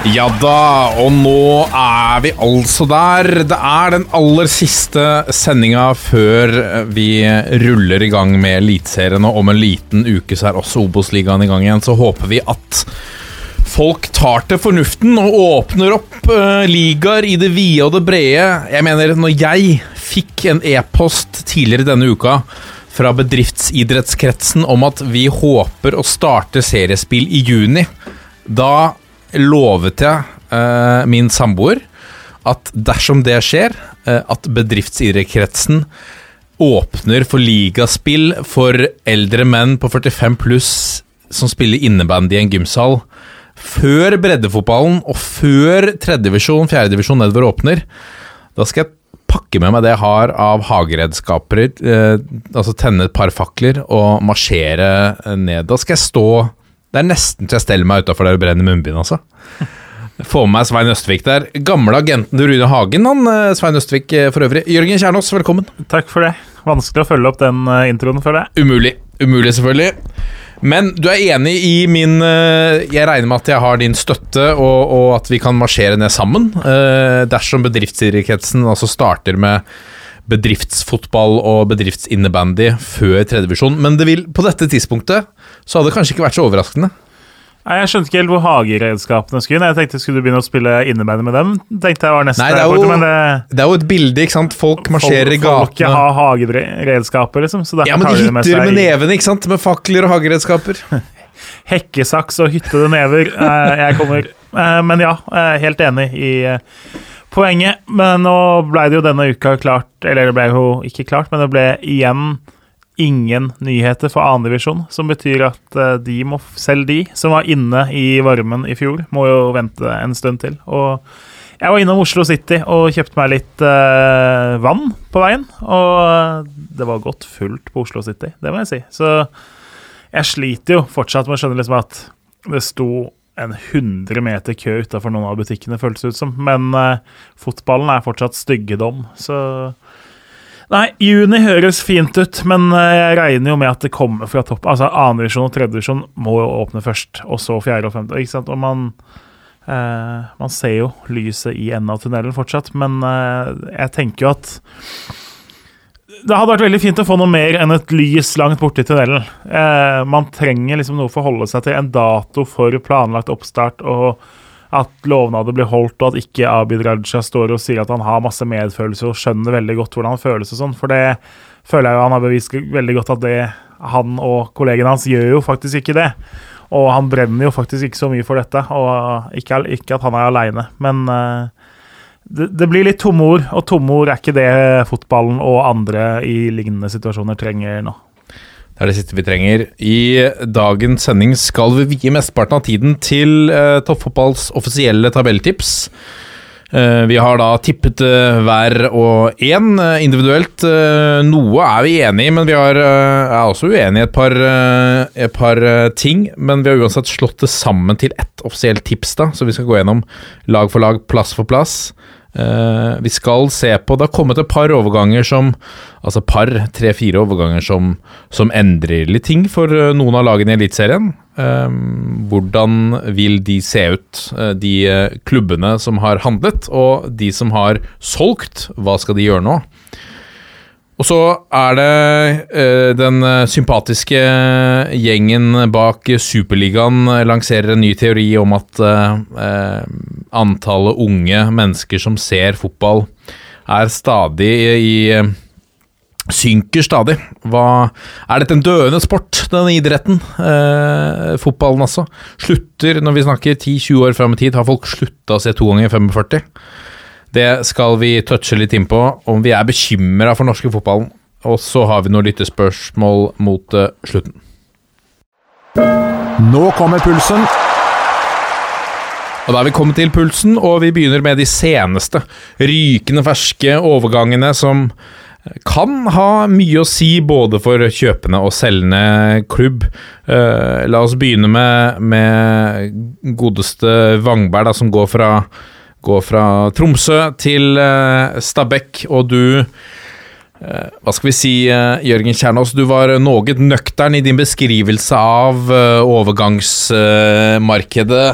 da, og nå er vi altså der. Det er den aller siste sendinga før vi ruller i gang med Eliteserien. Om en liten uke så er også Obos-ligaen i gang igjen. Så håper vi at folk tar til fornuften og åpner opp uh, ligaer i det vide og det brede. Jeg mener, når jeg fikk en e-post tidligere denne uka fra bedriftsidrettskretsen om at vi håper å starte seriespill i juni, da lovet jeg eh, min samboer at dersom det skjer, eh, at bedriftsidrettskretsen åpner for ligaspill for eldre menn på 45 pluss som spiller innebandy i en gymsal før breddefotballen og før tredjedivisjon, fjerdedivisjon nedover åpner. Da skal jeg pakke med meg det jeg har av hageredskaper, eh, altså tenne et par fakler og marsjere eh, ned. Da skal jeg stå Det er nesten til jeg steller meg utafor der og brenner munnbind, altså. Få med meg Svein Østvik der. Gamle agenten til Rune Hagen, han eh, Svein Østvik eh, for øvrig. Jørgen Kjernås, velkommen. Takk for det. Vanskelig å følge opp den eh, introen, føler jeg. Umulig. Umulig, selvfølgelig. Men du er enig i min Jeg regner med at jeg har din støtte, og, og at vi kan marsjere ned sammen. dersom bedriftsidrettskretsen altså starter med bedriftsfotball og bedriftsinnebandy før tredjevisjon. Men det vil, på dette tidspunktet så hadde det kanskje ikke vært så overraskende. Nei, Jeg skjønte ikke helt hvor hageredskapene skulle inn. Jeg tenkte skulle du begynne å spille innebandy med dem. Tenkte jeg var neste Nei, det er jo, men det, det er jo et bilde, ikke sant. Folk marsjerer i folk, Folket har hageredskaper, liksom. Så Ja, men de hytter med nevene, ikke sant. Med fakler og hageredskaper. hekkesaks og hyttede never. Eh, jeg kommer. Eh, men ja, helt enig i eh, poenget. Men nå ble det jo denne uka klart Eller det ble jo ikke klart, men det ble igjen ingen nyheter for annendivisjon. Som betyr at eh, de må, selv de som var inne i varmen i fjor, må jo vente en stund til. Og jeg var innom Oslo City og kjøpte meg litt eh, vann på veien. Og det var godt fullt på Oslo City, det må jeg si. Så jeg sliter jo fortsatt med å skjønne liksom at det sto en 100 meter kø utafor noen av butikkene, føles det ut som. Men eh, fotballen er fortsatt styggedom, så Nei, juni høres fint ut, men eh, jeg regner jo med at det kommer fra topp. Altså Annendivisjon og tredjedivisjon må jo åpne først, og så fjerde og femte. ikke sant? Og man eh, Man ser jo lyset i enden av tunnelen fortsatt, men eh, jeg tenker jo at det hadde vært veldig fint å få noe mer enn et lys langt borti tunnelen. Eh, man trenger liksom noe å forholde seg til. En dato for planlagt oppstart, og at lovnader blir holdt, og at ikke Abid Raja står og sier at han har masse medfølelse og skjønner veldig godt hvordan han føles og sånn. For det føler jeg jo han har bevist veldig godt at det han og kollegene hans gjør jo faktisk ikke det. Og han brenner jo faktisk ikke så mye for dette, og ikke, ikke at han er aleine. Men eh, det, blir litt tomme ord, og tomme ord er ikke det fotballen og andre i lignende situasjoner trenger nå. Det er det siste vi trenger. I dagens sending skal vi vie mesteparten av tiden til eh, toppfotballs offisielle tabelltips. Eh, vi har da tippet eh, hver og én eh, individuelt. Noe er vi enig i, men vi er også uenige i et par, et par ting. Men vi har uansett slått det sammen til ett offisielt tips, da, så vi skal gå gjennom lag for lag, plass for plass. Vi skal se på Det har kommet et par overganger som Altså par, tre-fire overganger som, som endrer litt ting for noen av lagene i Eliteserien. Eh, hvordan vil de se ut, eh, de eh, klubbene som har handlet, og de som har solgt? Hva skal de gjøre nå? Og så er det eh, den sympatiske gjengen bak Superligaen lanserer en ny teori om at antallet unge mennesker som ser fotball, er stadig i Synker stadig. Hva Er dette en døende sport, denne idretten? Eh, fotballen, altså. Slutter, når vi snakker 10-20 år fram i tid, har folk slutta å se to ganger 45. Det skal vi touche litt inn på, om vi er bekymra for norske fotballen. og så har vi noen lyttespørsmål mot eh, slutten. Nå kommer pulsen. Og da er vi kommet til pulsen, og vi begynner med de seneste rykende ferske overgangene som kan ha mye å si både for kjøpende og selgende klubb. Uh, la oss begynne med, med godeste Vangberg, da, som går fra, går fra Tromsø til uh, Stabekk, og du uh, hva skal vi si, Jørgen Kjernås, du var noe nøktern i din beskrivelse av overgangsmarkedet.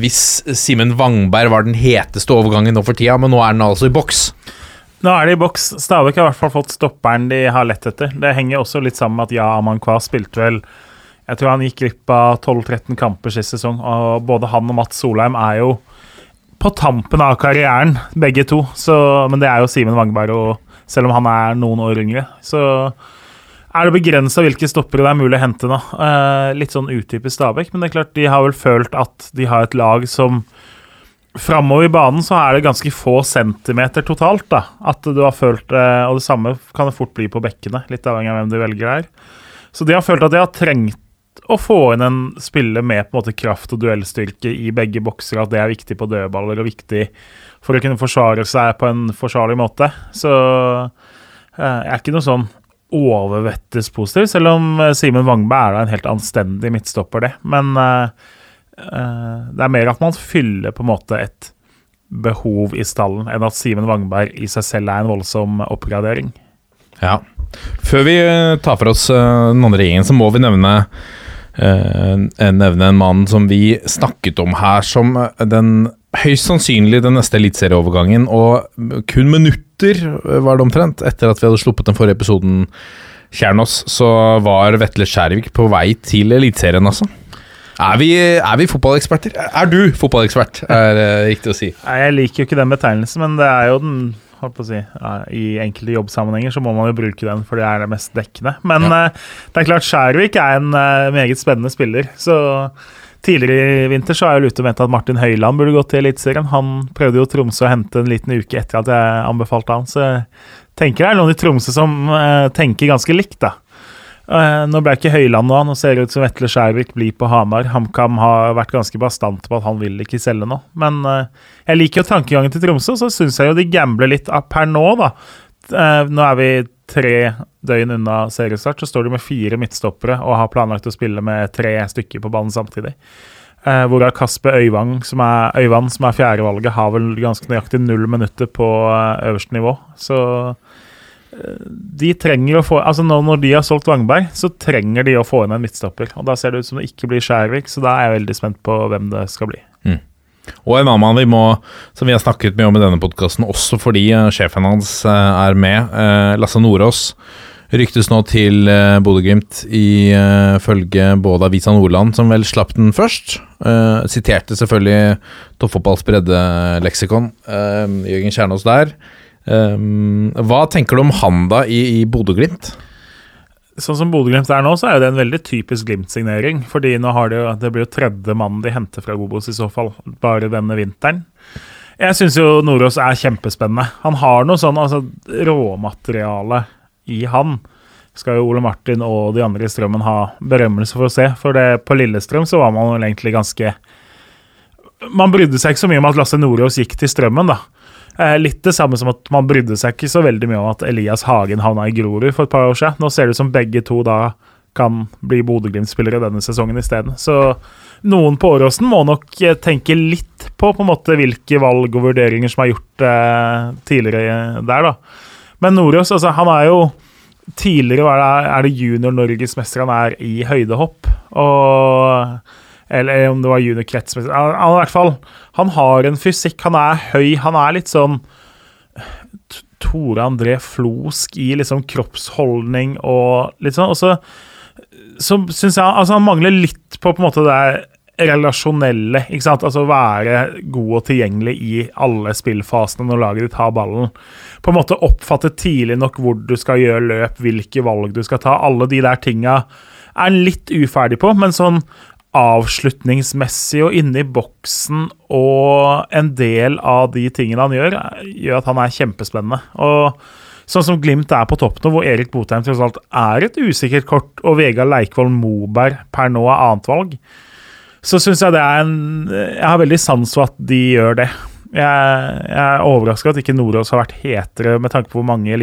Hvis Simen Vangberg var den heteste overgangen nå for tida, men nå er den altså i boks. Nå er det i boks. Stabæk har i hvert fall fått stopperen de har lett etter. Det henger også litt sammen med at ja, Amankwa spilte vel Jeg tror han gikk glipp av 12-13 kamper sist sesong, og både han og Mats Solheim er jo på tampen av karrieren, begge to. Så, men det er jo Simen Wangberg, selv om han er noen år yngre, så er det begrensa hvilke stoppere det er mulig å hente nå. Eh, litt sånn utypisk Stabæk, men det er klart de har vel følt at de har et lag som Framover i banen så er det ganske få centimeter totalt. da, At du har følt eh, Og det samme kan det fort bli på bekkene, litt avhengig av hvem du velger her. Så de har følt at de har trengt å få inn en spiller med på en måte kraft og duellstyrke i begge bokser, at det er viktig på dødballer og viktig for å kunne forsvare seg på en forsvarlig måte. Så eh, jeg er ikke noe sånn overvettes positiv, selv om eh, Simen Wangberg er da en helt anstendig midtstopper, det. Men eh, det er mer at man fyller på en måte et behov i stallen, enn at Simen Wangberg i seg selv er en voldsom oppgradering. Ja. Før vi eh, tar for oss eh, den andre gjengen, så må vi nevne eh, nevne en mann som vi snakket om her som eh, den høyst sannsynlig den neste eliteserieovergangen, og kun minutter eh, var det omtrent etter at vi hadde sluppet den forrige episoden, Kjernås, så var Vetle Skjærvik på vei til Eliteserien, altså. Er vi, er vi fotballeksperter? Er du fotballekspert, er det riktig å si. Nei, Jeg liker jo ikke den betegnelsen, men det er jo den holdt på å si, ja, I enkelte jobbsammenhenger så må man jo bruke den, for det er det mest dekkende. Men eh, det er klart Skjærvik er en eh, meget spennende spiller. Så tidligere i vinter så har jeg lurt og ment at Martin Høiland burde gått til Eliteserien. Han prøvde jo Tromsø å hente en liten uke etter at jeg anbefalte han, så jeg tenker det er noen i Tromsø som eh, tenker ganske likt, da. Eh, nå ble ikke Høyland nå, nå ser det ut som Vetle Skjærvik blir på Hamar. HamKam har vært ganske bastant på at han vil ikke selge nå. Men uh, jeg liker jo tankegangen til Tromsø, så syns jeg jo de gambler litt av per nå, da. Uh, nå er vi tre døgn unna seriestart, så står de med fire midtstoppere og har planlagt å spille med tre stykker på banen samtidig. Eh, hvorav Kasper Øyvang, som er, Øyvand, som er fjerdevalget, har vel ganske nøyaktig null minutter på øverste nivå. Så de trenger å få Altså nå Når de har solgt Wangberg, så trenger de å få inn en midtstopper. Og Da ser det ut som det ikke blir Skjærvik, så da er jeg veldig spent på hvem det skal bli. Og en annen vi må, som vi har snakket mye om i denne podkasten, også fordi eh, sjefen hans eh, er med, eh, Lasse Nordås, ryktes nå til Bodø-Glimt ifølge både Avisa Nordland, som vel slapp den først. siterte selvfølgelig toppfotballs breddeleksikon. Jørgen Kjernås der. Um, hva tenker du om han da i, i Bodø-Glimt? Sånn som Bodø-Glimt er nå, så er det en veldig typisk Glimt-signering. Fordi nå har det jo Det blir jo tredje mannen de henter fra Obos i så fall, bare denne vinteren. Jeg syns jo Nordås er kjempespennende. Han har noe sånn altså, råmateriale i han. Skal jo Ole Martin og de andre i Strømmen ha berømmelse for å se. For det, på Lillestrøm så var man egentlig ganske Man brydde seg ikke så mye om at Lasse Nordås gikk til Strømmen, da. Eh, litt det samme som at man brydde seg ikke så veldig mye om at Elias Hagen havna i Grorud for et par år siden. Nå ser det ut som begge to da kan bli Bodø-Glimt-spillere denne sesongen isteden. Så noen på Åråsen må nok eh, tenke litt på på en måte hvilke valg og vurderinger som er gjort eh, tidligere der, da. Men Nordås, altså, han er jo Tidligere er er det junior-norgesmester han er i høydehopp. Og eller om det var juniorkretsmester han, han, hvert fall, han har en fysikk. Han er høy. Han er litt sånn Tore André Flosk i liksom kroppsholdning og litt sånn. Og så, så syns jeg altså han mangler litt på på en måte det relasjonelle. ikke sant? Altså være god og tilgjengelig i alle spillfasene når laget ditt har ballen. På en måte oppfatte tidlig nok hvor du skal gjøre løp, hvilke valg du skal ta. Alle de der tinga er han litt uferdig på, men sånn avslutningsmessig og inne i boksen og en del av de tingene han gjør, gjør at han er kjempespennende. Og sånn som Glimt er på topp nå, hvor Erik Botheim tross alt er et usikkert kort, og Vegard Leikvoll Moberg per nå er annetvalg, så syns jeg det er en Jeg har veldig sans for at de gjør det. Jeg, jeg er overraska at ikke Nordås har vært hetere med tanke på hvor mange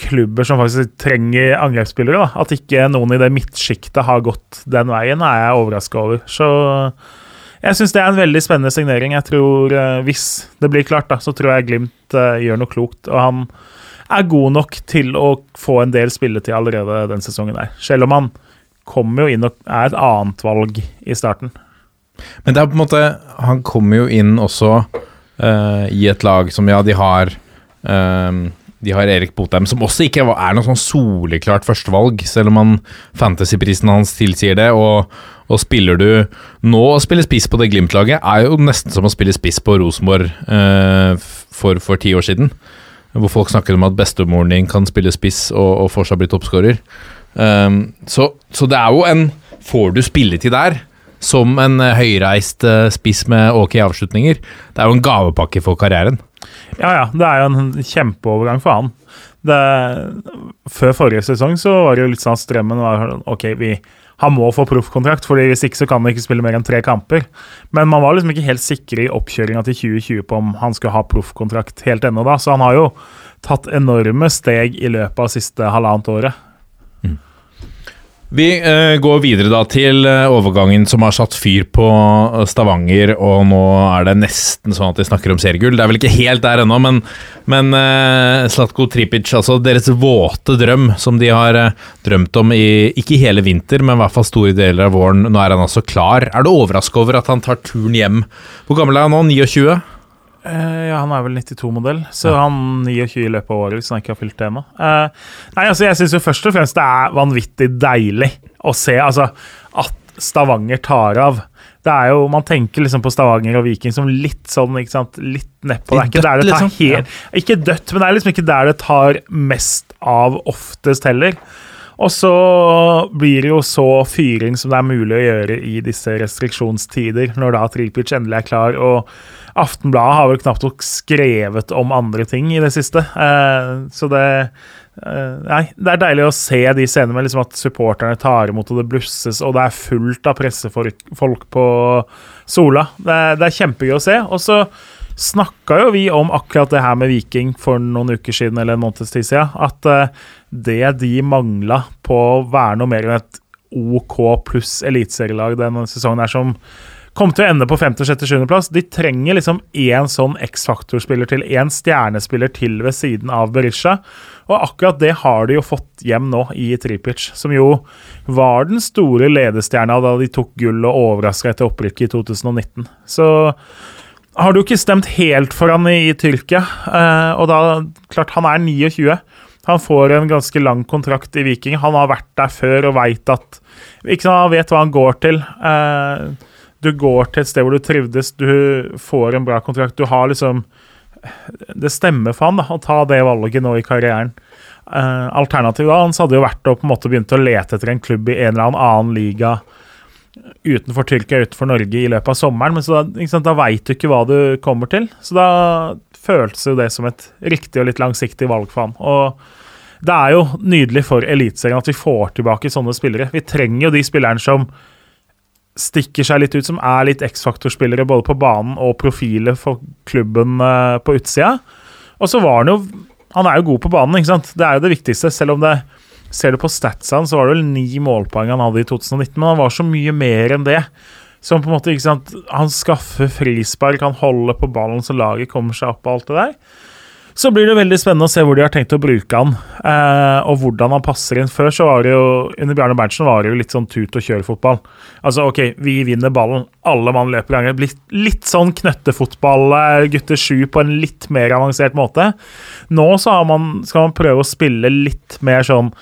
eliteserieklubber som faktisk trenger angrepsspillere. da. At ikke noen i det midtsjiktet har gått den veien, er jeg overraska over. Så jeg syns det er en veldig spennende signering. Jeg tror, eh, Hvis det blir klart, da, så tror jeg Glimt eh, gjør noe klokt. Og han er god nok til å få en del spilletid allerede den sesongen der. Selv om han kommer jo inn og er et annet valg i starten. Men det er på en måte Han kommer jo inn også uh, i et lag som ja, de har eh, De har Erik Botheim, som også ikke er noe sånn soleklart førstevalg, selv om han fantasyprisen hans tilsier det. Og, og spiller du nå å spille spiss på det Glimt-laget, er jo nesten som å spille spiss på Rosenborg eh, for, for ti år siden. Hvor folk snakker om at bestemoren din kan spille spiss og, og fortsatt bli toppskårer. Um, så, så det er jo en Får du spilletid der, som en eh, høyreist eh, spiss med ok avslutninger, det er jo en gavepakke for karrieren. Ja, ja. Det er jo en kjempeovergang for han. Det, før forrige sesong så var det jo litt sånn at strømmen var OK, vi, han må få proffkontrakt, fordi hvis ikke så kan han ikke spille mer enn tre kamper. Men man var liksom ikke helt sikre i oppkjøringa til 2020 på om han skulle ha proffkontrakt helt ennå da, så han har jo tatt enorme steg i løpet av siste halvannet året. Vi eh, går videre da til eh, overgangen som har satt fyr på eh, Stavanger, og nå er det nesten sånn at de snakker om seriegull. Det er vel ikke helt der ennå, men, men Slatko Tripic, altså deres våte drøm, som de har drømt om i ikke hele vinter, men i hvert fall store deler av våren, nå er han altså klar. Er du overraska over at han tar turen hjem? Hvor gammel er han nå? 29? Eh, ja, han er vel 92-modell, så han 29 i løpet av året hvis han ikke har fylt det ennå. Eh, nei, altså, jeg syns jo først og fremst det er vanvittig deilig å se altså, at Stavanger tar av. Det er jo, Man tenker liksom på Stavanger og Viking som litt sånn, ikke sant, litt nedpå. Det er ikke der det tar liksom. helt Ikke dødt, men det er liksom ikke der det tar mest av oftest heller. Og så blir det jo så fyring som det er mulig å gjøre i disse restriksjonstider, når da Tripic endelig er klar. og Aftenbladet har vel knapt nok skrevet om andre ting i det siste. Eh, så det eh, Nei, det er deilig å se de scenene med liksom at supporterne tar imot, og det blusses, og det er fullt av pressefolk på Sola. Det er, det er kjempegøy å se. Og så snakka jo vi om akkurat det her med Viking for noen uker siden, eller en måneds tid siden. At uh, det de mangla på å være noe mer enn et OK pluss eliteserielag denne sesongen, er som kom til å ende på 5., 6., 7. plass. De trenger liksom én sånn X-faktor-spiller til, én stjernespiller til ved siden av Berisha. Og akkurat det har de jo fått hjem nå i Tripic, som jo var den store ledestjerna da de tok gull og overraska etter opprykket i 2019. Så har du ikke stemt helt for han i, Tyrkia, eh, og da Klart, han er 29. Han får en ganske lang kontrakt i Viking. Han har vært der før og veit at Ikke sant, han vet hva han går til. Eh, du går til et sted hvor du trivdes, du får en bra kontrakt. Du har liksom Det stemmer for han da, å ta det valget nå i karrieren. Uh, Alternativet hans hadde jo vært å på en måte begynne å lete etter en klubb i en eller annen liga utenfor Tyrkia, utenfor Norge, i løpet av sommeren. Men så da, sant, da veit du ikke hva du kommer til. Så da føltes jo det som et riktig og litt langsiktig valg for han. Og det er jo nydelig for Eliteserien at vi får tilbake sånne spillere. Vi trenger jo de spillerne som stikker seg litt ut, som er litt X-faktor-spillere både på banen og profiler for klubben uh, på utsida. Og så var han jo Han er jo god på banen, ikke sant? Det er jo det viktigste. Selv om det Ser du på statsene, så var det vel ni målpoeng han hadde i 2019, men han var så mye mer enn det. Som på en måte, ikke sant Han skaffer frispark, han holder på ballen så laget kommer seg opp og alt det der. Så blir det veldig spennende å se hvor de har tenkt å bruke han, eh, og hvordan han passer inn. Før så var det jo under Bjarne Berntsen var det jo litt sånn tut og kjør-fotball. Altså OK, vi vinner ballen, alle mann løper ganger. Litt, litt sånn knøttefotball, gutter sju, på en litt mer avansert måte. Nå så man, skal man prøve å spille litt mer sånn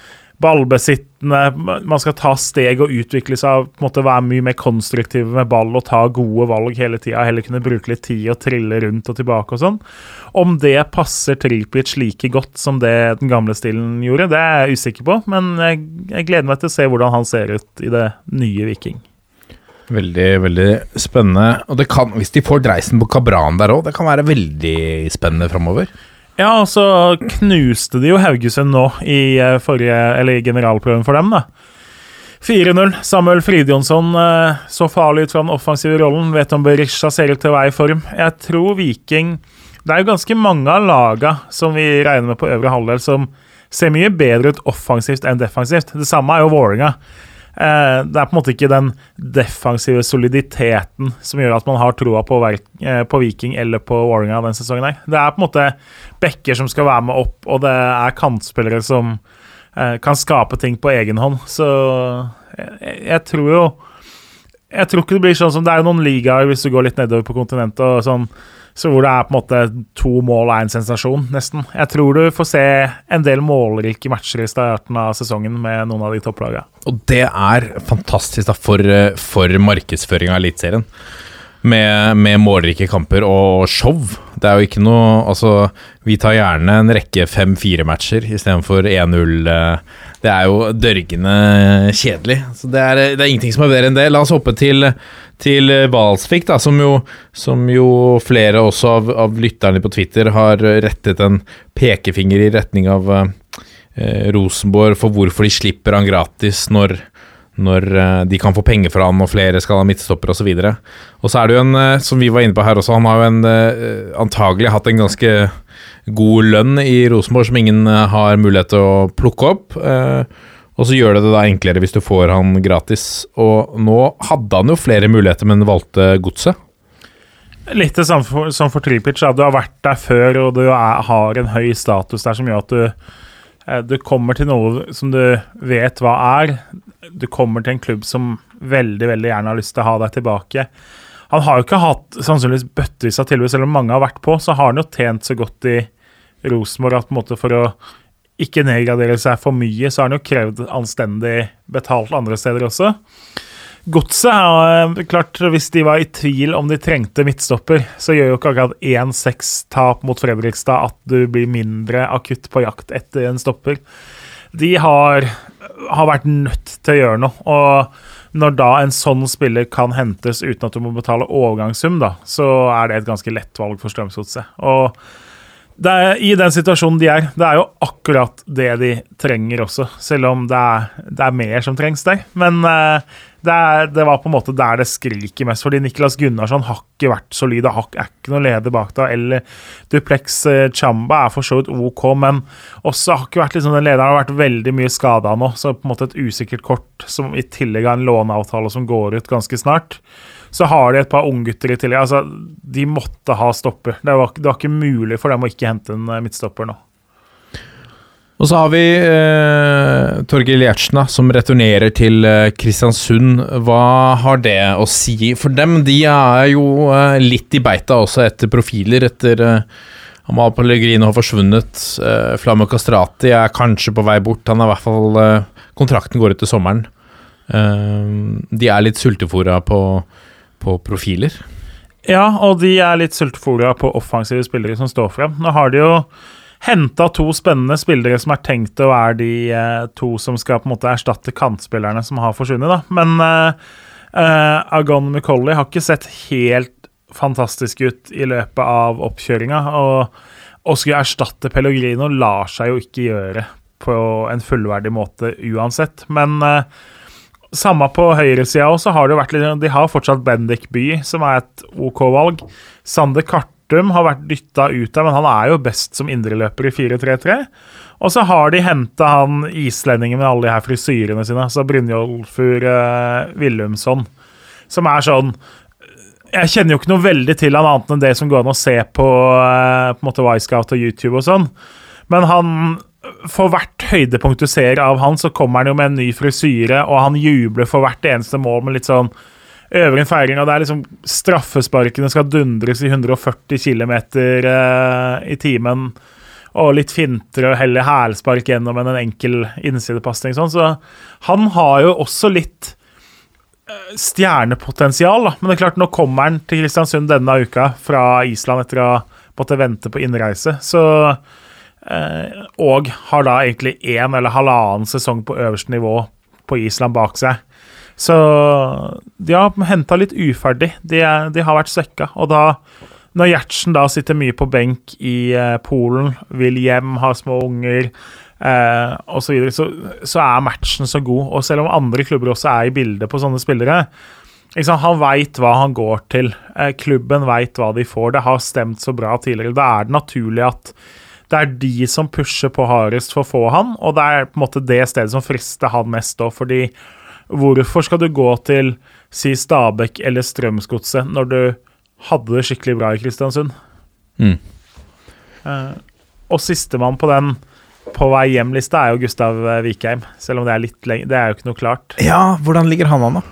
ballbesittende. Man skal ta steg og utvikle seg på en måte være mye mer konstruktiv med ball og ta gode valg hele tida. Heller kunne bruke litt tid og trille rundt og tilbake og sånn. Om det passer Tripic like godt som det den gamle stilen gjorde, det er jeg usikker på. Men jeg, jeg gleder meg til å se hvordan han ser ut i det nye Viking. Veldig, veldig spennende. Og det kan, hvis de får dreisen på Kabran der òg, det kan være veldig spennende framover. Ja, og så knuste de jo Haugesund nå i eh, forrige, eller i generalprøven for dem, da. 4-0. Samuel Fridjonsson eh, så farlig ut fra den offensive rollen. Vet om Berisha ser ut til å være i form. Jeg tror Viking Det er jo ganske mange av laga som vi regner med på øvre halvdel, som ser mye bedre ut offensivt enn defensivt. Det samme er jo Vålerenga. Eh, det er på en måte ikke den defensive soliditeten som gjør at man har troa på, eh, på, Viking eller på Warringa denne sesongen. her. Det er på en måte bekker som skal være med opp, og det er kantspillere som eh, kan skape ting på egen hånd. Så jeg, jeg, tror jo Jeg tror ikke det blir sånn som det er noen ligaer hvis du går litt nedover på kontinentet. og sånn så hvor det er på en måte to mål er en sensasjon, nesten. Jeg tror du får se en del målrike matcher i starten av sesongen med noen av de topplagene. Og det er fantastisk da, for, for markedsføringa av Eliteserien. Med, med, målrike kamper og show. Det er jo ikke noe Altså, vi tar gjerne en rekke 5-4-matcher istedenfor 1-0. Det er jo dørgende kjedelig. Så det er, det er ingenting som er bedre enn det. La oss hoppe til til Valsvik, da, som jo, som jo flere også av, av, lytterne på Twitter har rettet en pekefinger i retning av eh, Rosenborg for hvorfor de slipper han gratis når, når eh, de kan få penger fra han og flere skal ha midtstopper osv. Og, så og så er det jo en, eh, som vi var inne på her også, han har jo en eh, antagelig hatt en ganske god lønn i Rosenborg som ingen har mulighet til å plukke opp. Og så gjør det det da enklere hvis du får han gratis. Og nå hadde han jo flere muligheter, men valgte godset. Litt det samme som for Tripic. Du har vært der før, og du er, har en høy status der som gjør at du, du kommer til noe som du vet hva er. Du kommer til en klubb som veldig veldig gjerne har lyst til å ha deg tilbake. Han har jo ikke hatt sannsynligvis bøttevis av tilbud, selv om mange har vært på. Så har han jo tjent så godt i Rosenborg at på en måte for å ikke nedgradere seg for mye, så har han jo krevd anstendig betalt andre steder også. Godset er klart, Hvis de var i tvil om de trengte midtstopper, så gjør jo ikke akkurat 1-6-tap mot Fredrikstad at du blir mindre akutt på jakt etter en stopper. De har, har vært nødt til å gjøre noe. Og når da en sånn spiller kan hentes uten at du må betale overgangssum, da, så er det et ganske lett valg for Strømsgodset. Og er, I den situasjonen de er, det er jo akkurat det de trenger også. Selv om det er, det er mer som trengs der. Men uh, det, er, det, var på en måte der det skriker mest. Fordi Niklas Gunnarsson har ikke vært solid. og er ikke noe leder bak da, Eller Duplex uh, Chamba er for så vidt OK, men også har ikke vært liksom, den lederen har vært veldig mye skada nå. Så på en måte et usikkert kort som i tillegg har en låneavtale som går ut ganske snart. Så har de et par unggutter i tillegg. Altså, de måtte ha stopper. Det var, det var, ikke mulig for dem å ikke hente en eh, midtstopper nå. Og så har vi eh, Torgeir Gjertsen, som returnerer til eh, Kristiansund. Hva har det å si for dem? De er jo eh, litt i beita også etter profiler, etter eh, Amal Pellegrino har forsvunnet. Eh, Flamme Castrati er kanskje på vei bort. Han er i hvert fall eh, Kontrakten går ut til sommeren. Eh, de er litt sultefòra på på profiler. Ja, og de er litt sultefòra på offensive spillere som står frem. Nå har de jo henta to spennende spillere som er tenkt å være de eh, to som skal på en måte erstatte kantspillerne som har forsvunnet. da. Men uh, Agon Mukolli har ikke sett helt fantastisk ut i løpet av oppkjøringa. Og å skulle erstatte Pellegrino lar seg jo ikke gjøre på en fullverdig måte uansett. Men eh, samme på høyresida også har det vært litt De har fortsatt Bendik By, som er et OK valg. Sander Kartum har vært dytta ut der, men han er jo best som indreløper i 4-3-3. Og så har de henta han islendingen med alle de her frisyrene sine, så Brynjolfur eh, Willumsson, som er sånn Jeg kjenner jo ikke noe veldig til han annet enn det som går an å se på, eh, på måte Wisecout og YouTube og sånn. Men han for hvert høydepunkt du ser av han, så kommer han jo med en ny frisyre, og han jubler for hvert eneste mål med litt sånn øvrig feiring. Og det er liksom straffesparkene skal dundres i 140 km uh, i timen. Og litt fintere og heller hælspark gjennom en enkel innsidepasning. Sånn. Så han har jo også litt uh, stjernepotensial. Da. Men det er klart, nå kommer han til Kristiansund denne uka fra Island etter å måtte vente på innreise. Så Eh, og har da egentlig én eller halvannen sesong på øverste nivå på Island bak seg. Så de har henta litt uferdig. De, de, har vært svekka. Og da, når Gjertsen da sitter mye på benk i eh, Polen, vil hjem, har små unger eh, osv., så, videre, så så er matchen så god. Og selv om andre klubber også er i bildet på sånne spillere Han veit hva han går til. Eh, klubben veit hva de får. Det har stemt så bra tidligere. Da er det naturlig at det er de som pusher på hardest for å få han, og det er på en måte det stedet som frister han mest òg, fordi hvorfor skal du gå til si Stabæk eller Strømsgodset når du hadde det skikkelig bra i Kristiansund? Mm. Uh, og sistemann på den på vei hjem-lista er jo Gustav eh, Vikheim, selv om det er litt lenge, det er jo ikke noe klart. Ja, hvordan ligger han an, da?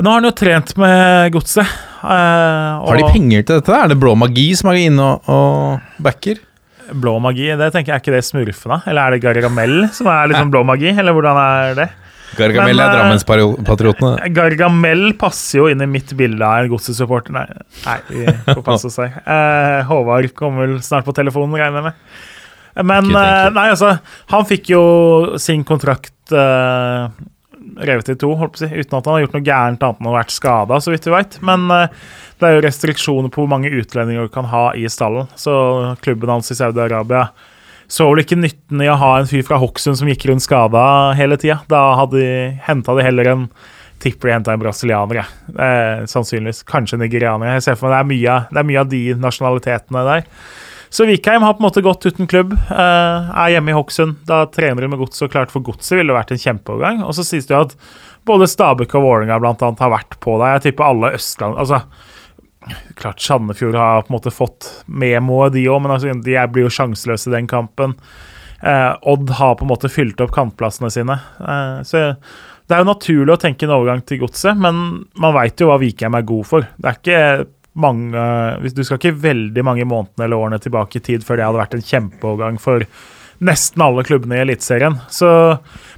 Nå har han jo trent med godset. Uh, Har de penger til dette? Er det Blå Magi som er inne og, og backer? Blå magi, det tenker jeg er ikke det smurfene? Eller er det Gargamel som er liksom blå magi, eller hvordan er det? Gargamel er eh, Drammenspatriotene. Gargamel passer jo inn i mitt bilde av en godsesupporter. Nei, nei, vi får passe her. Eh, Håvard kommer vel snart på telefonen, regner jeg med. Men eh, nei, altså, han fikk jo sin kontrakt eh, revet i to, holdt på å si, uten at han har gjort noe gærent annet enn å ha vært skada, så vidt vi veit. Men eh, det er jo restriksjoner på hvor mange utlendinger du kan ha i stallen. Så klubben hans i Saudi-Arabia så vel ikke nytten i å ha en fyr fra Hokksund som gikk rundt skada hele tida. Da hadde de, henta de heller en Tipper de henta en brasilianer. Eh, sannsynligvis. Kanskje nigerianer. Jeg ser for meg det er, mye, det er mye av de nasjonalitetene der. Så Vikheim har på en måte gått uten klubb. Eh, er hjemme i Hokksund. Da trener de med Godset, og klart for Godset ville det vært en kjempeovergang. Og så sies det jo at både Stabæk og Vålerenga annet har vært på deg. Jeg tipper alle Østland Altså, klart Sandefjord har på en måte fått memoet, de òg, men altså, de blir jo sjanseløse i den kampen. Eh, Odd har på en måte fylt opp kantplassene sine. Eh, så det er jo naturlig å tenke en overgang til godset, men man veit jo hva Vikheim er god for. Det er ikke mange Du skal ikke veldig mange månedene eller årene tilbake i tid før det hadde vært en kjempeovergang for nesten alle klubbene i Eliteserien. Så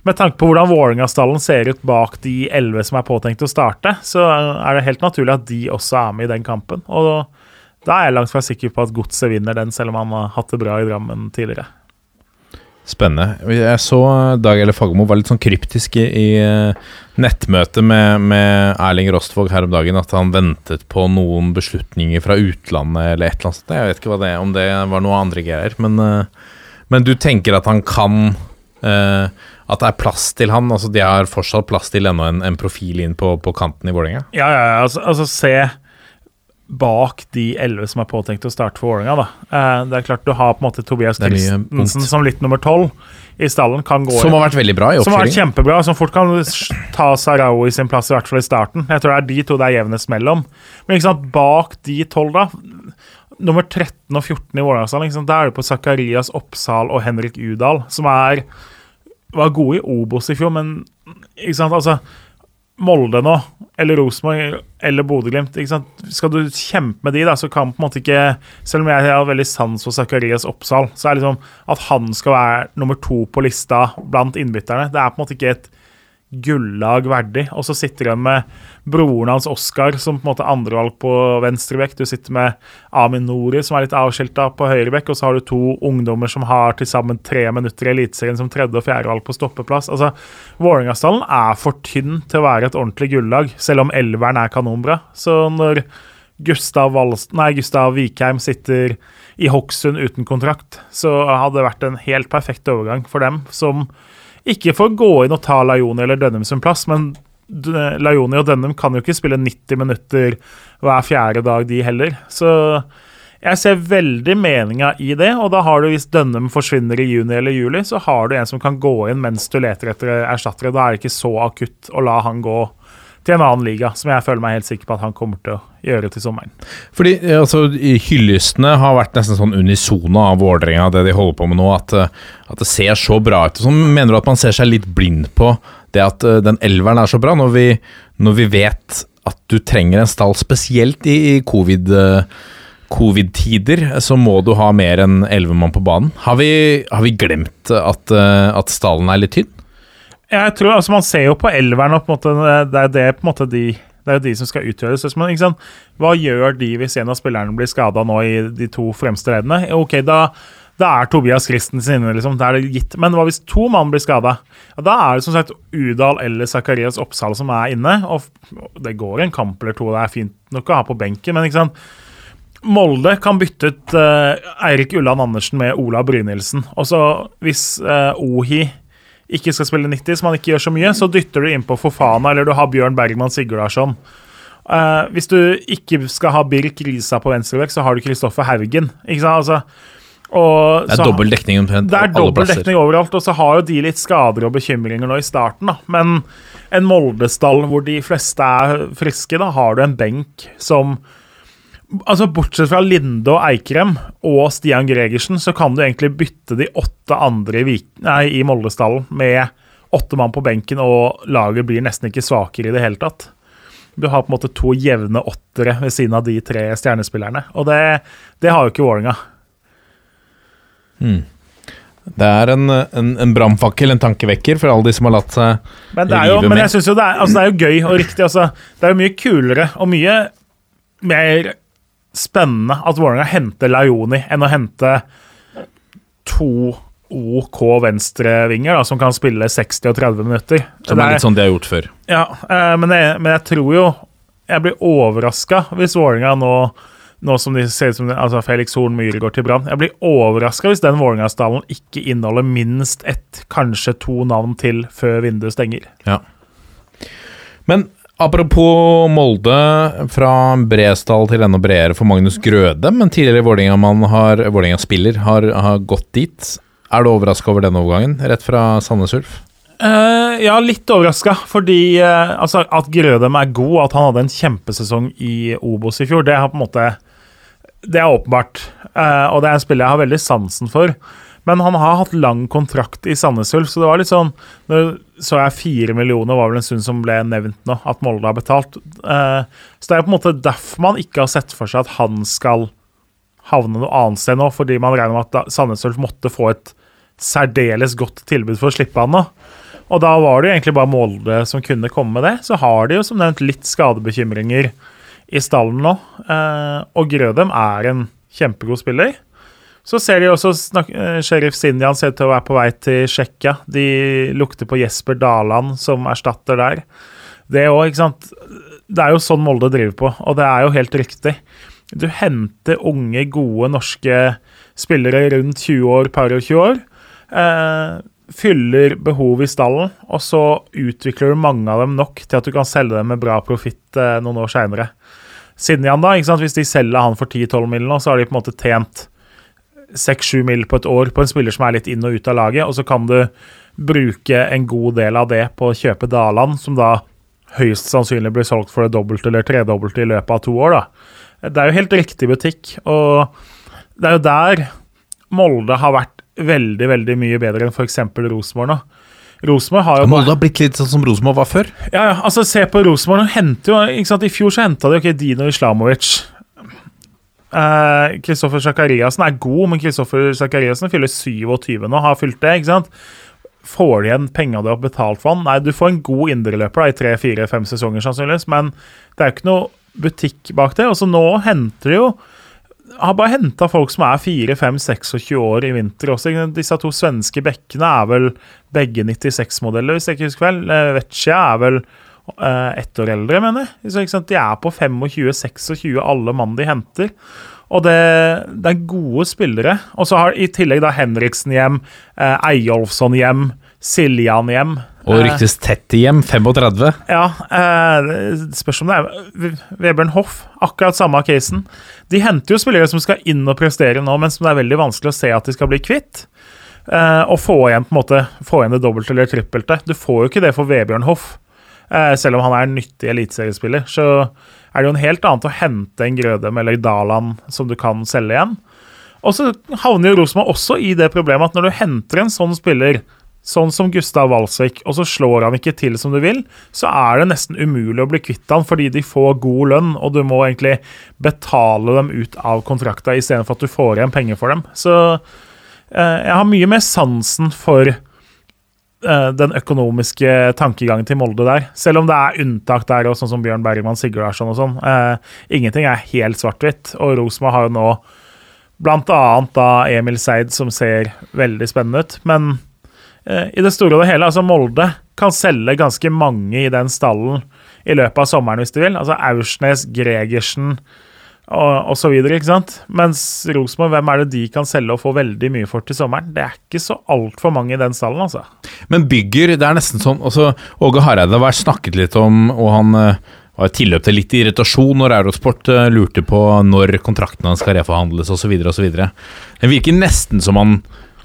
med tanke på hvordan Vålerenga-stallen ser ut bak de elleve som er påtenkt å starte, så er det helt naturlig at de også er med i den kampen. Og da er jeg langt fra sikker på at Godset vinner den, selv om han har hatt det bra i Drammen tidligere. Spennende. Jeg så Dag Eller Fagermo var litt sånn kryptisk i, eh, nettmøtet med, med Erling Rostvåg her om dagen, at han ventet på noen beslutninger fra utlandet eller et eller annet. Jeg vet ikke hva det, om det var noe andre greier, men, eh, men du tenker at han kan uh, At det er plass til han? altså De har fortsatt plass til ennå en, en profil inn på, på kanten i Vålerenga? Ja, ja, ja. Altså, altså se bak de elleve som er påtenkt å starte for Vålerenga. da. Uh, det er klart Du har på en måte Tobias Christensen som litt nummer tolv i stallen. kan gå Som har vært veldig bra i Som har vært kjempebra, som fort kan ta Sarao i sin plass, i hvert fall i starten. Jeg tror det er de to det er jevnest mellom. Men ikke sant, bak de tolv, da Nummer 13 og 14 i Vålerenga-stallen, ikke da er det på Zakarias Oppsal og Henrik Udal, som er var gode i Obos i fjor, men sant, altså Molde nå, eller Rosenborg, eller Bodø-Glimt? Skal du kjempe med de, da, så kan på en måte ikke Selv om jeg har veldig sans for Zakarias Oppsal, så er det liksom at han skal være nummer to på lista blant innbytterne, det er på en måte ikke et gullag verdig. Og så sitter de med broren hans Oskar som på en måte andrevalg på venstrebekk. Du sitter med Amin Nori som er litt avskilta på høyrebekk, og så har du to ungdommer som har til sammen tre minutter i Eliteserien som tredje- og fjerdevalg på stoppeplass. Altså, Vålerenga-stallen er for tynn til å være et ordentlig gullag, selv om elveren er kanonbra. Så når Gustav, Valst, nei, Gustav Vikheim sitter i Hokksund uten kontrakt, så hadde det vært en helt perfekt overgang for dem, som ikke får gå inn og ta Lajoni eller Dønnum sin plass, men Lajoni og Dønnum kan jo ikke spille 90 minutter hver fjerde dag, de heller. Så jeg ser veldig meninga i det, og da har du, hvis Dønnum forsvinner i juni eller juli, så har du en som kan gå inn mens du leter etter erstattere. Da er det ikke så akutt å la han gå til en annen liga, som jeg føler meg helt sikker på at han kommer til å gjøre til sommeren. Fordi eh, altså, Hyllestene har vært nesten sånn unisone av Vålerenga, det de holder på med nå, at, eh, at det ser så bra ut. Så mener du at man ser seg litt blind på det at eh, den elveren er så bra, når vi, når vi vet at du trenger en stall, spesielt i, covid, covid-tider, så må du ha mer enn elleve mann på banen. Har vi, har vi glemt at, at stallen er litt tynn? Jeg tror, altså Man ser jo på elveren, og på en måte, det er det på en måte de det er jo de som skal utgjøres. Men ikke sant? Hva gjør de hvis en av spillerne blir skada nå i de to fremste leddene? Ok, da, da er Tobias Christensen inne, liksom. Da er det gitt. Men hva hvis to mann blir skada? Ja, da er det som sagt Udal eller Zakarias Oppsal som er inne. Og det går en kamp eller to, det er fint nok å ha på benken, men ikke sant? Molde kan bytte ut uh, Eirik Ulland Andersen med Ola Brynildsen. Og så hvis uh, Ohi ikke skal spille 90, som han ikke gjør så mye, så dytter du innpå Fofana, eller du har Bjørn Bergman Sigurdarsson. Uh, hvis du ikke skal ha Birk Risa på venstrebekk, så har du Kristoffer Haugen. Ikke sant? Altså, og Det er så- dobbel dekning omtrent det er dobbel dekning overalt, og så har jo de litt skader og bekymringer nå i starten, da. Men en Molde-stall hvor de fleste er friske, da har du en benk som Altså Bortsett fra Linde og Eikrem og Stian Gregersen, så kan du egentlig bytte de åtte andre i, Vik- nei, i Molde-stallen med åtte mann på benken, og laget blir nesten ikke svakere i det hele tatt. Du har på en måte to jevne åttere ved siden av de tre stjernespillerne, og det, det har jo ikke Vålerenga. Det er en, en, en brannfakkel, en tankevekker, for alle de som har latt seg Men, det er jo, rive men jeg synes jo det er, altså det er jo gøy og riktig. Altså, det er jo mye kulere og mye mer spennende at Vålerenga henter Laioni enn å hente to OK venstrevinger som kan spille 60 og 30 minutter. Som Det er litt sånn de har gjort før. ja, eh, men, jeg, men jeg tror jo Jeg blir overraska hvis Vålerenga nå nå som de ser ut som altså Felix Horn Myhre går til Brann. Jeg blir overraska hvis den Vålerenga-stallen ikke inneholder minst ett, kanskje to navn til før vinduet stenger. Ja. Men apropos Molde, fra Bresdal til enda bredere for Magnus Grøde, men tidligere Vålerenga-spiller har, har gått dit. Er du overraska over den overgangen, rett fra Sandnes Ulf? Uh, ja, litt overraska, fordi uh, altså, at Grødem er god, at han hadde en kjempesesong i Obos i fjor, det har på en måte Det er åpenbart. Uh, og det er en spiller jeg har veldig sansen for. Men han har hatt lang kontrakt i Sandnes Ulf, så det var litt sånn Nå så jeg fire millioner, var vel en stund som ble nevnt nå, at Molde har betalt. Eh, så det er på en måte derfor man ikke har sett for seg at han skal havne noe annet sted nå, fordi man regner med at Sandnes Ulf måtte få et særdeles godt tilbud for å slippe han nå. Og da var det jo egentlig bare Molde som kunne komme med det. Så har de jo som nevnt litt skadebekymringer i stallen nå. Eh, og Grødem er en kjempegod spiller. Så ser de også snak eh, Sheriff Sinjan ser ut til å være på vei til Tsjekkia. De lukter på Jesper Daland som erstatter der. Det òg, ikke sant. Det er jo sånn Molde driver på, og det er jo helt riktig. Du henter unge, gode norske spillere rundt 20 år, par og 20 år. Eh, fyller behov i stallen, og så utvikler du mange av dem nok til at du kan selge dem med bra profitt eh, noen år seinere. Sinjan, da, hvis de selger han for 10-12 mill. så har de på en måte tjent 6-7 mil på et år på en spiller som er litt inn og ut av laget, og så kan du bruke en god del av det på å kjøpe Daland, som da høyst sannsynlig blir solgt for det dobbelte eller tredobbelte i løpet av to år. da. Det er jo helt riktig butikk, og det er jo der Molde har vært veldig veldig mye bedre enn f.eks. Rosenborg nå. Rosenborg har jo Molde har blitt litt sånn som Rosenborg var før. ja, ja, altså Se på Rosenborg. I fjor så henta de ok, Dino Islamovic. Kristoffer Sakariassen er god, men Kristoffer Sakariassen fyller 27 nå, har fylt det. ikke sant? Får de igjen penga du har betalt for han? Nei, du får en god indreløper i tre, fire, fem sesonger, sannsynligvis, men det er jo ikke noe butikk bak det. Og så nå henter de jo har bare henta folk som er 4-5-26 år i vinter også. Disse to svenske bekkene er vel begge 96-modeller, hvis jeg ikke husker vel. Eh, Vecchia er vel eh, ett år eldre, mener jeg. Så? De er på 25-26, alle mann de henter. Og det, det er gode spillere. Og så har i tillegg da Henriksen hjem, eh, Eyolfsson hjem, Siljan hjem. Og Eh, ryktes tett hjem, 35. ja, eh, spørs om det er Vebjørn Hoff. Akkurat samme casen. De henter jo spillere som skal inn og prestere nå, men som det er veldig vanskelig å se at de skal bli kvitt. Eh, og få igjen på en måte Få igjen det dobbelte eller trippelte. Du får jo ikke det for Vebjørn Hoff. Eh, selv om han er en nyttig eliteseriespiller, så er det jo en helt annet å hente en Grødem eller Daland som du kan selge igjen. Og så havner jo Rosenborg også i det problemet at når du henter en sånn spiller, sånn som Gustav Walsvik, og så slår han ikke til som du vil, så er det nesten umulig å bli kvitt han fordi de får god lønn, og du må egentlig betale dem ut av kontrakta istedenfor at du får igjen penger for dem. Så eh, jeg har mye mer sansen for den økonomiske tankegangen til Molde der. Selv om det er unntak der, og sånn som Bjørn Bergman Sigurdarsson og sånn. Eh, ingenting er helt svart-hvitt, og Rosenborg har jo nå annet da Emil Seid, som ser veldig spennende ut. Men eh, i det store og det hele, altså Molde kan selge ganske mange i den stallen i løpet av sommeren hvis de vil. Altså Aursnes, Gregersen og, osv. Mens Rosenborg, hvem er det de kan selge og få veldig mye for til sommeren? Det er ikke så altfor mange i den stallen, altså. Men bygger, det er nesten sånn altså, Åge Hareide har snakket litt om, og han eh, var tilløp til litt irritasjon når Eurosport eh, lurte på når kontraktene skal reforhandles osv. osv. Det virker nesten som han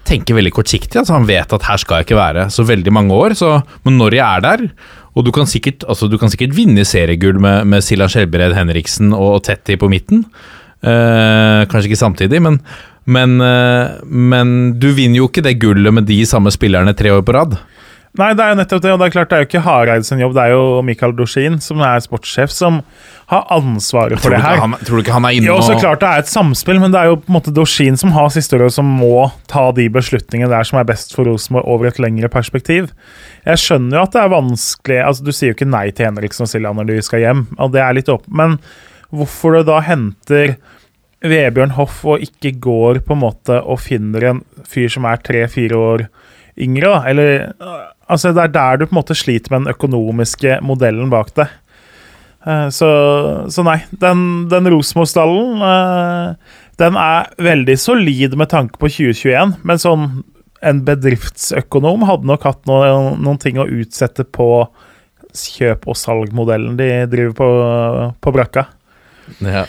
tenker veldig kortsiktig. Altså han vet at her skal jeg ikke være så veldig mange år, så, men når jeg er der Og du kan sikkert, altså, du kan sikkert vinne seriegull med, med Silla Skjelbred Henriksen og Tetti på midten. Eh, kanskje ikke samtidig, men, men, eh, men du vinner jo ikke det gullet med de samme spillerne tre år på rad. Nei, det er jo nettopp det, og det er klart det er jo ikke Hareide sin jobb, det er jo Michael Dorsin, som er sportssjef, som har ansvaret for det her. han, tror du ikke han er inne Jo, så klart det er et samspill, men det er jo på en måte Dorsin som har siste ordet, som må ta de beslutningene der som er best for Rosenborg over et lengre perspektiv. Jeg skjønner jo at det er vanskelig altså Du sier jo ikke nei til Henriksen og Silja når de skal hjem, og det er litt opp, men hvorfor du da henter Vebjørn Hoff og ikke går på en måte og finner en fyr som er tre-fire år yngre, da, eller Altså, det er der du på en måte sliter med den økonomiske modellen bak det. Eh, Så, så nei, den, den Rosenborg-stallen eh, Den er veldig solid med tanke på 2021, men sånn en bedriftsøkonom hadde nok hatt noe, noen ting å utsette på kjøp- og salgmodellen de driver på, på brakka. ja.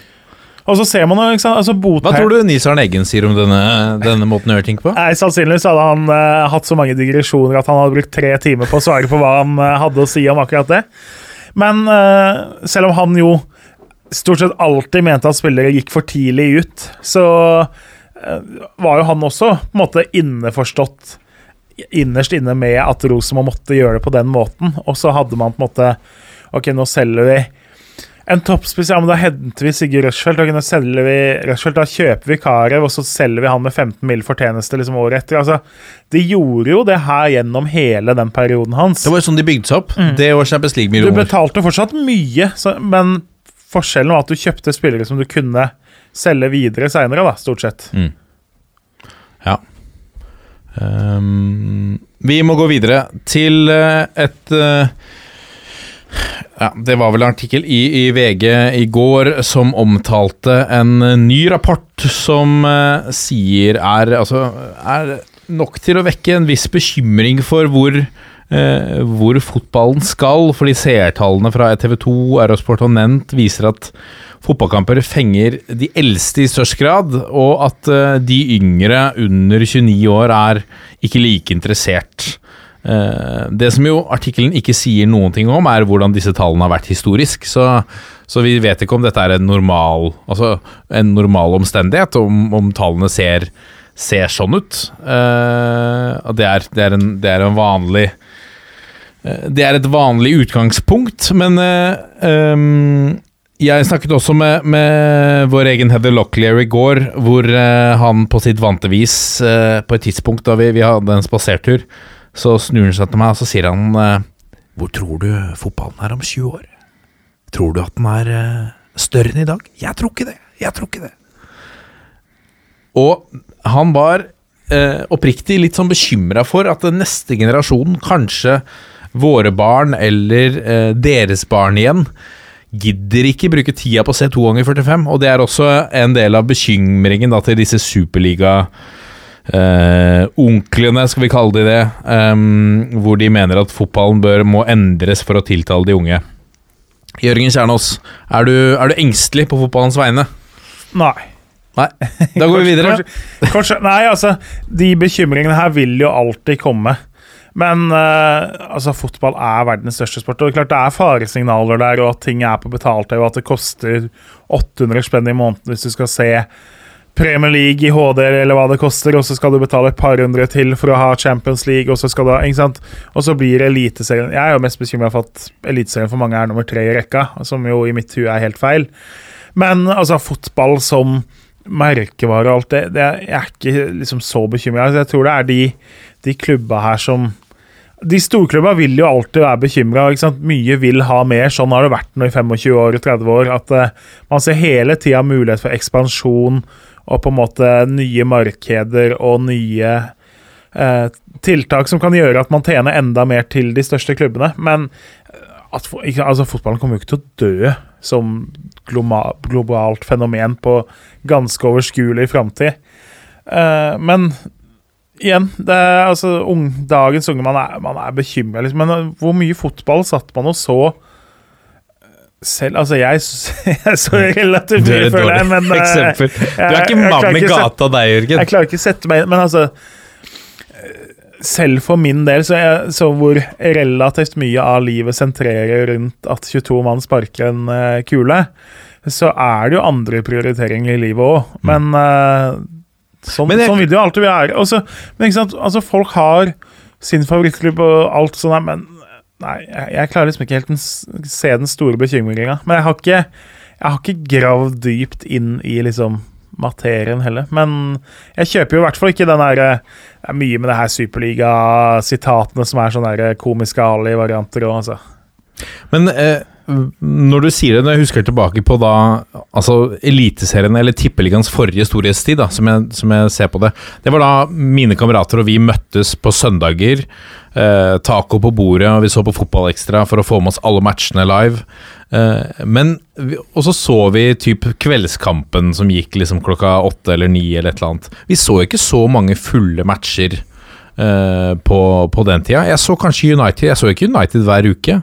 Og så ser man jo, ikke sant altså Hva tror du Nisaren Eggen sier om denne, denne måten å gjøre ting på? Nei, Sannsynligvis hadde han uh, hatt så mange digresjoner at han hadde brukt tre timer på å svare på hva han uh, hadde å si om akkurat det. Men uh, selv om han jo stort sett alltid mente at spillere gikk for tidlig ut, så var jo han også på en måte inneforstått innerst inne med at Rosenborg måtte gjøre det på den måten. Og så hadde man på en måte Ok, nå selger vi en toppspiss, ja, men da henter vi Sigurd Rushfeldt. og vi Rushfeldt, da kjøper vi Karev, og så selger vi han med 15 mill. fortjeneste liksom året etter. Altså, de gjorde jo det her gjennom hele den perioden hans. Det var jo sånn de bygde seg opp. Det var Champions Du League-millioner. betalte fortsatt mye, så, men forskjellen var at du kjøpte spillere som du kunne selge videre seinere, da, stort sett. Ja. Um, vi må gå videre til eh, et eh, ja, Det var vel en artikkel i, i VG i går som omtalte en eh, ny rapport som uh, sier er, altså, er nok til å vekke en viss bekymring for hvor, eh, hvor fotballen skal. Fordi seertallene fra TV 2, Eurosport og Nent viser at fotballkamper fenger de eldste i størst grad, og at eh, de yngre under 29 år er ikke like interessert. Eh, det som jo artikkelen ikke sier noen ting om, er hvordan disse tallene har vært historisk. Så, så vi vet ikke om dette er en normal, altså en normal omstendighet, om, om tallene ser, ser sånn ut. Eh, det er, det, er en, det er en vanlig eh, Det er et vanlig utgangspunkt, men ehm, jeg snakket også med, med vår egen Heather Locklear i går, hvor uh, han på sitt vante vis, uh, på et tidspunkt da vi, vi hadde en spasertur, så snur han seg til meg og så sier han eh, Hvor tror du fotballen er om 20 år? Tror du at den er eh, større enn i dag? Jeg tror ikke det. Jeg tror ikke det. Og han var eh, oppriktig litt sånn bekymra for at neste generasjon, kanskje våre barn eller eh, deres barn igjen, gidder ikke bruke tida på å se to ganger 45. Og det er også en del av bekymringen da, til disse superliga eh, onklene, skal vi kalle de det, ehm, hvor de mener at fotballen bør må endres for å tiltale de unge. Jørgen Kjernås, er du, er du engstelig på fotballens vegne? Nei. Nei. Da går vi videre. Kanskje, kanskje, nei, altså, de bekymringene her vil jo alltid komme. Men uh, altså, fotball er verdens største sport. Og klart det er faresignaler der, og at ting er på betalt, og at det koster 800 spenn i måneden hvis du skal se Premier League i HD, eller hva det koster, og så skal du betale et par hundre til for å ha Champions League, og så skal du ha, ikke sant? Og så blir Eliteserien Jeg er jo mest bekymra for at Eliteserien for mange er nummer tre i rekka, som jo i mitt hue er helt feil. Men altså, fotball som merkevare og alt det, det er, Jeg er ikke liksom så bekymra. Altså, jeg tror det er de, de klubba her som de storklubba vil jo alltid være bekymra. Mye vil ha mer. Sånn har det vært nå i 25 år og 30 år. At uh, man ser hele tida mulighet for ekspansjon og på en måte nye markeder og nye eh, tiltak som kan gjøre at man tjener enda mer til de største klubbene. Men at, altså, fotballen kommer jo ikke til å dø som globalt fenomen på ganske overskuelig framtid. Eh, men igjen, det er altså ung, dagens unge Man er, man er bekymra, liksom. Men eh, hvor mye fotball satt man og så selv Altså, jeg, jeg så relativt er mye før deg, men uh, eksempel. Du er ikke mann i gata, deg, Jørgen. jeg klarer ikke å sette meg inn, men altså eh, Selv for min del, så, jeg, så hvor relativt mye av livet sentrerer rundt at 22 mann sparker en uh, kule, så er det jo andre prioriteringer i livet òg. Men uh, sånn, Men jeg- sånn vil det jo alltid være. Også, men ikke sant, altså folk har sin favorittklubb og alt sånt, men nei, jeg, jeg klarer liksom ikke helt å se den store bekymringa. Men jeg har ikke jeg har ikke gravd dypt inn i liksom materien heller. Men jeg kjøper jo i hvert fall ikke den der eh, Det er mye med det her Superliga-sitatene som er sånne der komiske Ali-varianter òg, altså. Men eh, når du sier det, når jeg husker tilbake på da Altså Eliteserien, eller Tippeligaens forrige storhetstid, da, som jeg, som jeg ser på det Det var da mine kamerater og vi møttes på søndager. Eh, taco på bordet, og vi så på Fotballekstra for å få med oss alle matchene live. Eh, men Og så så vi typ Kveldskampen som gikk liksom klokka åtte eller ni eller et eller annet. Vi så ikke så mange fulle matcher Uh, på, på den tida. Jeg så kanskje United, jeg så ikke United hver uke.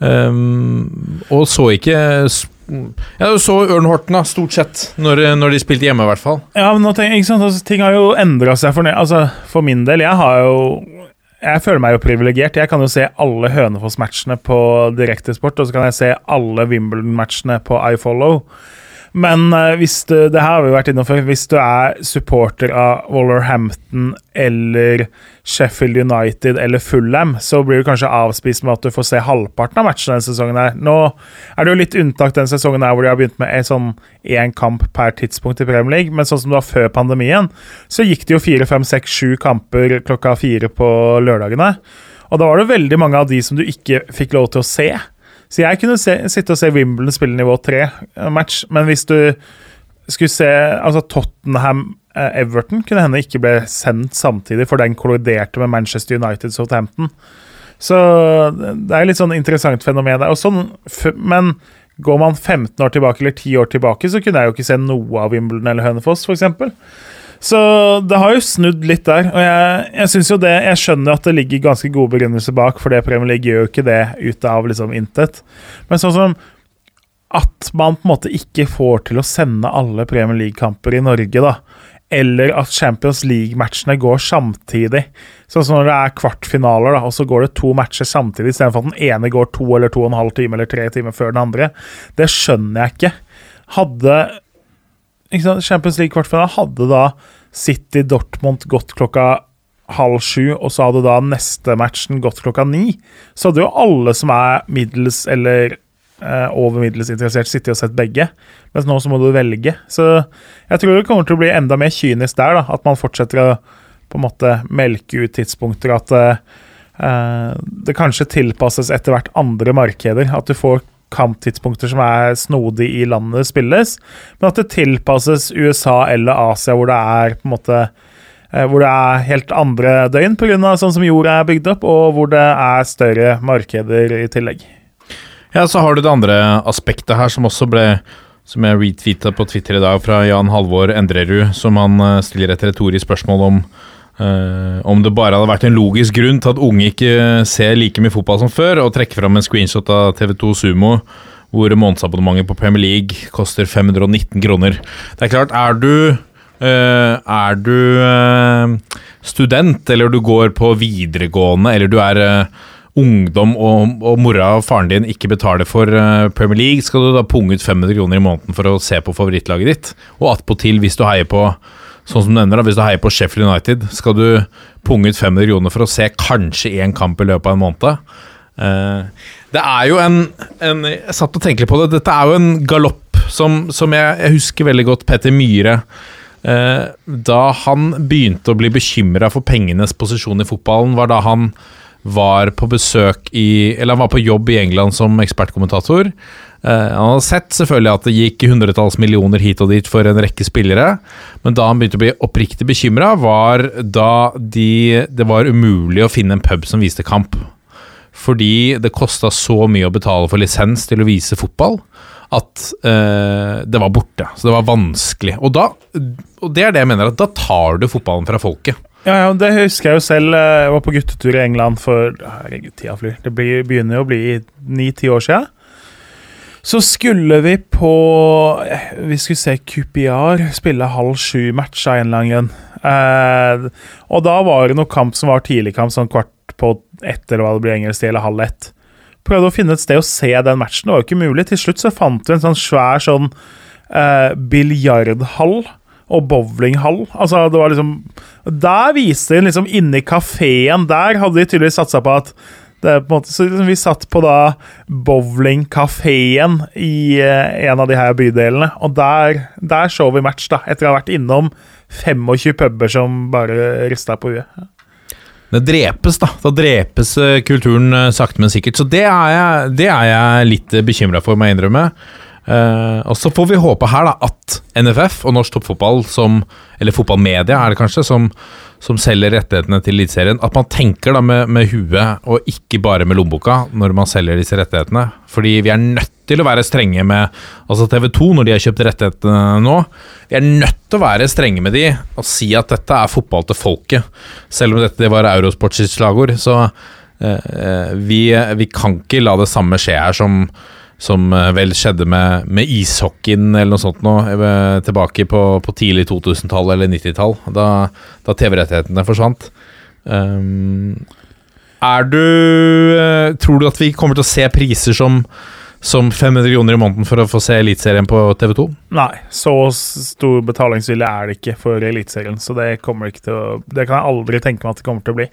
Um, og så ikke ja, Du så Ørn Horten, da, stort sett, når, når de spilte hjemme, i hvert fall. Ja, men tenker? Altså, ting har jo endra seg for, altså, for min del. Jeg har jo jeg føler meg jo privilegert. Jeg kan jo se alle Hønefoss-matchene på Direktesport, og så kan jeg se alle Wimbledon-matchene på iFollow. Men uh, hvis du, det her har vi vært innom før, hvis du er supporter av Wallerhampton eller Sheffield United eller Fulham, så blir du kanskje avspist med at du får se halvparten av matchene denne sesongen. her. Nå er det jo litt unntak denne sesongen her hvor de har begynt med en sånn én kamp per tidspunkt i Premier League, men sånn som det var før pandemien, så gikk det jo fire, fem, seks, sju kamper klokka fire på lørdagene. Og da var det veldig mange av de som du ikke fikk lov til å se. Så jeg kunne se, sitte og se Wimbledon spille nivå 3-match, men hvis du skulle se altså Tottenham-Everton kunne hende ikke ble sendt samtidig, for den kolliderte med Manchester United Southampton. Så det er litt sånn interessant fenomen der. Sånn, men går man 15 år tilbake eller 10 år tilbake, så kunne jeg jo ikke se noe av Wimbledon eller Hønefoss, f.eks. Så det har jo snudd litt der. Og jeg, jeg synes jo det Jeg skjønner at det ligger ganske gode begrunnelser bak, for det Premier League gjør jo ikke det ut av liksom intet. Men sånn som at man på en måte ikke får til å sende alle Premier League-kamper i Norge, da. Eller at Champions League-matchene går samtidig. Sånn som når det er kvartfinaler, da, og så går det to matcher samtidig, istedenfor at den ene går to eller to og en halv time eller tre timer før den andre. Det skjønner jeg ikke. Hadde Champions League-kvartfinale hadde da City Dortmund gått klokka halv sju, og så hadde da neste matchen gått klokka ni. Så hadde jo alle som er middels eller eh, over middels interessert, sittet og sett begge. Mens nå så må du velge. Så jeg tror det kommer til å bli enda mer kynisk der, da. At man fortsetter å på en måte melke ut tidspunkter. At eh, eh, det kanskje tilpasses etter hvert andre markeder. At du får kamptidspunkter som er snodig i landet spilles, men at det tilpasses USA eller Asia, hvor det er på en måte eh, hvor det er helt andre døgn pga. sånn som jorda er bygd opp, og hvor det er større markeder i tillegg. Ja, så har du det andre aspektet her, som også ble Som jeg retweeta på Twitter i dag, fra Jan Halvor Endrerud, som han eh, stiller et retorisk spørsmål om eh, om det bare hadde vært en logisk grunn til at unge ikke ser like mye fotball som før, og trekker fram en screenshot av TV2 Sumo hvor månedsabonnementet på Premier League koster 519 kroner. Det er klart, er du uh, Er du uh, student, eller du går på videregående, eller du er ungdom og, og mora og faren din ikke betaler for Premier League, skal du da punge ut 500 kroner i måneden for å se på favorittlaget ditt? Og attpåtil, hvis du heier på Sånn som du nevner da, Hvis du heier på Sheffield United, skal du punge ut 500 kroner for å se kanskje én kamp i løpet av en måned? Eh, det er jo en, en Jeg satt og tenkte på det. Dette er jo en galopp som, som jeg, jeg husker veldig godt Petter Myhre eh, Da han begynte å bli bekymra for pengenes posisjon i fotballen, var da han var på besøk i Eller han var på jobb i England som ekspertkommentator. Uh, han hadde sett selvfølgelig at det gikk hundretalls millioner hit og dit for en rekke spillere, men da han begynte å bli oppriktig bekymra, var da de, det var umulig å finne en pub som viste kamp. Fordi det kosta så mye å betale for lisens til å vise fotball, at uh, det var borte. Så det var vanskelig. Og da Og det er det jeg mener, at da tar du fotballen fra folket. Ja, ja, det husker jeg jo selv. eh, Jeg var på guttetur i England for Herregud, tida flyr. Det blir- begynner jo å bli ni-ti år siden. Så skulle vi på eh, Vi skulle se QPR spille halv sju-match en eller annen grunn. Eh, og da var det noe kamp som var tidligkamp, sånn kvart på ett, eller hva det blir engelsk, tid, eller halv ett. Prøvde å finne et sted å se den matchen, det var jo ikke mulig. Til slutt så fant vi en sånn svær sånn eh, biljardhall og bowlinghall. Altså, det var liksom Der viste de liksom inni kafeen Der hadde de tydeligvis satsa på at det er på en måte, så liksom Vi satt på da bowlingkafeen i eh, en av de her bydelene, og der, der så vi match, da. Etter å ha vært innom 25 puber som bare rista på huet. Det drepes, da. Da drepes eh, kulturen eh, sakte, men sikkert. Så det er jeg, det er jeg litt bekymra for, må jeg innrømme. Eh, og så får vi håpe her da at NFF og norsk toppfotball, som, eller fotballmedia er det kanskje, som, som selger rettighetene til Eliteserien, at man tenker da med, med huet og ikke bare med lommeboka når man selger disse rettighetene. Fordi vi er nødt til å være strenge med altså TV 2 når de har kjøpt rettighetene nå. Vi er nødt til å være strenge med de og si at dette er fotball til folket. Selv om dette var Eurosports slagord, så eh, vi, vi kan ikke la det samme skje her som som eh, vel skjedde med, med ishockeyen eller noe sånt nå, eh, tilbake på, på tidlig 2000-tall eller 90-tall, da, da TV-rettighetene forsvant. Um, er du eh, Tror du at vi kommer til å se priser som, som 500 kroner i måneden for å få se Eliteserien på TV2? Nei, så stor betalingsvilje er det ikke for Eliteserien, så det ikke til å Det kan jeg aldri tenke meg at det kommer til å bli.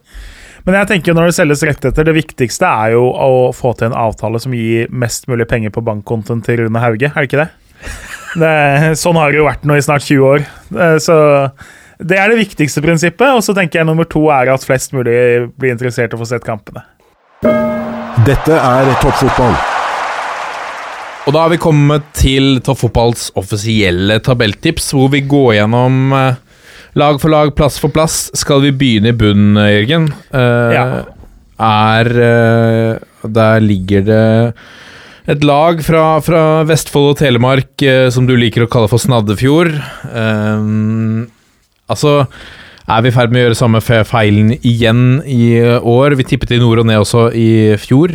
Men jeg tenker når det selges rettigheter, det viktigste er jo å få til en avtale som gir mest mulig penger på bankkontoen til Rune Hauge, er det ikke det? det sånn har det jo vært nå i snart 20 år. Eh, Så det er det viktigste prinsippet. Og så tenker jeg nummer to er at flest mulig blir interessert og får sett kampene. Dette er toppfotball. Og da har vi kommet til Toppfotballs offisielle tabelltips, hvor vi går gjennom eh, lag for lag, plass for plass. Skal vi begynne i bunnen, Jørgen? Uh, Ja. Er uh, Der ligger det et lag fra, fra Vestfold og Telemark uh, som du liker å kalle for Snaddefjord. Altså er vi i ferd med å gjøre samme fe- feilen igjen i år? Vi tippet i nord og ned også i fjor,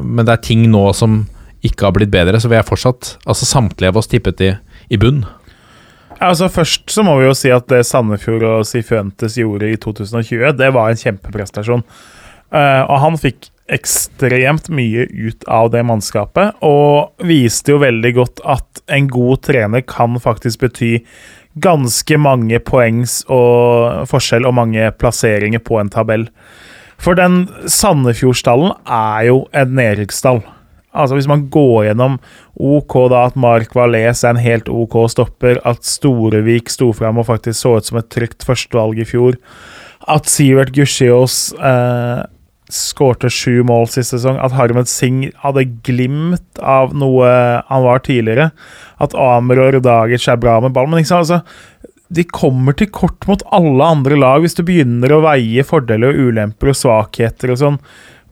men det er ting nå som ikke har blitt bedre, så vi er fortsatt Altså samtlige av oss tippet i, i bunn. Altså Først så må vi jo si at det Sandefjord og Sifuentes gjorde i 2020, det var en kjempeprestasjon. Uh, og han fikk ekstremt mye ut av det mannskapet, og viste jo veldig godt at en god trener kan faktisk bety ganske mange poengs og forskjell og mange plasseringer på en tabell. For den Sandefjordstallen er jo en nedrykksstall. Altså Hvis man går gjennom OK da at Mark Valais er en helt OK stopper, at Storevik sto fram og faktisk så ut som et trygt førstevalg i fjor, at Sivert Gussiås eh, skårte sju mål sist sesong, at Harmed Singh hadde glimt av noe han var tidligere, at Amer og Rudagic er bra med ball, men ikke sant, altså de kommer til kort mot alle andre lag hvis du begynner å veie fordeler og ulemper og svakheter og sånn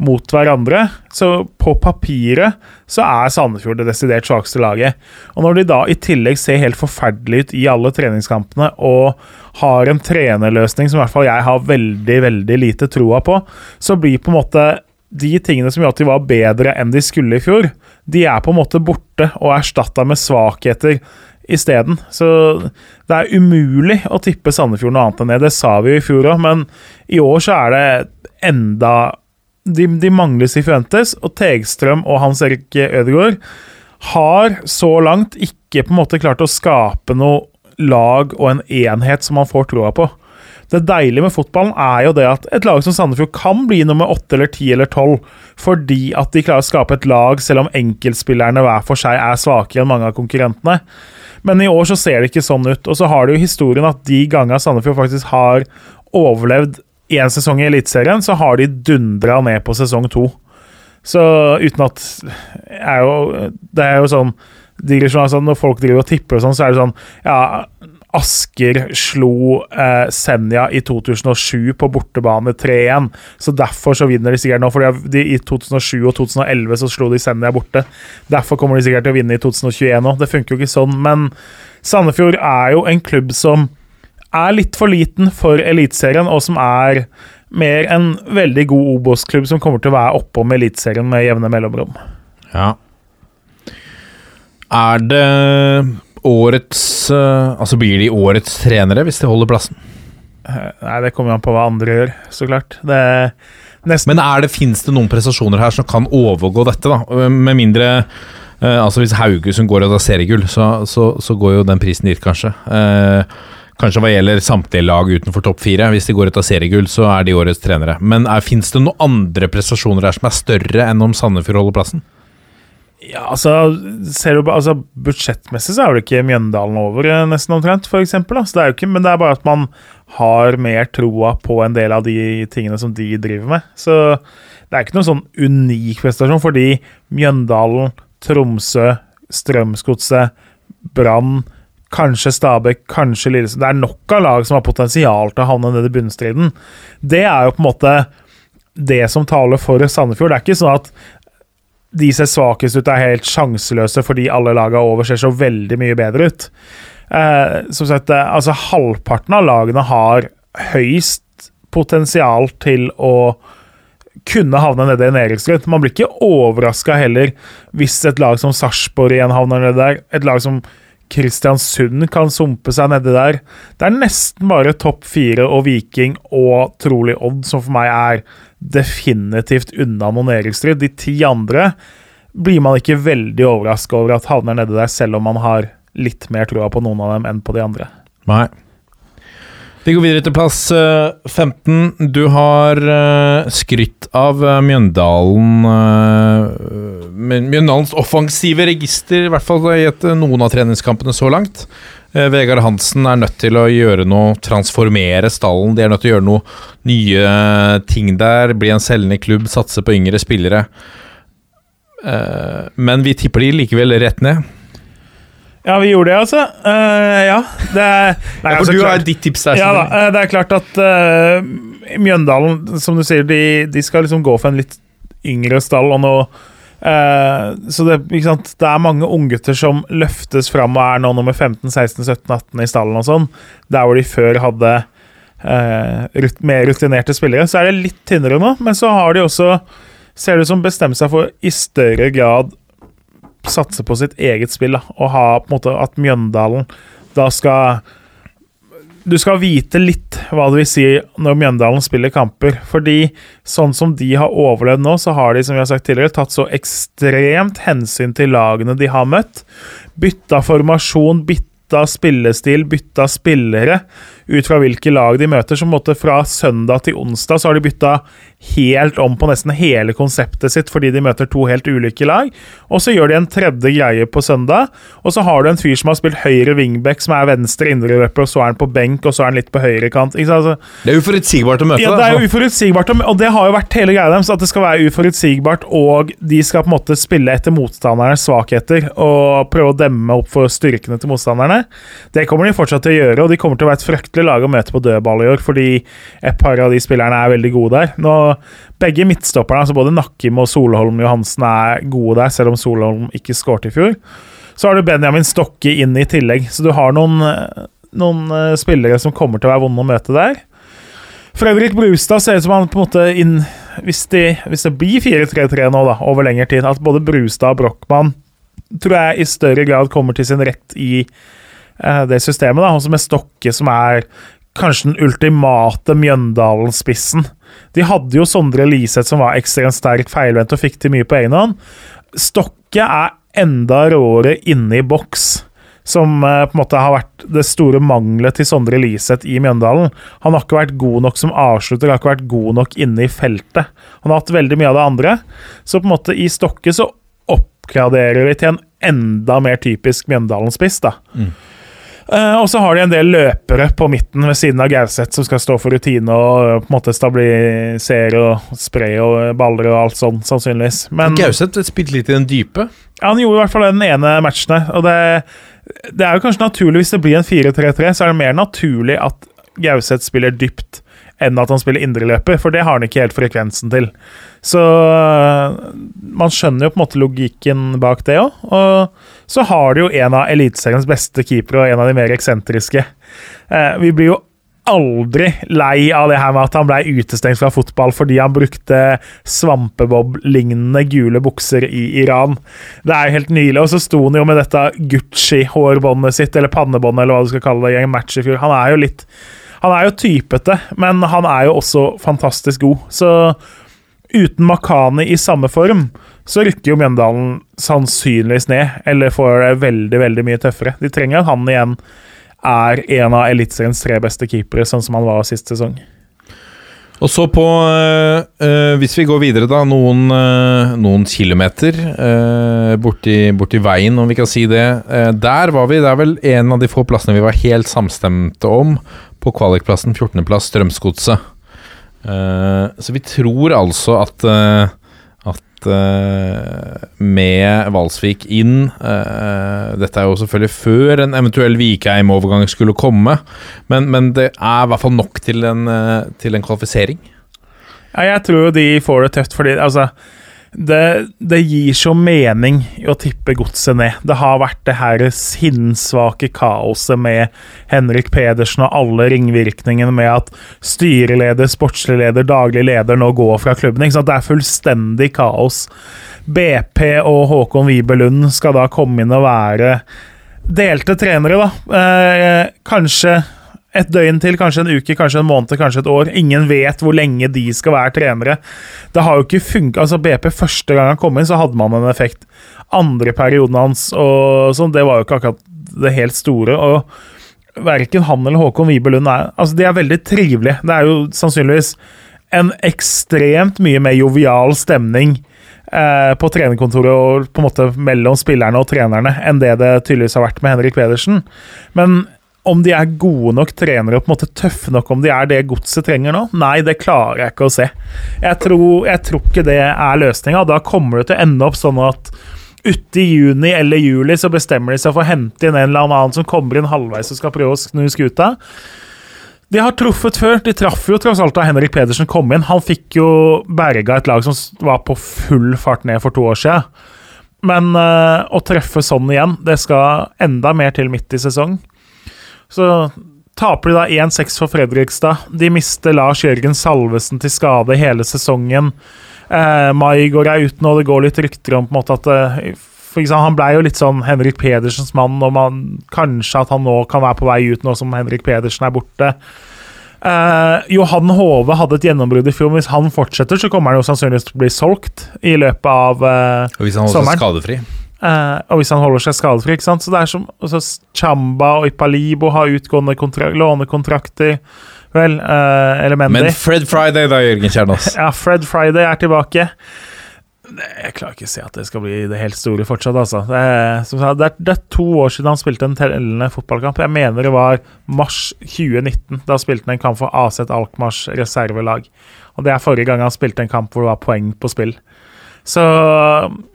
mot hverandre. Så på papiret så er Sandefjord det desidert svakeste laget. Og når de da i tillegg ser helt forferdelig ut i alle treningskampene og har en trenerløsning som i hvert fall jeg har veldig, veldig lite troa på, så blir på en måte de tingene som gjorde at de var bedre enn de skulle i fjor, de er på en måte borte og erstatta med svakheter isteden. Så det er umulig å tippe Sandefjord noe annet enn det. Det sa vi jo i fjor òg, men i år så er det enda De, de mangler Sifuentes, og Tegstrøm og Hans Erik Ødegaard har så langt ikke på en måte klart å skape noe lag og en enhet som man får troa på. Det deilige med fotballen er jo det at et lag som Sandefjord kan bli nummer åtte eller ti eller tolv, fordi at de klarer å skape et lag selv om enkeltspillerne hver for seg er svakere enn mange av konkurrentene. Men i år så ser det ikke sånn ut. Og så har du jo historien at de gangene Sandefjord faktisk har overlevd én sesong i Eliteserien, så har de dundra ned på sesong to. Så uten at er jo, Det er jo sånn digresjon, altså Når folk driver og tipper og sånn, så er det sånn Ja, Asker slo eh, Senja i 2007 på bortebane 3-1. Så derfor så vinner de sikkert nå. For I 2007 og 2011 så slo de Senja borte. Derfor kommer de sikkert til å vinne i 2021 òg. Det funker jo ikke sånn. Men Sandefjord er jo en klubb som er litt for liten for Eliteserien, og som er mer en veldig god Obos-klubb som kommer til å være oppom Eliteserien med jevne mellomrom. Ja. Er det årets eh, Altså blir de årets trenere hvis de holder plassen? Eh, Nei, det kommer an på hva andre gjør, så klart. Det er nesten Men er det, fins det noen prestasjoner her som kan overgå dette, da? Med mindre eh, Altså Hvis Haugesund går og tar seriegull, så, så, så går jo den prisen dit, kanskje. Eh, kanskje hva gjelder samtlige lag utenfor topp fire. Hvis de går ut av seriegull, så er de årets trenere. Men fins det noen andre prestasjoner her som er større enn om Sandefjord holder plassen? Ja, altså, du, altså Budsjettmessig så er det ikke Mjøndalen over, eh, nesten omtrent, for eksempel. Det er jo ikke, men det er bare at man har mer troa på en del av de tingene som de driver med. Så det er ikke noen sånn unik prestasjon, fordi Mjøndalen, Tromsø, Strømsgodset, Brann, kanskje Stabæk, kanskje Lillesand Det er nok av lag som har potensial til å havne nede i bunnstriden. Det er jo på en måte det som taler for Sandefjord. Det er ikke sånn at de ser svakest ut, er helt sjanseløse fordi alle lagene over ser så veldig mye bedre ut. Eh, som sagt, eh, altså halvparten av lagene har høyst potensial til å kunne havne nede i en nedrykksstrid. Man blir ikke overraska heller hvis et lag som Sarpsborg igjen havner nede der. Et lag som Kristiansund kan sumpe seg nedi der. Det er nesten bare topp fire og Viking og trolig Odd som for meg er definitivt unna noen nedrykksstrid. De ti andre blir man ikke veldig overraska over at havner nedi der, selv om man har litt mer troa på noen av dem enn på de andre. Nei. Vi går videre til plass eh, 15. Du har uh, skrytt av eh, Mjøndalen eh, Mjøndalens offensive register, i hvert fall i noen av treningskampene så langt. Eh, Vegard Hansen er nødt til å gjøre noe, transformere stallen. De er nødt til å gjøre noe nye ting der. Bli en selgende klubb, satse på yngre spillere. Eh, men vi tipper de likevel rett ned. Ja, vi gjorde det, altså. Uh, ja. Det er, nei, altså, klart- ditt tips der. Ja da, eh, det er klart at uh, Mjøndalen, som du sier, de, de skal liksom gå for en litt yngre stall. og nå uh, så det, det er mange unggutter som løftes fram og er nå nummer 15, 16, 17, 18 i stallen og sånn. Der hvor de før hadde rut- mer rutinerte spillere. Så er det litt tynnere nå, men så har de også Ser det ut som bestemt seg for i større grad satse på sitt eget spill. Da, og ha på en måte at Mjøndalen da skal Du skal vite litt hva det vil si når Mjøndalen spiller kamper. Fordi sånn som de har overlevd nå, så har de som vi har sagt tidligere, tatt så ekstremt hensyn til lagene de har møtt. Bytta formasjon, bytta spillestil, bytta spillere ut fra hvilke lag de møter. Så på en måte fra søndag til onsdag så har de bytta helt om på nesten hele konseptet sitt fordi de møter to helt ulike lag. Og så gjør de en tredje greie på søndag, og så har du en fyr som har spilt høyre wingback, som er venstre indreløper, og så er han på benk, og så er han litt på høyrekant. kant. Altså, Det er uforutsigbart å møte. ja, det er jo uforutsigbart, og det har jo vært hele greia deres. At det skal være uforutsigbart, og de skal på en måte spille etter motstandernes svakheter og prøve å demme opp for styrkene til motstanderne. Det kommer de fortsatt til å gjøre, og de kommer til å være et fryktelig lag å møte på dødball i år, fordi et par av de spillerne er veldig gode der. Nå, begge midtstopperne, altså både Nakkim og Solholm Johansen, er gode der, selv om Solholm ikke skåret i fjor. Så har du Benjamin Stokke inn i tillegg, så du har noen, noen eh, spillere som kommer til å være vonde å møte der. Fredrik Brustad ser ut som han på en måte inn, hvis, de, hvis det blir 4-3-3 nå, da, over lengre tid, at både Brustad og Brochmann tror jeg i større grad kommer til sin rett i det systemet. da, Også med Stokke, som er kanskje den ultimate Mjøndalen-spissen. De hadde jo Sondre Liseth, som var ekstremt sterk feilvendt og fikk til mye på egen hånd. Stokke er enda råere inne i boks som eh, på en måte har vært det store manglet til Sondre Liseth i Mjøndalen. Han har ikke vært god nok som avslutter, har ikke vært god nok inne i feltet. Han har hatt veldig mye av det andre. Så på en måte i Stokke så oppgraderer vi til en enda mer typisk Mjøndalen-spiss, da. Eh, og så har de en del løpere på midten ved siden av Gauseth som skal stå for rutine og eh, på en måte stabilisere og spre og baller og alt sånn, sannsynligvis. Men Gauseth spilte litt i den dype. ja, han gjorde i hvert fall den ene matchen og det Det er jo kanskje naturlig hvis det blir en 4-3-3, så er det mer naturlig at Gauseth spiller dypt enn at han spiller indreløper, for det har han ikke helt frekvensen til. Så øh, man skjønner jo på en måte logikken bak det òg. Og så har du jo en av Eliteseriens beste keepere, og en av de mer eksentriske. Eh, vi blir jo aldri lei av det her med at han ble utestengt fra fotball fordi han brukte svampebob-lignende gule bukser i Iran. Det er jo helt nylig. Og så sto han jo med dette Gucci-hårbåndet sitt, eller pannebåndet, eller hva du skal kalle det, i en match i fjor. Han er jo litt Han er jo typete, men han er jo også fantastisk god. Så uten Makani i samme form, så rykker jo Mjøndalen sannsynligvis ned, eller får det veldig, veldig mye tøffere. De trenger at han igjen er en av Eliteseriens tre beste keepere, sånn som han var sist sesong. Og så på øh, Hvis vi går videre, da. Noen, øh, noen kilometer øh, borti, borti veien, om vi kan si det. Der var vi. Det er vel en av de få plassene vi var helt samstemte om. På kvalikplassen 14.-plass, Strømsgodset. Uh, så vi tror altså at uh, at uh, med Valsvik inn Dette er jo selvfølgelig før en eventuell Vikheim-overgang skulle komme, men, men, det er i hvert fall nok til en, til en kvalifisering. Ja, jeg tror jo de får det tøft, fordi altså det, det, gir så mening å tippe godset ned. Det har vært det her sinnssvake kaoset med Henrik Pedersen og alle ringvirkningene med at styreleder, sportslig leder, daglig leder nå går fra klubben. Det er fullstendig kaos. BP og Håkon Wibelund skal da komme inn og være delte trenere, da. Eh, kanskje et døgn til, kanskje en uke, kanskje en måned, kanskje et år. Ingen vet hvor lenge de skal være trenere. Det har jo ikke funka. Altså, BP første gang han kom inn, så hadde man en effekt. Andre perioden hans og sånn, det var jo ikke akkurat det helt store. og Verken han eller Håkon Wibelund er Altså, de er veldig trivelige. Det er jo sannsynligvis en ekstremt mye mer jovial stemning eh, på trenerkontoret og på en måte mellom spillerne og trenerne enn det det tydeligvis har vært med Henrik Pedersen. Men om de er gode nok trenere og på en måte tøffe nok om de er det godset trenger nå? Nei, det klarer jeg ikke å se. Jeg tror, jeg tror ikke det er løsninga. Da kommer det til å ende opp sånn at ute i juni eller juli så bestemmer de seg for å hente inn en eller annen som kommer inn halvveis og skal prøve å snu skuta. De har truffet før. De traff jo tross alt da Henrik Pedersen kom inn. Han fikk jo berga et lag som var på full fart ned for to år siden. Men uh, å treffe sånn igjen, det skal enda mer til midt i sesong. Så taper de da 1-6 for Fredrikstad. De mister Lars Jørgen Salvesen til skade hele sesongen. Eh, Maigård er ute nå, det går litt rykter om på en måte at eh, eksempel, Han ble jo litt sånn Henrik Pedersens mann, og man, kanskje at han nå kan være på vei ut nå som Henrik Pedersen er borte. Eh, Johan Hove hadde et gjennombrudd i fjor. Hvis han fortsetter, så kommer han jo sannsynligvis til å bli solgt i løpet av eh, og hvis han holder seg skadefri? Uh, og hvis han holder seg skadefri. ikke sant? Så det er som altså, Chamba og Ipalibo har utgående lånekontrakter. Vel, uh, eller Mendy. Men Fred Friday, da, Jørgen Kjernås? ja, Fred Friday er tilbake. Jeg klarer ikke å se at det skal bli det helt store fortsatt, altså. Det er, det, er, det er, to år siden han spilte en tellende fotballkamp. Jeg mener det var mars 2019. Da spilte han en kamp for AZ Alkmaars reservelag. Og det er forrige gang han spilte en kamp hvor det var poeng på spill. Så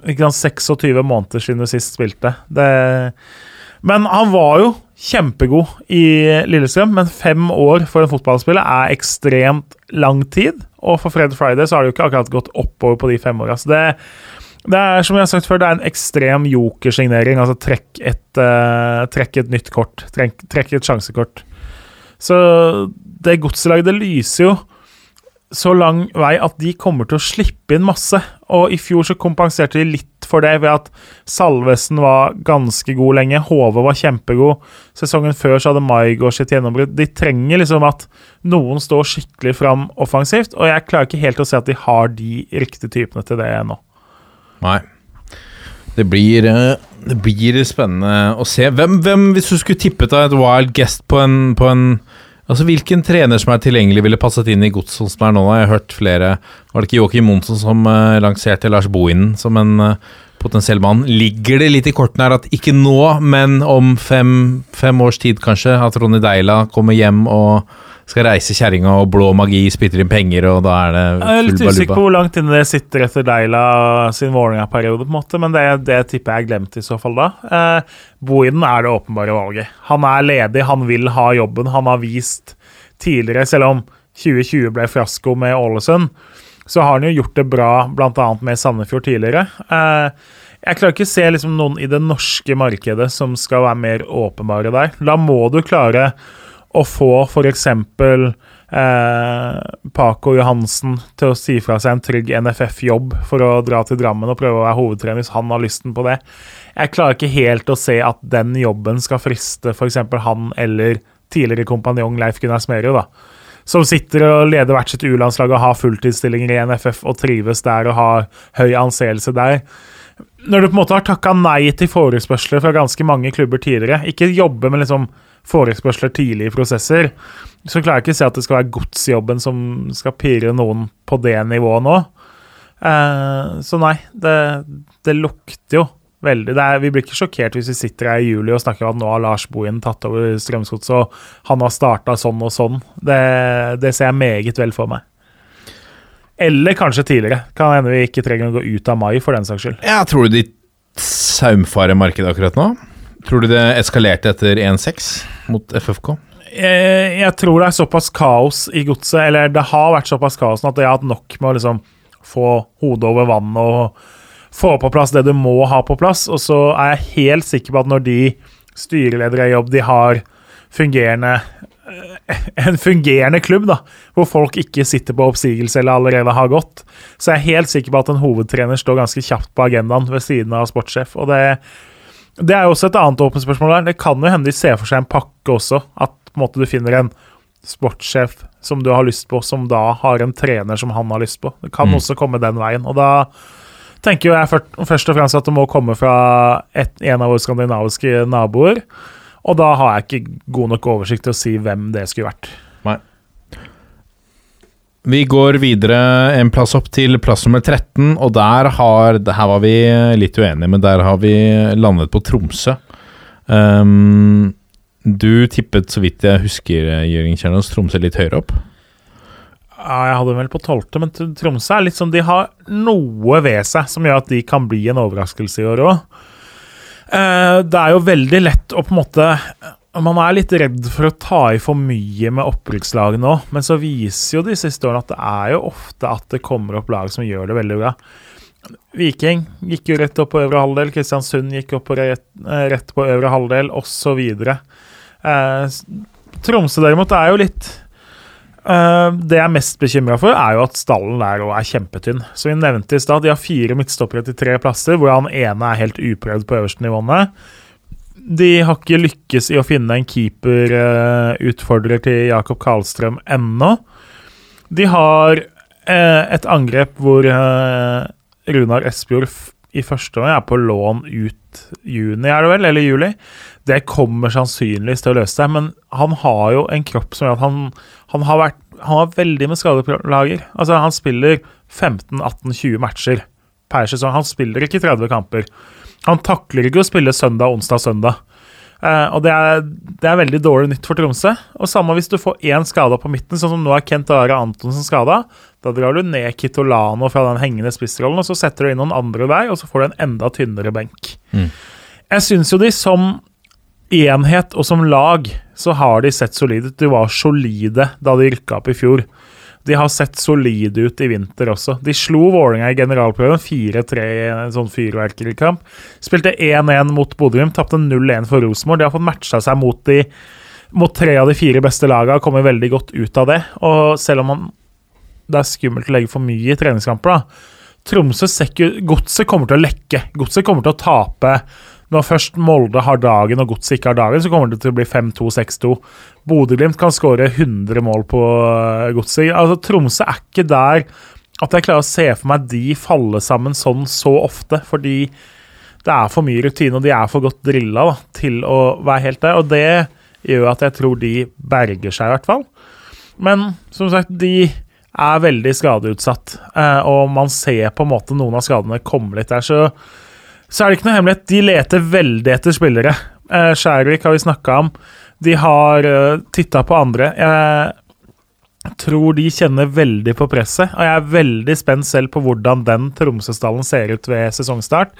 ikke sant, 26 måneder siden du sist spilte. Det, men han var jo kjempegod i Lillestrøm, men fem år for en fotballspiller er ekstremt lang tid. Og for Fred Friday så har det jo ikke akkurat gått oppover på de fem åra. Det, det, er som jeg har sagt før, det er en ekstrem jokersignering. Altså trekk et, uh, trekk et nytt kort. Trekk, trekk et sjansekort. Så det godselaget, det lyser jo så lang vei at de kommer til å slippe inn masse. Og i fjor så kompenserte de litt for det ved at Salvesen var ganske god lenge. Hove var kjempegod. Sesongen før så hadde Maigård sitt gjennombrudd. De trenger liksom at noen står skikkelig fram offensivt, og jeg klarer ikke helt å se at de har de riktige typene til det nå. Nei. Det blir, eh, det blir spennende å se. Hvem, hvem, hvis du skulle tippet deg et wild guest på en, på en Altså Hvilken trener som er tilgjengelig, ville passet inn i godset som er nå? Jeg har hørt flere Var det ikke Joakim Monsen som uh, lanserte Lars Bohinen som en uh, potensiell mann? Ligger det litt i kortene her at ikke nå, men om fem, fem, års tid kanskje, at Ronny Deila kommer hjem og skal reise kjerringa, og blå magi spytter inn penger, og da er det Jeg er litt full usikker på hvor langt inne det sitter etter Deila sin Vålerenga-periode, på en måte, men det, det tipper jeg er glemt i så fall da. Eh, Bohinen er det åpenbare valget. Han er ledig, han vil ha jobben. Han har vist tidligere, selv om 2020 ble fiasko med Ålesund, så har han jo gjort det bra bl.a. med Sandefjord tidligere. Eh, jeg klarer ikke å se liksom noen i det norske markedet som skal være mer åpenbare der. Da må du klare å få f.eks. Eh, Paco Johansen til å si fra seg en trygg NFF-jobb for å dra til Drammen og prøve å være hovedtrener hvis han har lysten på det. Jeg klarer ikke helt å se at den jobben skal friste f.eks. han eller tidligere kompanjong Leif Gunnar Smerud, da. Som sitter og leder hvert sitt U-landslag og har fulltidsstillinger i NFF og trives der og har høy anseelse der. Når du på en måte har takka nei til forespørsler fra ganske mange klubber tidligere, ikke jobbe med liksom forespørsler tidlig i prosesser, så klarer jeg ikke å se at det skal være godsjobben som skal pirre noen på det nivået nå. Eh, så nei, det, det lukter jo veldig er, Vi blir ikke sjokkert hvis vi sitter her i juli og snakker om at nå har Lars Bohin tatt over Strømsgodset, og han har starta sånn og sånn. Det, det ser jeg meget vel for meg. Eller kanskje tidligere. Kan hende vi ikke trenger å gå ut av mai, for den saks skyld. Ja, tror du de saumfarer markedet akkurat nå? Tror du det eskalerte etter 1-6 mot FFK? Jeg, jeg tror det er såpass kaos i godset, eller det har vært såpass kaos at jeg har hatt nok med å liksom få hodet over vann og få på plass det du må ha på plass. Og så er jeg helt sikker på at når de styreledere i jobb, de har fungerende eh, en fungerende klubb, da, hvor folk ikke sitter på oppsigelse eller allerede har gått, så jeg er helt sikker på at en hovedtrener står ganske kjapt på agendaen ved siden av sportssjef. og det det er jo også et annet åpent spørsmål der. Det kan jo hende de ser for seg en pakke også. At på en måte du finner en sportssjef som du har lyst på, som da har en trener som han har lyst på. Det kan Mm. også komme den veien. Og da tenker jo jeg først og fremst at det må komme fra et, en av våre skandinaviske naboer. Og da har jeg ikke god nok oversikt til å si hvem det skulle vært. Nei. Vi går videre en plass opp til plass nummer 13, og der har Her var vi litt uenige, men der har vi landet på Tromsø. Um, du tippet, så vidt jeg husker, Jørgen Kjernås, Tromsø litt høyere opp. Ja, jeg hadde vel på tolvte, men Tromsø er litt sånn De har noe ved seg som gjør at de kan bli en overraskelse i år òg. Det er jo veldig lett å på en måte Man er litt redd for å ta i for mye med opprykkslaget nå, men så viser jo de siste årene at det er jo ofte at det kommer opp lag som gjør det veldig bra. Viking gikk jo rett opp på øvre halvdel, Kristiansund gikk opp på rett, eh, rett på øvre halvdel, osv. Eh, Tromsø derimot er jo litt Eh, det jeg er mest bekymra for, er jo at stallen der òg er kjempetynn. Som vi nevnte i stad, de har fire midtstoppere til tre plasser, hvor han ene er helt uprøvd på øverste nivåene. De har ikke lykkes i å finne en keeperutfordrer til Jakob Karlstrøm ennå. De har eh, et angrep hvor eh, Runar Espejord i første omgang er på lån ut juni, er det vel, eller juli. Det kommer sannsynligvis til å løse seg, men han har jo en kropp som gjør at han, han har vært han har veldig med skadeplager. Altså, han spiller 15-18-20 matcher per sesong. Han spiller ikke 30 kamper. Han takler ikke å spille søndag, onsdag, søndag. Uh, og det er, det er veldig dårlig nytt for Tromsø. Og samme hvis du får én skada på midten, sånn som nå er Kent Are Antonsen skada. Da drar du ned Kitolano fra den hengende spissrollen, og så setter du inn noen andre der, og så får du en enda tynnere benk. Mm. Jeg syns jo de som enhet og som lag så har de sett solide ut. De var solide da de rykka opp i fjor. De har sett solide ut i vinter også. De slo Vålerenga i generalprøven 4-3 i en sånn fyrverkerikamp. Spilte 1-1 mot Bodø-Glimt, tapte 0-1 for Rosenborg. De har fått matcha seg mot, de, mot tre av de fire beste lagene og kommer veldig godt ut av det. Og selv om man, det er skummelt å legge for mye i treningskamper, da. Tromsø Godset kommer til å lekke. Godset kommer til å tape når først Molde har dagen og Godset ikke har dagen, så kommer det til å bli 5-2-6-2. Bodø-Glimt kan skåre 100 mål på eh, Godset. Altså, Tromsø er ikke der at jeg klarer å se for meg de falle sammen sånn så ofte, fordi det er for mye rutine, og de er for godt drilla til å være helt der. Og det gjør at jeg tror de berger seg, i hvert fall. Men som sagt, de er veldig skadeutsatt, eh, og man ser på en måte noen av skadene komme litt der. Så, så er det ikke noe hemmelighet. De leter veldig etter spillere. Eh, Skjærvik har vi snakka om. De har uh, titta på andre. Jeg, tror de kjenner veldig på presset, og jeg er veldig spent selv på hvordan den Tromsø-stallen ser ut ved sesongstart.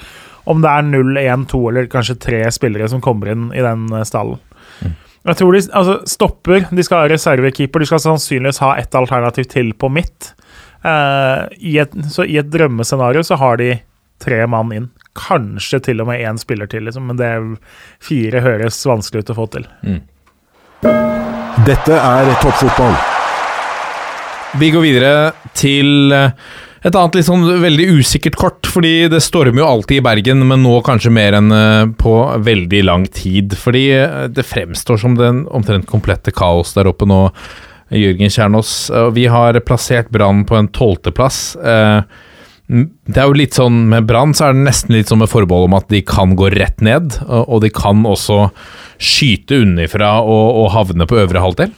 Om det er 0, 1, 2 eller kanskje tre spillere som kommer inn i den stallen. stallen. Jeg tror de altså, stopper. De skal ha reservekeeper. De skal sannsynligvis ha ett alternativ til på midt. Eh, i et, så i et drømmescenario så har de tre mann inn. Kanskje til og med én spiller til, liksom, men det fire høres vanskelig ut å få til. Dette er toppfotball. Vi går videre til eh, et annet litt sånn veldig usikkert kort, fordi det stormer jo alltid i Bergen, men nå kanskje mer enn eh, på veldig lang tid. Fordi eh, det fremstår som den omtrent komplette kaos der oppe nå, Jørgen Kjernås. Vi har plassert Brann på en tolvteplass. Det er jo litt sånn Med Brann så er det nesten litt som med forbehold om at de kan gå rett ned, og de kan også skyte unnifra og, og havne på øvre halvdel.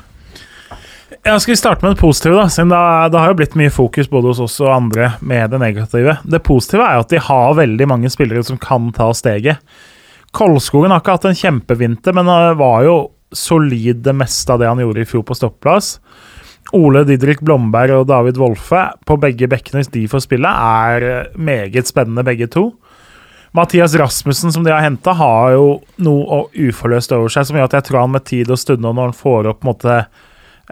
Ja, skal vi starte med det positive, da? Siden det, har jo blitt mye fokus både hos oss og andre med det negative. Det positive er jo at de har veldig mange spillere som kan ta steget. Kolskogen har ikke hatt en kjempevinter, men han var jo solid det meste av det han gjorde i fjor på stopplass. Ole Didrik Blomberg og David Wolfe på begge bekkene, hvis de får spille, er meget spennende, begge to. Mathias Rasmussen, som de har henta, har jo noe uforløst over seg som gjør at jeg tror han med tid og stunder, når han får opp måte,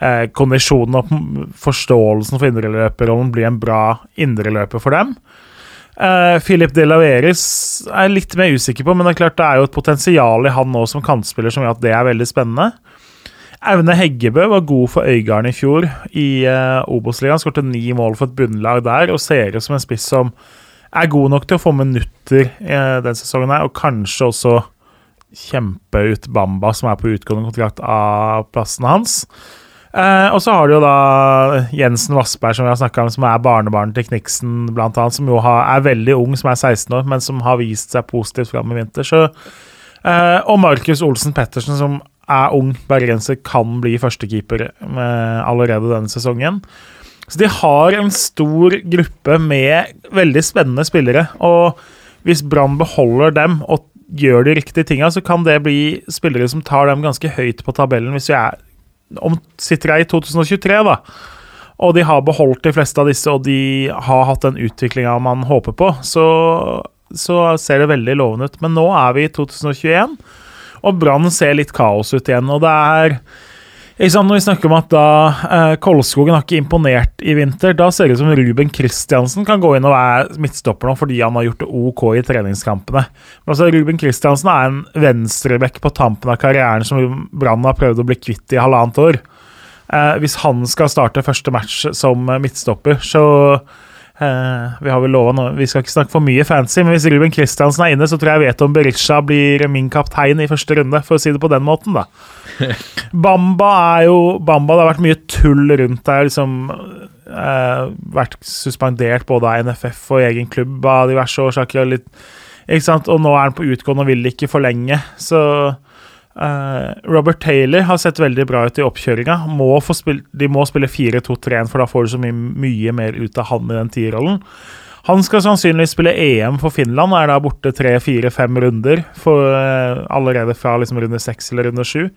eh, kondisjonen og forståelsen for indreløperrollen, blir en bra indreløper for dem. Eh, Philip De Laveris er jeg litt mer usikker på, men det er klart det er jo et potensial i han nå som kantspiller som gjør at det er veldig spennende. Aune Heggebø var god for Øygarden i fjor i uh, Obos-ligaen. Skårte ni mål for et bunnlag der og ser ut som en spiss som er god nok til å få minutter uh, den sesongen her, og kanskje også kjempe ut Bamba, som er på utgående kontrakt av plassen hans. Eh, og så har du jo da Jensen Vassberg, som vi har snakka om, som er barnebarnet til Kniksen, blant annet, som jo har, er veldig ung, som er 16 år, men som har vist seg positivt fram i vinter. Så, eh, og Markus Olsen Pettersen, som er ung bergenser, kan bli førstekeeper eh, allerede denne sesongen. Så de har en stor gruppe med veldig spennende spillere. Og hvis Brann beholder dem og gjør de riktige tinga, så kan det bli spillere som tar dem ganske høyt på tabellen hvis vi er om, sitter jeg i 2023, da, og de har beholdt de fleste av disse, og de har hatt den utviklinga man håper på, så, så, ser det veldig lovende ut. Men nå er vi i 2021, og Brann ser litt kaos ut igjen. Og det er ikke Når vi snakker om at da eh, Kolskogen har ikke imponert i vinter, da ser det ut som Ruben Kristiansen kan gå inn og være midtstopper nå fordi han har gjort det OK i treningskampene. Men altså, Ruben Kristiansen er en venstrebekk på tampen av karrieren som Brann har prøvd å bli kvitt i halvannet år. Eh, hvis han skal starte første match som midtstopper, så Uh, vi har vel lova noe Vi skal ikke snakke for mye fancy, men hvis Ruben Kristiansen er inne, så tror jeg jeg vet om Berisha blir min kaptein i første runde, for å si det på den måten, da. Bamba er jo Bamba, det har vært mye tull rundt der. Liksom uh, Vært suspendert både av NFF og egen klubb av diverse årsaker. Og, litt, ikke sant? og nå er han på utgående og vil ikke forlenge, så Robert Taylor har sett veldig bra ut i oppkjøringa. de må spille 4-2-3-1, for da får du så mye, mye, mer ut av han i den tierrollen. Han skal sannsynligvis spille EM for Finland, er da borte tre-fire-fem runder for, uh, allerede fra liksom runde seks eller runde sju.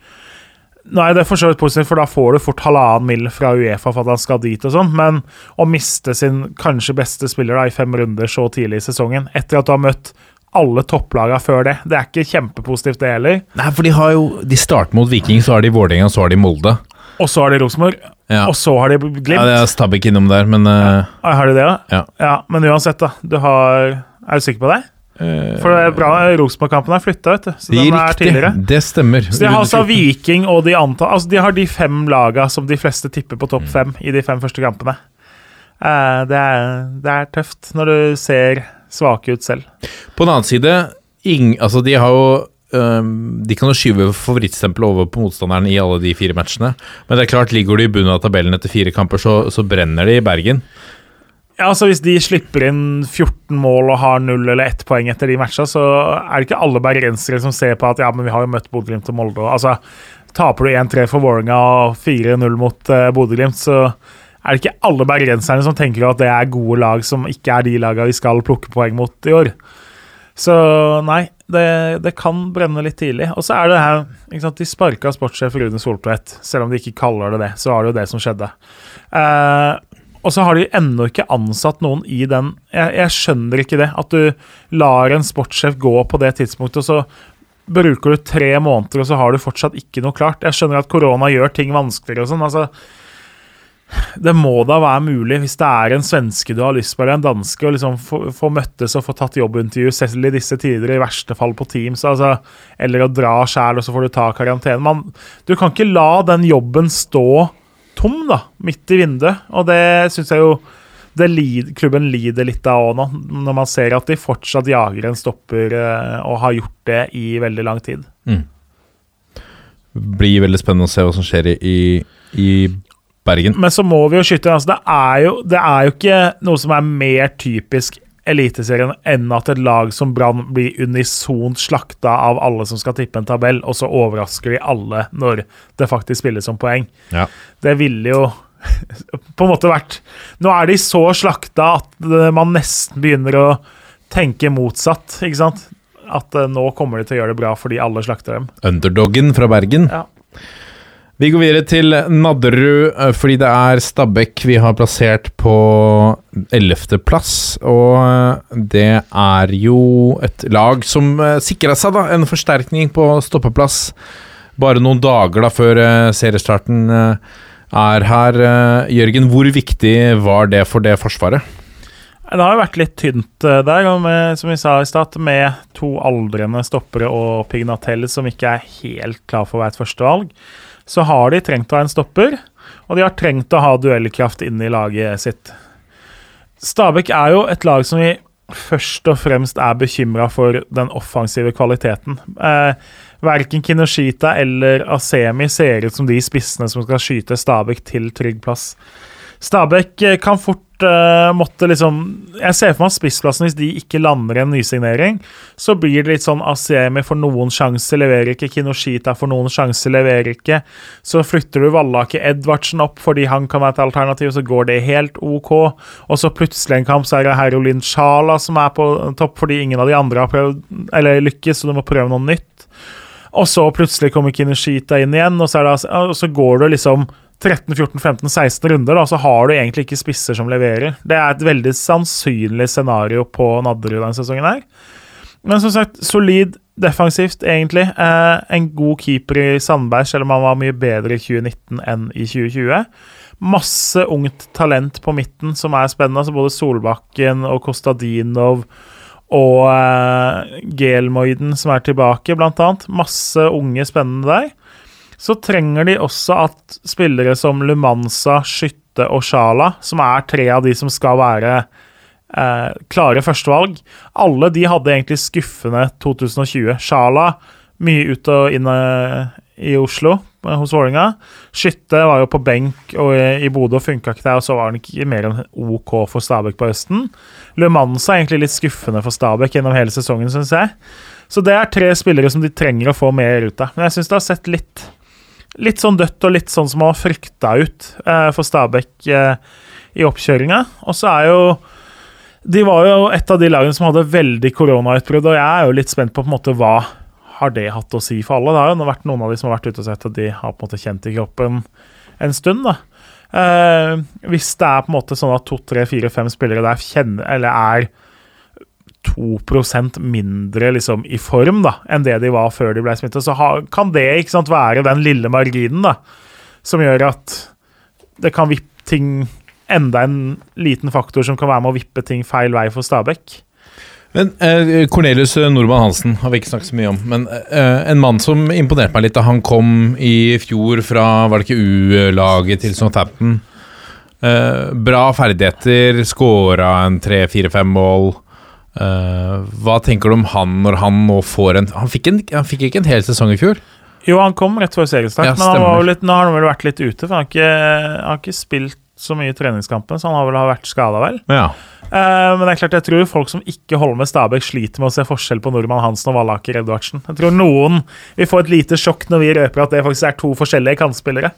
Nå er det for så vidt positivt, for da får du fort halvannen mill. fra Uefa for at han skal dit og sånn, men å miste sin kanskje beste spiller da i fem runder så tidlig i sesongen, etter at du har møtt alle topplagene før det. Det er ikke kjempepositivt, det heller. Nei, for de har jo De starter mot Viking, så har de Vålerenga, så har de Molde. Og så har de Rosenborg. Ja. Og så har de Glimt. Ja, det er Stabæk innom der, men uh, ja. Har de det, da? Ja. ja. Men uansett, da. Du har Er du sikker på det? Uh, For det er bra Rosenborg-kampen er flytta, vet du. Så den er tidligere. Det stemmer. Så de har altså Viking og de antall Altså, de har de fem laga som de fleste tipper på topp Mm. fem i de fem første kampene. Uh, det, er, det er tøft når du ser svake ut selv. På den annen side, ing, altså de har jo De kan jo skyve favorittstempelet over på motstanderen i alle de fire matchene. Men det er klart, ligger de i bunnen av tabellen etter fire kamper, så, så brenner de i Bergen. Ja, altså Hvis de slipper inn 14 mål og har null eller ett poeng etter de matchene, så er det ikke alle bergensere som ser på at ja, men vi har jo møtt Bodø-Glimt og Molde. Altså, Taper du 1-3 for Vålerenga og 4-0 mot uh, Bodø-Glimt, så er det ikke alle bergenserne som tenker at det er gode lag som ikke er de lagene vi skal plukke poeng mot i år. Så nei, det, det kan brenne litt tidlig. Og så er det her ikke sant, De sparka sportssjef Rune Soltvedt. Selv om de ikke kaller det det, så var det jo det som skjedde. Eh, og så har de ennå ikke ansatt noen i den jeg, jeg, skjønner ikke det. At du lar en sportssjef gå på det tidspunktet, og så bruker du tre måneder, og så har du fortsatt ikke noe klart. Jeg skjønner at korona gjør ting vanskeligere og sånn. altså det må da være mulig, hvis det er en svenske du har lyst på, eller en danske, å liksom få, få, møttes og få tatt jobbintervju, selv i disse tider, i verste fall på Teams, altså, eller å dra sjæl, og så får du ta karantene. Man, du kan ikke la den jobben stå tom, da, midt i vinduet, og det syns jeg jo lid, klubben lider litt av òg nå, når man ser at de fortsatt jager en stopper eh, og har gjort det i veldig lang tid. Mm. Blir veldig spennende å se hva som skjer i, i Bergen. Men så må vi jo skyte altså det, er jo, det er jo ikke noe som er mer typisk Eliteserien enn at et lag som Brann blir unisont slakta av alle som skal tippe en tabell, og så overrasker de alle når det faktisk spilles som poeng. Ja. Det ville jo på en måte vært Nå er de så slakta at man nesten begynner å tenke motsatt, ikke sant? At uh, nå kommer de til å gjøre det bra fordi alle slakter dem. Underdoggen fra Bergen. Ja. Vi går videre til Nadderud, eh, fordi det er Stabæk vi har plassert på ellevteplass. Og eh, det er jo et lag som sikra seg da en forsterkning på stoppeplass bare noen dager da før seriestarten er her. Eh, Jørgen, hvor viktig var det for det forsvaret? Det har jo vært litt tynt eh, der, med, som vi sa i stad, med to aldrende stoppere og Pignatell som ikke er helt klar for å være et førstevalg. Så har de trengt å ha en stopper, og de har trengt å ha duellkraft inn i laget sitt. Stabæk er jo et lag som vi først og fremst er bekymra for den offensive kvaliteten. Eh, Verken Kinoshita eller Asemi ser ut som de spissene som skal skyte Stabæk til trygg plass. Stabæk eh, kan fort uh, måtte liksom Jeg ser for meg spissplassen hvis de ikke lander en nysignering. Så blir det litt sånn Asemi får noen sjanse, leverer ikke. Kinoshita får noen sjanse, leverer ikke. Så flytter du Vallake Edvardsen opp fordi han kan være et alternativ, så går det helt OK. Og så plutselig en kamp så er det Herolin Sjala som er på topp fordi ingen av de andre har prøvd, eller lykkes, så du må prøve noe nytt. Og så plutselig kommer Kinoshita inn igjen, og så, det, og så går det liksom 13-14-15-16 runder, da, så har du egentlig ikke spisser som leverer. Det er et veldig sannsynlig scenario på Nadderud denne sesongen her. Men som sagt, solid defensivt, egentlig. Eh, en god keeper i Sandberg, selv om han var mye bedre i 2019 enn i 2020. Masse ungt talent på midten som er spennende. altså Både Solbakken og Kostadinov og eh, Gelmoiden som er tilbake, blant annet. Masse unge spennende der. Så trenger de også at spillere som Lumanza, Skytte og Sjala, som er tre av de som skal være eh, klare førstevalg, alle de hadde egentlig skuffende 2020. Sjala mye ut og inn uh, i Oslo hos Vålerenga. Skytte var jo på benk og i Bodø og funka ikke der, og så var han ikke mer enn OK for Stabæk på høsten. Le Mans er egentlig litt skuffende for Stabæk gjennom hele sesongen, syns jeg. Så det er tre spillere som de trenger å få mer ut av. Men jeg syns det har sett litt, litt sånn dødt og litt sånn som man har frykta ut eh, for Stabæk eh, i oppkjøringa. Og så er jo De var jo et av de lagene som hadde veldig koronautbrudd, og jeg er jo litt spent på på en måte hva har det hatt å si for alle? Det har jo vært noen av de som har vært ute og sett at de har på en måte kjent i kroppen en stund. da. Eh, hvis det er på en måte sånn at to, tre, fire, fem spillere der kjenner, eller er 2% mindre liksom, i form da, enn det de var før de ble smittet, så ha, kan det ikke sant, være den lille marginen da, som gjør at det kan vippe ting Enda en liten faktor som kan være med å vippe ting feil vei for Stabæk. Men eh, Cornelius Nordmann Hansen har vi ikke snakket så mye om. Men eh, en mann som imponerte meg litt da han kom i fjor fra var det ikke U-laget til Southampton. Eh, bra ferdigheter, skåra en tre-fire-fem mål. Eh, hva tenker du om han når han nå får en han fikk, en han fikk, ikke en hel sesong i fjor? Jo, han kom rett før seriestart, ja, men han litt, nå har han vel vært litt ute. For han har ikke, han har ikke spilt så mye i treningskampen, så han har vel vært skada, vel. Ja. Uh, men det er klart, jeg tror folk som ikke holder med Stabæk, sliter med å se forskjell på Nordmann Hansen og Vallaker Edvardsen. Jeg tror noen vil få et lite sjokk når vi røper at det faktisk er to forskjellige kantspillere.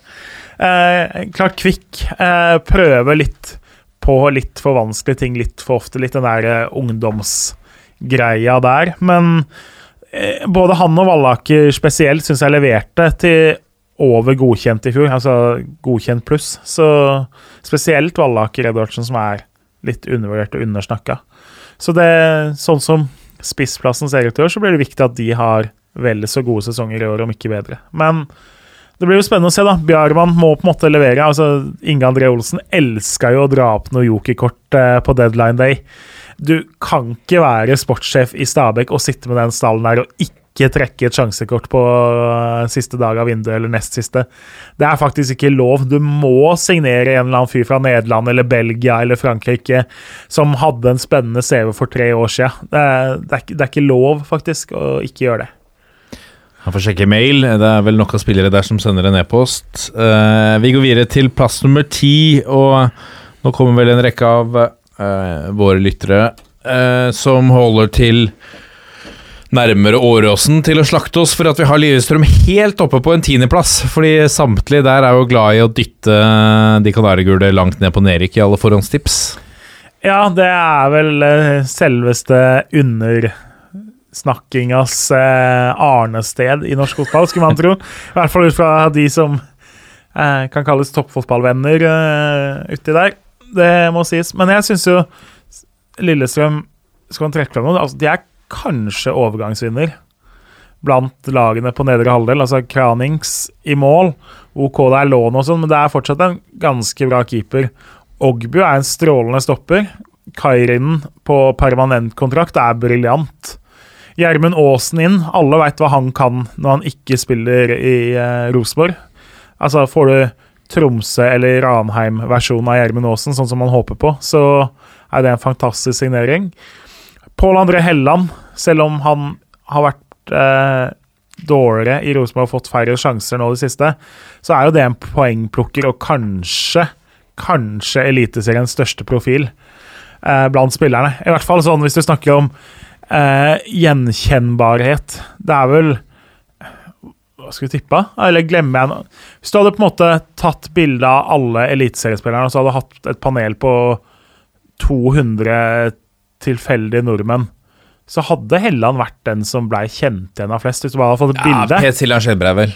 Uh, klart Kvikk uh, prøver litt på litt for vanskelige ting litt for ofte. Litt den der ungdomsgreia der. Men eh, både han og Vallaker spesielt syns jeg leverte til over godkjent i fjor, altså godkjent pluss. Så spesielt Vallaker Edvardsen, som er litt undervurdert og undersnakka. Så det, sånn som spissplassen ser ut i år, så blir det viktig at de har vel så gode sesonger i år, om ikke bedre. Men det blir jo spennende å se, da. Bjarman må på en måte levere. Altså, Inge André Olsen elska jo å dra opp noe jokerkort eh, på deadline day. Du kan ikke være sportssjef i Stabæk og sitte med den stallen der og ikke trekke et sjansekort på eh, siste dag av vinduet eller nest siste. Det er faktisk ikke lov. Du må signere en eller annen fyr fra Nederland eller Belgia eller Frankrike som hadde en spennende CV for tre år siden. Det er, det er, det er ikke lov, faktisk, å ikke gjøre det. Han får sjekke mail. Det er vel nok av spillere der som sender en e-post. Uh, vi går videre til plass nummer ti, og nå kommer vel en rekke av uh, våre lyttere uh, som holder til nærmere Åråsen til å slakte oss for at vi har Lillestrøm helt oppe på en tiendeplass. Fordi samtlige der er jo glad i å dytte de kanarigule langt ned på nedrykk i alle forhåndstips. Ja, det er vel selveste selveste undersnakkingas eh, arnested i norsk fotball, skulle man tro. I hvert fall ut fra de som eh, kan kalles toppfotballvenner eh, uti der. Det må sies. Men jeg syns jo Lillestrøm Skal man trekke fram noe? Altså, de er kanskje overgangsvinner blant lagene på nedre halvdel. Altså Kranings i mål. OK, det er lån og sånn, men det er fortsatt en ganske bra keeper. Ogbu er en strålende stopper. Kairinen på permanent kontrakt er briljant. Gjermund Aasen inn. Alle veit hva han kan når han ikke spiller i uh, Rosenborg. Altså, får du Tromsø eller Ranheim-versjonen av Gjermund Aasen, sånn som man håper på, så er det en fantastisk signering. Pål André Helland, selv om han har vært eh, dårligere i Rosenborg og fått færre sjanser nå i det siste, så er jo det en poengplukker og kanskje, kanskje Eliteseriens største profil eh, blant spillerne. I hvert fall sånn hvis du snakker om eh, gjenkjennbarhet. Det er vel Hva skal vi tippe? Eller glemmer jeg noe? Hvis du hadde på en måte tatt bilde av alle eliteseriespillerne og så hadde du hatt et panel på 200 tilfeldige nordmenn, så hadde Helland vært den som blei kjent igjen av flest. Hvis du bare hadde fått et Ja, bilde. Per Siljan Skjelbrei, vel.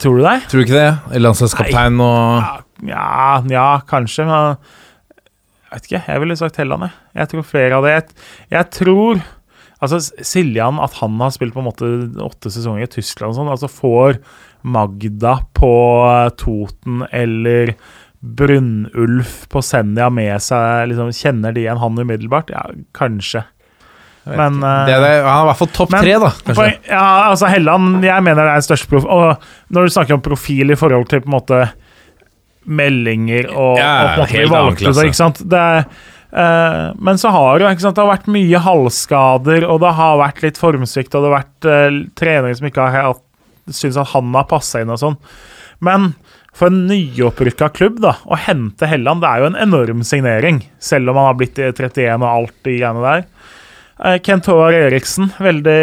Tror du det? Tror du ikke det? Landslagskaptein og Ja, ja, kanskje, men Jeg vet ikke. Jeg ville sagt Helland, jeg. Jeg tror flere av det. Jeg, jeg tror Altså, Siljan, at han har spilt på en måte åtte sesonger i Tyskland og sånn, altså får Magda på Toten eller Brunnulf på Senja med seg, liksom, kjenner de igjen han umiddelbart? Ja, kanskje. Men eh, det er det, Han er i hvert fall topp tre, da. Kanskje. Ja, altså Helland jeg mener det er størst profil. Og når du snakker om profil i forhold til på en måte meldinger og, Ja, og på en måte helt bli annen valgt ut, ikke sant? Det er, eh, men så har jo sant, det har vært mye halvskader, og det har vært litt formsvikt, og det har vært eh, trenere som ikke har syns at han har passa inn og sånn. Men for en nyopprykka klubb da, å hente Helland, det er jo en enorm signering. Selv om han har blitt i 31 og alt de greiene der. Eh, Kent Håvard Eriksen, veldig,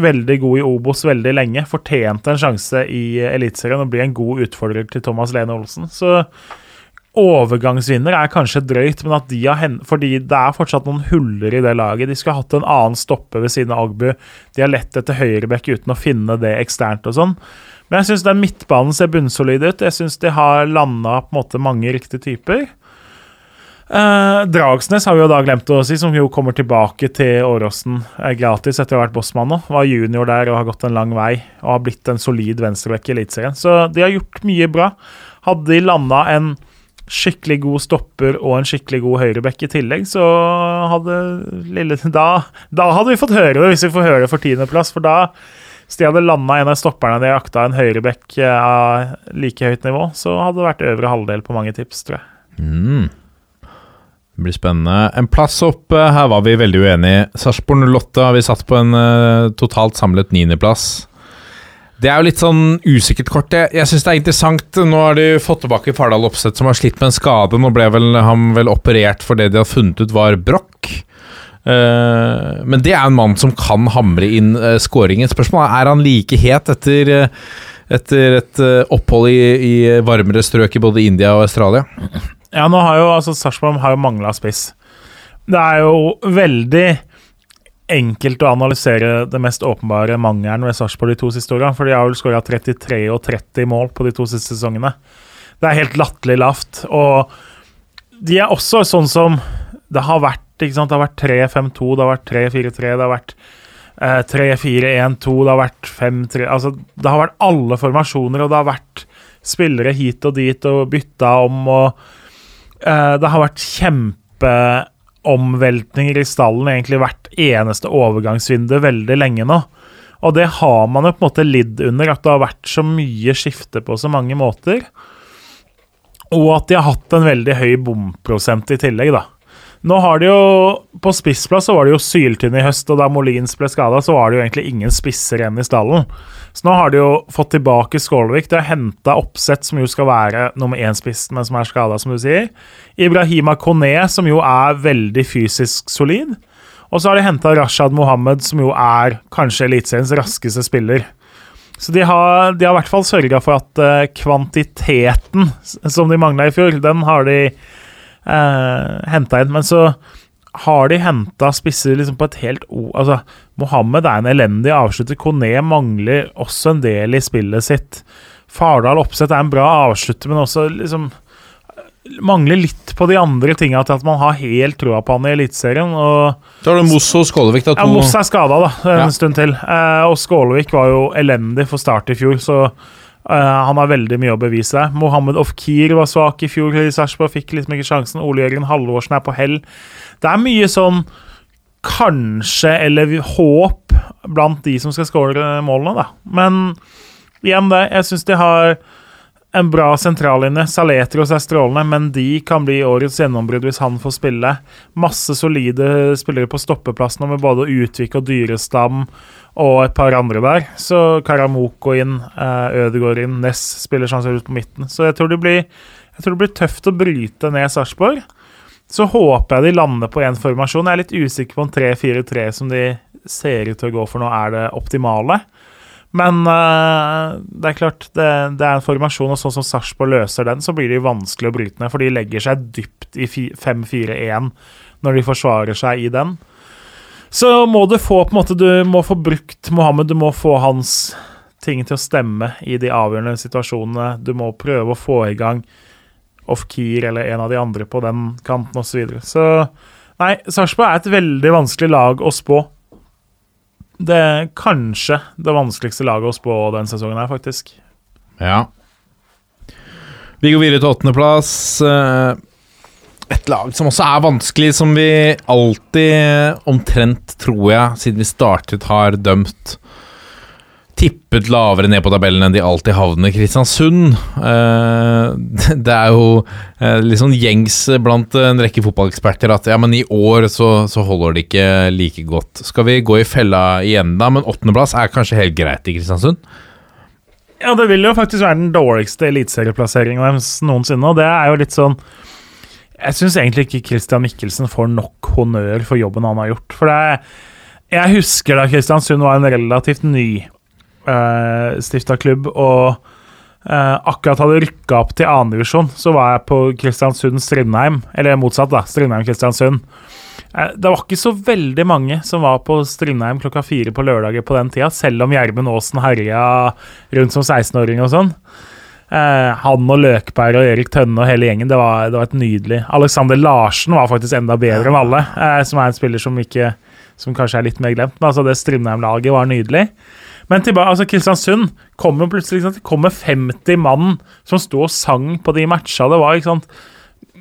veldig god i Obos veldig lenge. Fortjente en sjanse i Eliteserien og blir en god utfordrer til Thomas Lene Olsen. Så overgangsvinner er kanskje drøyt, men at de har hen fordi det er fortsatt noen huller i det laget. De skulle hatt en annen stopper ved siden av Agbu. De har lett etter høyrebekk uten å finne det eksternt og sånn. Men jeg syns den midtbanen ser bunnsolid ut. Jeg syns de har landa på en måte mange riktige typer. Eh, Dragsnes har vi jo da glemt å si, som jo kommer tilbake til Åråsen eh, gratis etter å ha vært bossmann nå. Var junior der og har gått en lang vei og har blitt en solid venstreback i Eliteserien. Så de har gjort mye bra. Hadde de landa en skikkelig god stopper og en skikkelig god høyreback i tillegg, så hadde lille da, da hadde vi fått høre det, hvis vi får høre det for tiendeplass. For da, hvis de hadde landa en av stopperne de jakta en høyreback eh, av like høyt nivå, så hadde det vært øvre halvdel på mange tips, tror jeg. Mm. Det blir spennende. En plass opp, eh, her var vi veldig uenige. Sarpsborg 08 har vi satt på en eh, totalt samlet niendeplass. Det er jo litt sånn usikkert kort. Jeg, jeg syns det er interessant. Nå har de fått tilbake Fardal Opseth, som har slitt med en skade. Nå ble vel, han vel operert for det de har funnet ut var brokk. Uh, men det er en mann som kan hamre inn uh, skåringen. Spørsmålet er er han like het etter, eh, etter et uh, opphold i, i varmere strøk i både India og Australia? Ja, nå har jo altså Sarpsborg mangla spiss. Det er jo veldig enkelt å analysere det mest åpenbare mangelen ved Sarpsborg de to siste åra. For de har vel skåra 33 og 30 mål på de to siste sesongene. Det er helt latterlig lavt. Og de er også sånn som det har vært. ikke sant? Det har vært 3-5-2, det har vært 3-4-3, det har vært eh, 3-4-1-2, det har vært 5-3 Altså, det har vært alle formasjoner, og det har vært spillere hit og dit og bytta om, og eh, det har vært kjempeomveltninger i stallen egentlig hvert eneste overgangsvindu veldig lenge nå. Og det har man jo på en måte lidd under, at det har vært så mye skifte på så mange måter. Og at de har hatt en veldig høy bomprosent i tillegg, da. Nå har de jo På spissplass så var det jo syltynn i høst, og da Molins ble skada, så var det jo egentlig ingen spisser igjen i stallen. Så nå har de jo fått tilbake Skålvik. De har henta Oppsett, som jo skal være nummer én-spiss, men som er skada, som du sier. Ibrahima Kone, som jo er veldig fysisk solid. Og så har de henta Rashad Mohammed, som jo er kanskje Eliteseriens raskeste spiller. Så de har, de har i hvert fall sørga for at uh, kvantiteten som de mangla i fjor, den har de uh, henta inn. Men så har de henta spisser liksom på et helt o... Altså, Mohammed er en elendig avslutter. Kone mangler også en del i spillet sitt. Fardal Oppsett er en bra avslutter, men også liksom Mangler litt på de andre tinga til at man har helt troa på han i Eliteserien. Da har du Moss og Skålevik, da. ja, Moss er skada da, en Ja. stund til. Eh, og Skålevik var jo elendig for start i fjor, så eh, han har veldig mye å bevise. Mohammed Ofkir var svak i fjor i Sarpsborg, fikk liksom ikke sjansen. Ole Jørgen Halvorsen er på hell. Det er mye sånn kanskje, eller håp, blant de som skal skåre målene, da. Men igjen, det. Jeg syns de har en bra sentrallinje. Saletros er strålende, men de kan bli årets gjennombrudd hvis han får spille. Masse solide spillere på stoppeplass nå, med både Utvik og Dyrestam og et par andre der. Så Karamoko inn, eh, Ødegaard inn, Ness spiller sannsynligvis på midten. Så jeg tror blir, jeg tror det blir tøft å bryte ned Sarpsborg. Så håper jeg de lander på én formasjon. Jeg er litt usikker på om 3-4-3 som de ser ut til å gå for nå, er det optimale. Men eh, det er klart, det, det er en formasjon, og sånn som Sarpsborg løser den, så blir det vanskelig å bryte ned, for de legger seg dypt i 5-4-1 når de forsvarer seg i den. Så må du få på en måte, du må få brukt Mohammed, du må få hans ting til å stemme i de avgjørende situasjonene. Du må prøve å få i gang Ofkir eller en av de andre på den kanten osv. Så, videre. så nei, Sarpsborg er et veldig vanskelig lag å spå. Det er kanskje det vanskeligste laget å spå den sesongen her, faktisk. Ja. Vi går videre til åttendeplass. Et lag som også er vanskelig, som vi alltid, omtrent tror jeg, siden vi startet, har dømt tippet lavere ned på tabellen enn de alltid havner. Kristiansund. Eh, det er jo eh, litt sånn gjengs blant en rekke fotballeksperter at ja, men i år så, så holder det ikke like godt. Skal vi gå i fella igjen da? Men åttendeplass er kanskje helt greit i Kristiansund? Ja, det vil jo faktisk være den dårligste eliteserieplasseringen deres noensinne, og det er jo litt sånn Jeg syns egentlig ikke Christian Mikkelsen får nok honnør for jobben han har gjort. For det Jeg husker da Kristiansund var en relativt ny uh, stifta klubb, og uh, akkurat hadde rykka opp til annendivisjon, så var jeg på Kristiansund-Strindheim, eller motsatt, da. Strindheim-Kristiansund. Eh, Det var ikke så veldig mange som var på Strindheim klokka fire på lørdager på den tida, selv om Gjermund Aasen herja rundt som 16-åring og sånn. Eh, han og Løkberg og Erik Tønne og hele gjengen, det var, det var et nydelig Alexander Larsen var faktisk enda bedre enn alle, eh, som er en spiller som ikke Som kanskje er litt mer glemt, men altså det Strindheim-laget var nydelig. Men tilbake, altså Kristiansund kom jo plutselig det kom med 50 mann som sto og sang på de matcha. Det var ikke sant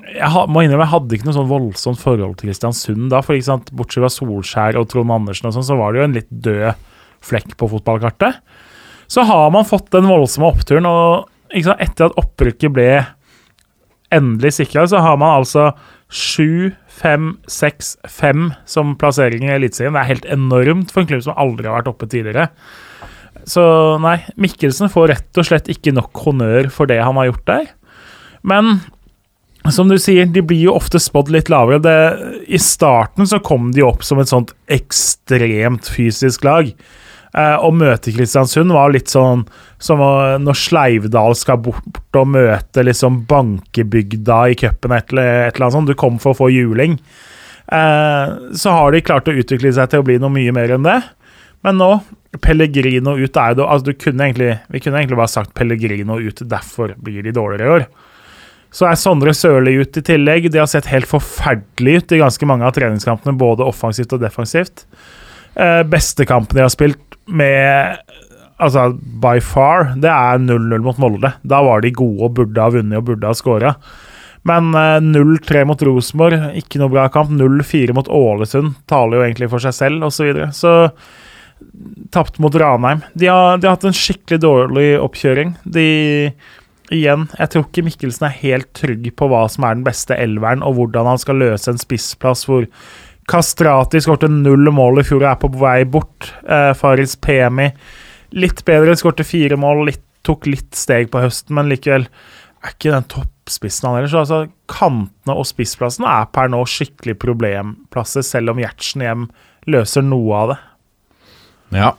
jeg må innrømme, jeg hadde ikke noe sånn voldsomt forhold til Kristiansund da. for ikke sant, Bortsett fra Solskjær og Trond Andersen, og sånn, så var det jo en litt død flekk på fotballkartet. Så har man fått den voldsomme oppturen, og sant, etter at opprykket ble endelig sikra, så har man altså 7, 5, 6, 5 som plassering i Eliteserien. Det er helt enormt for en klubb som aldri har vært oppe tidligere. Så nei, Mikkelsen får rett og slett ikke nok honnør for det han har gjort der. Men som du sier, de blir jo ofte spådd litt lavere. Det, I starten så kom de opp som et sånt ekstremt fysisk lag. Eh, å møte Kristiansund var litt sånn som når Sleivdal skal bort og møte liksom bankebygda i cupen, et eller annet sånt. Du kom for å få juling. Eh, så har de klart å utvikle seg til å bli noe mye mer enn det. Men nå, Pellegrino ut er det, altså du kunne egentlig, Vi kunne egentlig bare sagt Pellegrino ut, derfor blir de dårligere i år. Så er Sondre Sørli ut i tillegg. De har sett helt forferdelig ut i ganske mange av treningskampene, både offensivt og defensivt. Eh, beste kampen de har spilt med Altså by far, det er 0-0 mot Molde. Da var de gode og burde ha vunnet og burde ha skåra. Men eh, 0-3 mot Rosenborg, ikke noe bra kamp. 0-4 mot Ålesund taler jo egentlig for seg selv, osv. Så, videre. så tapt mot Ranheim. De har, de har hatt en skikkelig dårlig oppkjøring. De Igjen, jeg tror ikke Mikkelsen er helt trygg på hva som er den beste elveren, og hvordan han skal løse en spissplass hvor Kastrati skårte null mål i fjor og er på vei bort. Eh, Faris Pemi litt bedre, skårte fire mål, litt, tok litt steg på høsten, men likevel er ikke den toppspissen han ellers. Altså, kantene og spissplassen er per nå skikkelig problemplasser, selv om Gjertsen hjem løser noe av det. Ja.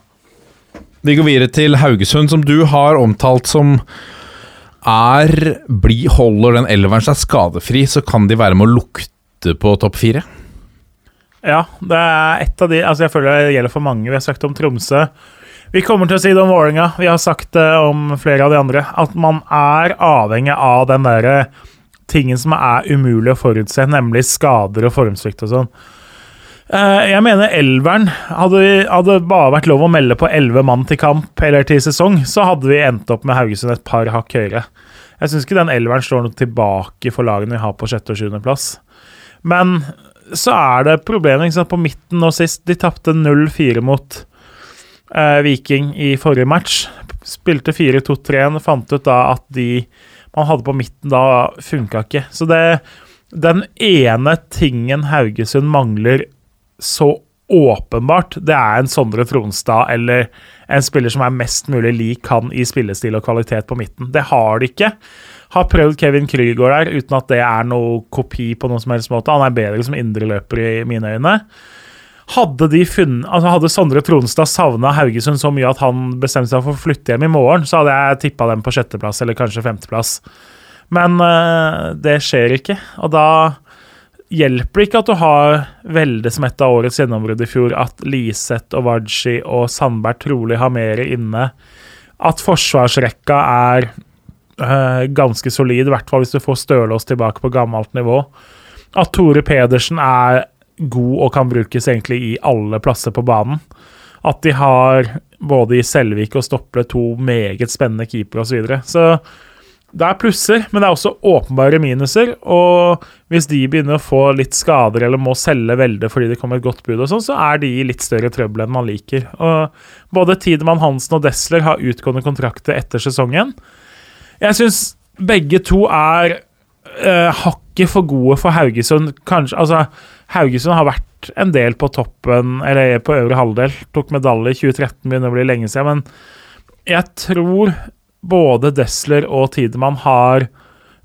Vi går videre til Haugesund, som du har omtalt som er bli, Holder den elveren seg skadefri, så kan de være med å lukte på topp fire. Ja, det er et av de Altså, jeg føler det gjelder for mange. Vi har sagt om Tromsø. Vi kommer til å si det om Vålerenga. Vi har sagt det om flere av de andre. At man er avhengig av den derre tingen som er umulig å forutse, nemlig skader og formsvikt og sånn. Eh, Jeg mener elveren Hadde det bare vært lov å melde på elleve mann til kamp eller til sesong, så hadde vi endt opp med Haugesund et par hakk høyere. Jeg syns ikke den elveren står noe tilbake for lagene vi har på sjette- og sjuendeplass. Men så er det problemet liksom, på midten nå sist. De tapte 0-4 mot eh, Viking i forrige match. Spilte 4-2-3-en, fant ut da at de man hadde på midten da, funka ikke. Så det Den ene tingen Haugesund mangler så åpenbart, det er en Sondre Tronstad eller en spiller som er mest mulig lik han i spillestil og kvalitet på midten. Det har de ikke. Har prøvd Kevin Krygård der, uten at det er noe kopi på noen som helst måte. Han er bedre som indreløper i mine øyne. Hadde de funnet, altså hadde Sondre Tronstad savna Haugesund så mye at han bestemte seg for å flytte hjem i morgen, så hadde jeg tippa dem på sjetteplass eller kanskje femteplass. Men eh, det skjer ikke, og da hjelper det ikke at du har Velde som et av årets gjennombrudd i fjor, at Liseth og Waji og Sandberg trolig har mer inne. At forsvarsrekka er eh, ganske solid, i hvert fall hvis du får Stølås tilbake på gammelt nivå. At Tore Pedersen er god og kan brukes egentlig i alle plasser på banen. At de har både i Selvik og Stople to meget spennende keepere osv. Så, videre. så det er plusser, men det er også åpenbare minuser. Og hvis de begynner å få litt skader eller må selge veldig fordi det kommer et godt bud, og sånn, så er de i litt større trøbbel enn man liker. Og både Tidemann Hansen og Desler har utgående kontrakter etter sesongen. Jeg syns begge to er uh, hakket for gode for Haugesund. Kanskje, altså, Haugesund har vært en del på toppen, eller på øvre halvdel. Tok medalje i 2013, begynner å bli lenge siden. Men jeg tror både Desler og Tidemann har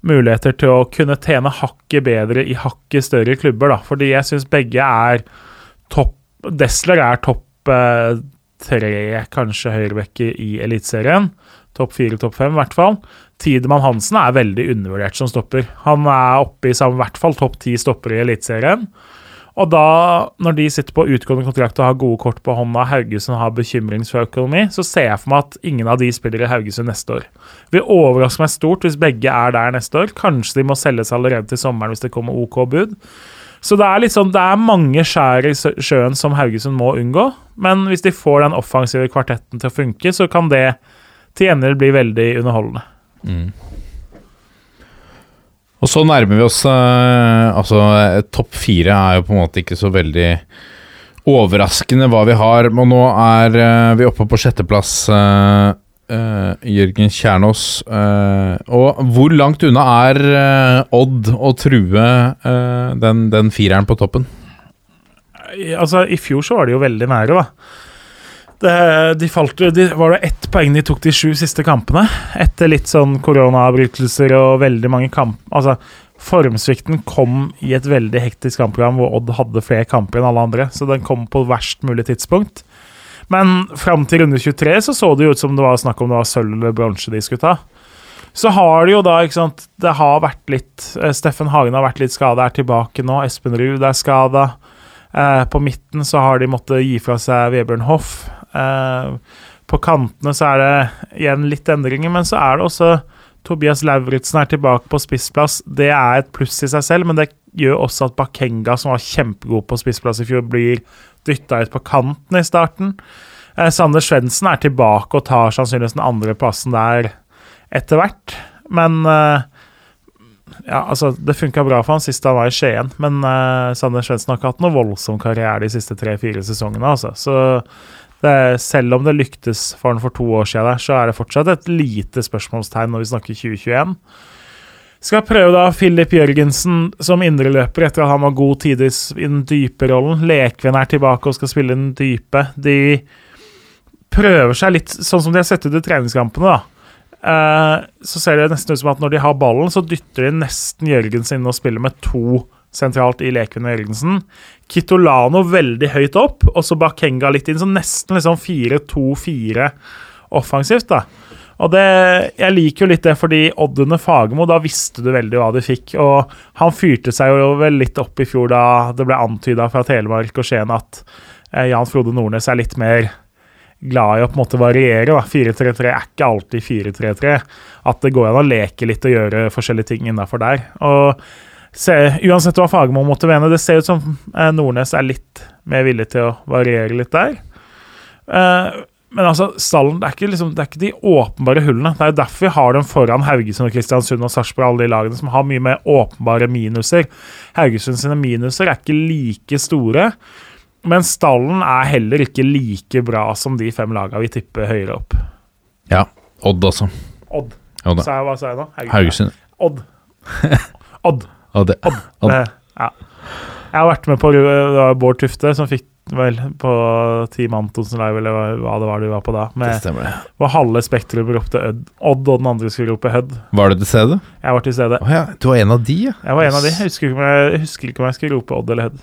muligheter til å kunne tjene hakket bedre i hakket større klubber, da. Fordi jeg syns begge er topp Desler er topp eh, tre, kanskje høyrebacker i Eliteserien. Topp fire, topp fem, i hvert fall. Tidemann Hansen er veldig undervurdert som stopper. Han er oppe i i hvert fall topp ti stoppere i Eliteserien. Og da, når de sitter på utgående kontrakt og har gode kort på hånda, Haugesund har bekymringsøkonomi, så ser jeg for meg at ingen av de spiller i Haugesund neste år. Vil overraske meg stort hvis begge er der neste år. Kanskje de må selges allerede til sommeren hvis det kommer OK bud. Så det er sånn, det er mange skjær i sjøen som Haugesund må unngå. Men hvis de får den offensive kvartetten til å funke, så kan det til gjengjeld blir veldig underholdende. Mm. Og så nærmer vi oss uh, Altså, topp fire er jo på en måte ikke så veldig overraskende hva vi har. Og nå er uh, vi oppe på sjetteplass, Jørgen Kjernås. og hvor langt unna er Odd å true den, den fireren på toppen? Altså, I fjor så var de jo veldig nære, da. Det, de falt, de, var det ett poeng de tok de sju siste kampene. Etter litt sånn koronaavbrytelser og veldig mange kamp... Altså, formsvikten kom i et veldig hektisk kampprogram hvor Odd hadde flere kamper enn alle andre, så den kom på verst mulig tidspunkt. Men fram til runde 23 så så det jo ut som det var snakk om det var sølv eller bronse de skulle ta. Så har det jo da, ikke sant Det har vært litt eh, Steffen Hagen har vært litt skada, er tilbake nå. Espen Ruud er skada. Eh, på midten så har de måttet gi fra seg Vebjørn Hoff. Eh, på kantene så er det igjen litt endringer, men så er det også Tobias Lauritzen er tilbake på spissplass. Det er et pluss i seg selv, men det gjør også at Bakenga, som var kjempegod på spissplass i fjor, blir dytta ut på kanten i starten. Eh, Sander Svendsen er tilbake og tar sannsynligvis den andre plassen der etter hvert. Men eh, ja, altså, det funka bra for han sist han var i Skien, men eh, Sander Svendsen har ikke hatt noe voldsom karriere de siste tre-fire sesongene. Altså. Så det, selv om det lyktes for han for to år siden, så er det fortsatt et lite spørsmålstegn når vi snakker 2021. Skal prøve da Filip Jørgensen som indreløper etter at han var god tidvis i den dype rollen. Lekven er tilbake og skal spille den dype. De prøver seg litt sånn som de har sett ut i treningskampene, da. Eh, så ser det nesten ut som at når de har ballen, så dytter de nesten Jørgensen inn og spiller med to sentralt i Lekven og Jørgensen. Kitolano veldig høyt opp, og så Bakenga litt inn, så nesten liksom 4-2-4 offensivt, da. Og det, Jeg liker jo litt det, fordi Odd under Fagermo, da visste du veldig hva du fikk. Og han fyrte seg jo vel litt opp i fjor da det ble antyda fra Telemark og Skien at eh, Jan Frode Nordnes er litt mer glad i å på en måte variere. da. 4-3-3 er ikke alltid 4-3-3. At det går an å leke litt og gjøre forskjellige ting innafor der. Og se, Uansett hva Fagermo måtte mene, det ser ut som eh, Nordnes er litt mer villig til å variere litt der. Eh, men altså, stallen, det er, ikke, liksom, det er ikke de åpenbare hullene. Det er jo derfor vi har dem foran Haugesund og Kristiansund og Sarpsborg, alle de lagene som har mye mer åpenbare minuser. Haugesund sine minuser er ikke like store, men stallen er heller ikke like bra som de fem lagene vi tipper høyere opp. Ja. Odd altså. Odd. Odd, Sa jeg, hva sa jeg nå? Haugesund. Odd. Odd. Odd. Det, ja. Jeg har vært med på det Bård Tufte, som fikk vel på Team Antonsen Live, eller hva- det var du var på da. Det Med, stemmer, hvor halve Spektrum ropte Odd, og den andre skulle rope Hødd. Var du til stede? Jeg var til stede. Oh, ja, du var en av de, ja. Jeg var en av de. Jeg husker ikke om jeg, jeg husker ikke om jeg skulle rope Odd eller Hødd.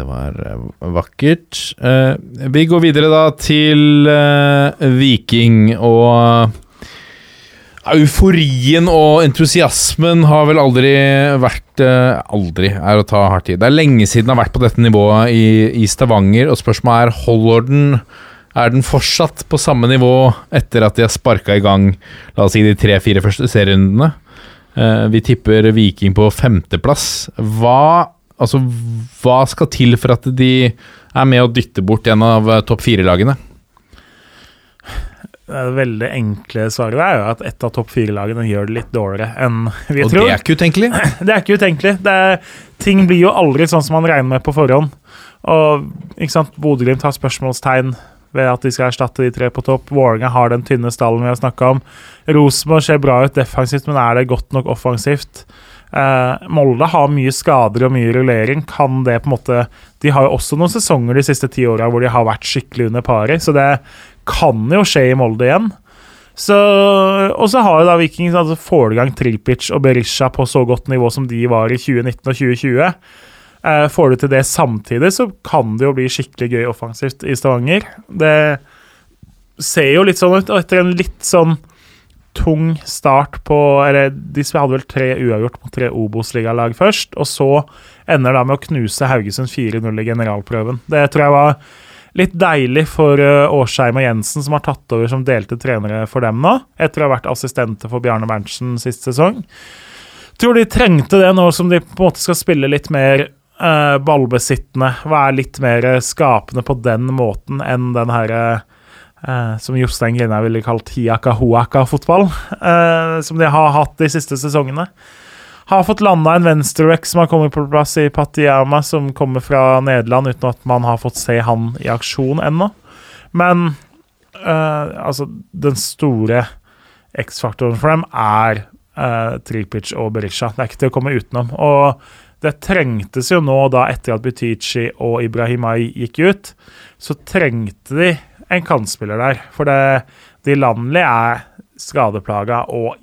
Det var eh, vakkert. Eh, vi går videre da til eh, Viking og Euforien og entusiasmen har vel aldri vært eh, Aldri er å ta hardt i. Det er lenge siden den har vært på dette nivået i, i Stavanger, og spørsmålet er holder den er den fortsatt på samme nivå etter at de har sparka i gang la oss si, de tre-fire første serierundene? Eh, vi tipper Viking på femteplass. Hva, altså, hva skal til for at de er med å dytte bort en av eh, topp fire-lagene? Det veldig enkle svaret er jo at ett av topp fire-lagene gjør det litt dårligere enn vi Og tror. det er ikke utenkelig. Det er ikke utenkelig. Det er, ting blir jo aldri sånn som man regner med på forhånd. Og ikke sant, Bodø-Glimt har spørsmålstegn ved at de skal erstatte de tre på topp. Vålerenga har den tynne stallen vi har snakka om. Rosenborg ser bra ut defensivt, men er det godt nok offensivt? Eh, Molde har mye skader og mye rullering. Kan det på en måte De har jo også noen sesonger de siste ti åra hvor de har vært skikkelig under paret, så det kan jo skje i Molde igjen. Så, og så har jo da Viking altså får i gang Tripic og Berisha på så godt nivå som de var i 2019 og 2020. Eh, får du til det samtidig, så kan det jo bli skikkelig gøy offensivt i Stavanger. Det ser jo litt sånn ut, og etter en litt sånn tung start på Eller de hadde vel tre uavgjort mot tre Obos-ligalag først, og så ender det med å knuse Haugesund 4-0 i generalprøven. Det tror jeg var litt deilig for uh, Årsheim og Jensen, som har tatt over som delte trenere for dem nå, etter å ha vært assistenter for Bjarne Berntsen sist sesong. Tror de trengte det nå som de på en måte skal spille litt mer eh, ballbesittende, være litt mer skapende på den måten enn den herre eh, som Jostein Grina ville kalt hiaka-hoaka-fotball, eh, som de har hatt de siste sesongene. Har fått landa en venstreback som har kommet på plass i Patiyama, som kommer fra Nederland, uten at man har fått se han i aksjon ennå. Men uh, altså, den store X-faktoren for dem er uh, Tripic og Berisha. Det er ikke til å komme utenom. Og det trengtes jo nå, da etter at Butichi og Ibrahimai gikk ut, så trengte de en kantspiller der. For det, de landlige er skadeplaga og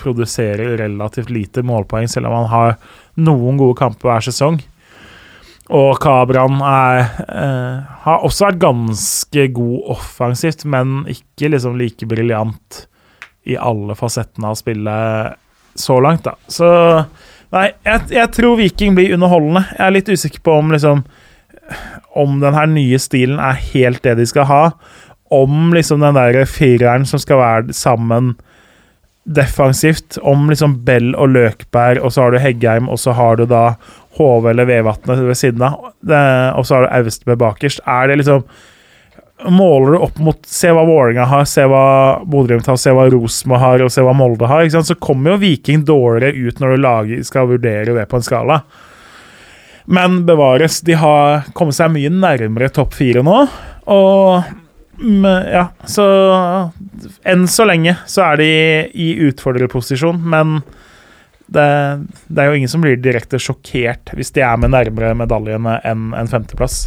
produserer relativt lite målpoeng, selv om han har noen gode kamper hver sesong. Og Kabran er, eh, har også vært ganske god offensivt, men ikke liksom like briljant i alle fasettene av spillet så langt, da. Så nei, jeg, jeg tror Viking blir underholdende. Jeg er litt usikker på om liksom Om den her nye stilen er helt det de skal ha. Om liksom den der fireren som skal være sammen defensivt. Om liksom Bell og Løkberg, og så har du Heggheim, og så har du da Hove eller Vevatnet ved siden av. Og så har du Austbø bakerst. Er det liksom Måler du opp mot Se hva Vålerenga har, se hva Bodø-Glimt har, se hva Rosenborg har, og se hva Molde har, så kommer jo Viking dårligere ut når du lager, skal vurdere det på en skala. Men bevares, de har kommet seg mye nærmere topp fire nå. Og ja, så Enn så lenge så er de i utfordrerposisjon, men det, det, er jo ingen som blir direkte sjokkert hvis de er med nærmere medaljene enn en femteplass.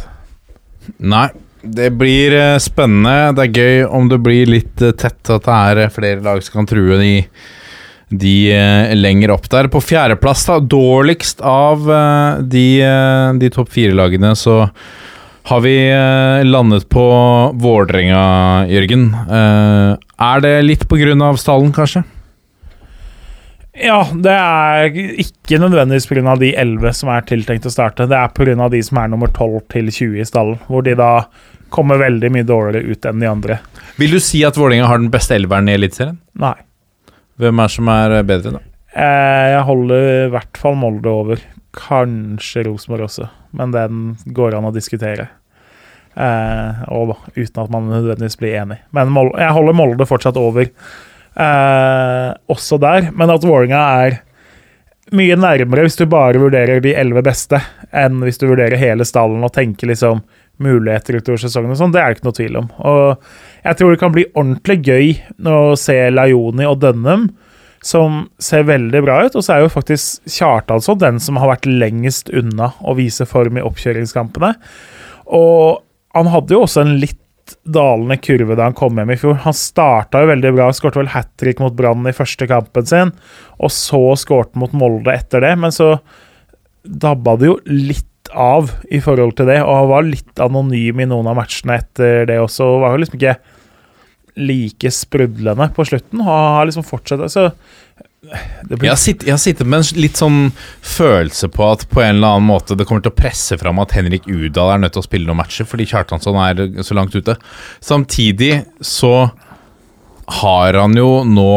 Nei, det blir eh, spennende. Det er gøy om det blir litt eh, tett, at det er eh, flere lag som kan true de, de lenger opp der. På fjerdeplass, da, dårligst av de, de topp fire-lagene, så har vi landet på Vålerenga, Jørgen. Er det litt på grunn av stallen, kanskje? Ja, det er ikke nødvendigvis pga. de elleve som er tiltenkt å starte. Det er pga. de som er nummer 12 til 20 i stallen, hvor de da kommer veldig mye dårligere ut enn de andre. Vil du si at Vålerenga har den beste elveren i Eliteserien? Nei. Hvem er som er bedre, da? Eh, jeg holder i hvert fall Molde over. Kanskje Rosenborg også, men den går an å diskutere. Eh, og uten at man nødvendigvis blir enig. Men Molde, jeg holder Molde fortsatt over eh, også der. Men at Vålerenga er mye nærmere hvis du bare vurderer de elleve beste, enn hvis du vurderer hele stallen og tenker liksom muligheter utover sesongen og sånn, det er det ikke noe tvil om. Og jeg tror det kan bli ordentlig gøy å se Laioni og Dønnum, som ser veldig bra ut. Og så er jo faktisk Kjartansson den som har vært lengst unna å vise form i oppkjøringskampene. Og han hadde jo også en litt dalende kurve da han kom hjem i fjor. Han starta jo veldig bra, skårte vel hat trick mot Brann i første kampen sin, og så skårte mot Molde etter det, men så dabba det jo litt av i forhold til det, og han var litt anonym i noen av matchene etter det også. Var jo liksom ikke like sprudlende på slutten, og har liksom fortsatt så blir... jeg, har sittet, jeg, har sittet, med en litt sånn følelse på at på en eller annen måte det kommer til å presse fram at Henrik Udal er nødt til å spille noen matcher fordi Kjartansson er så langt ute. Samtidig så har han jo nå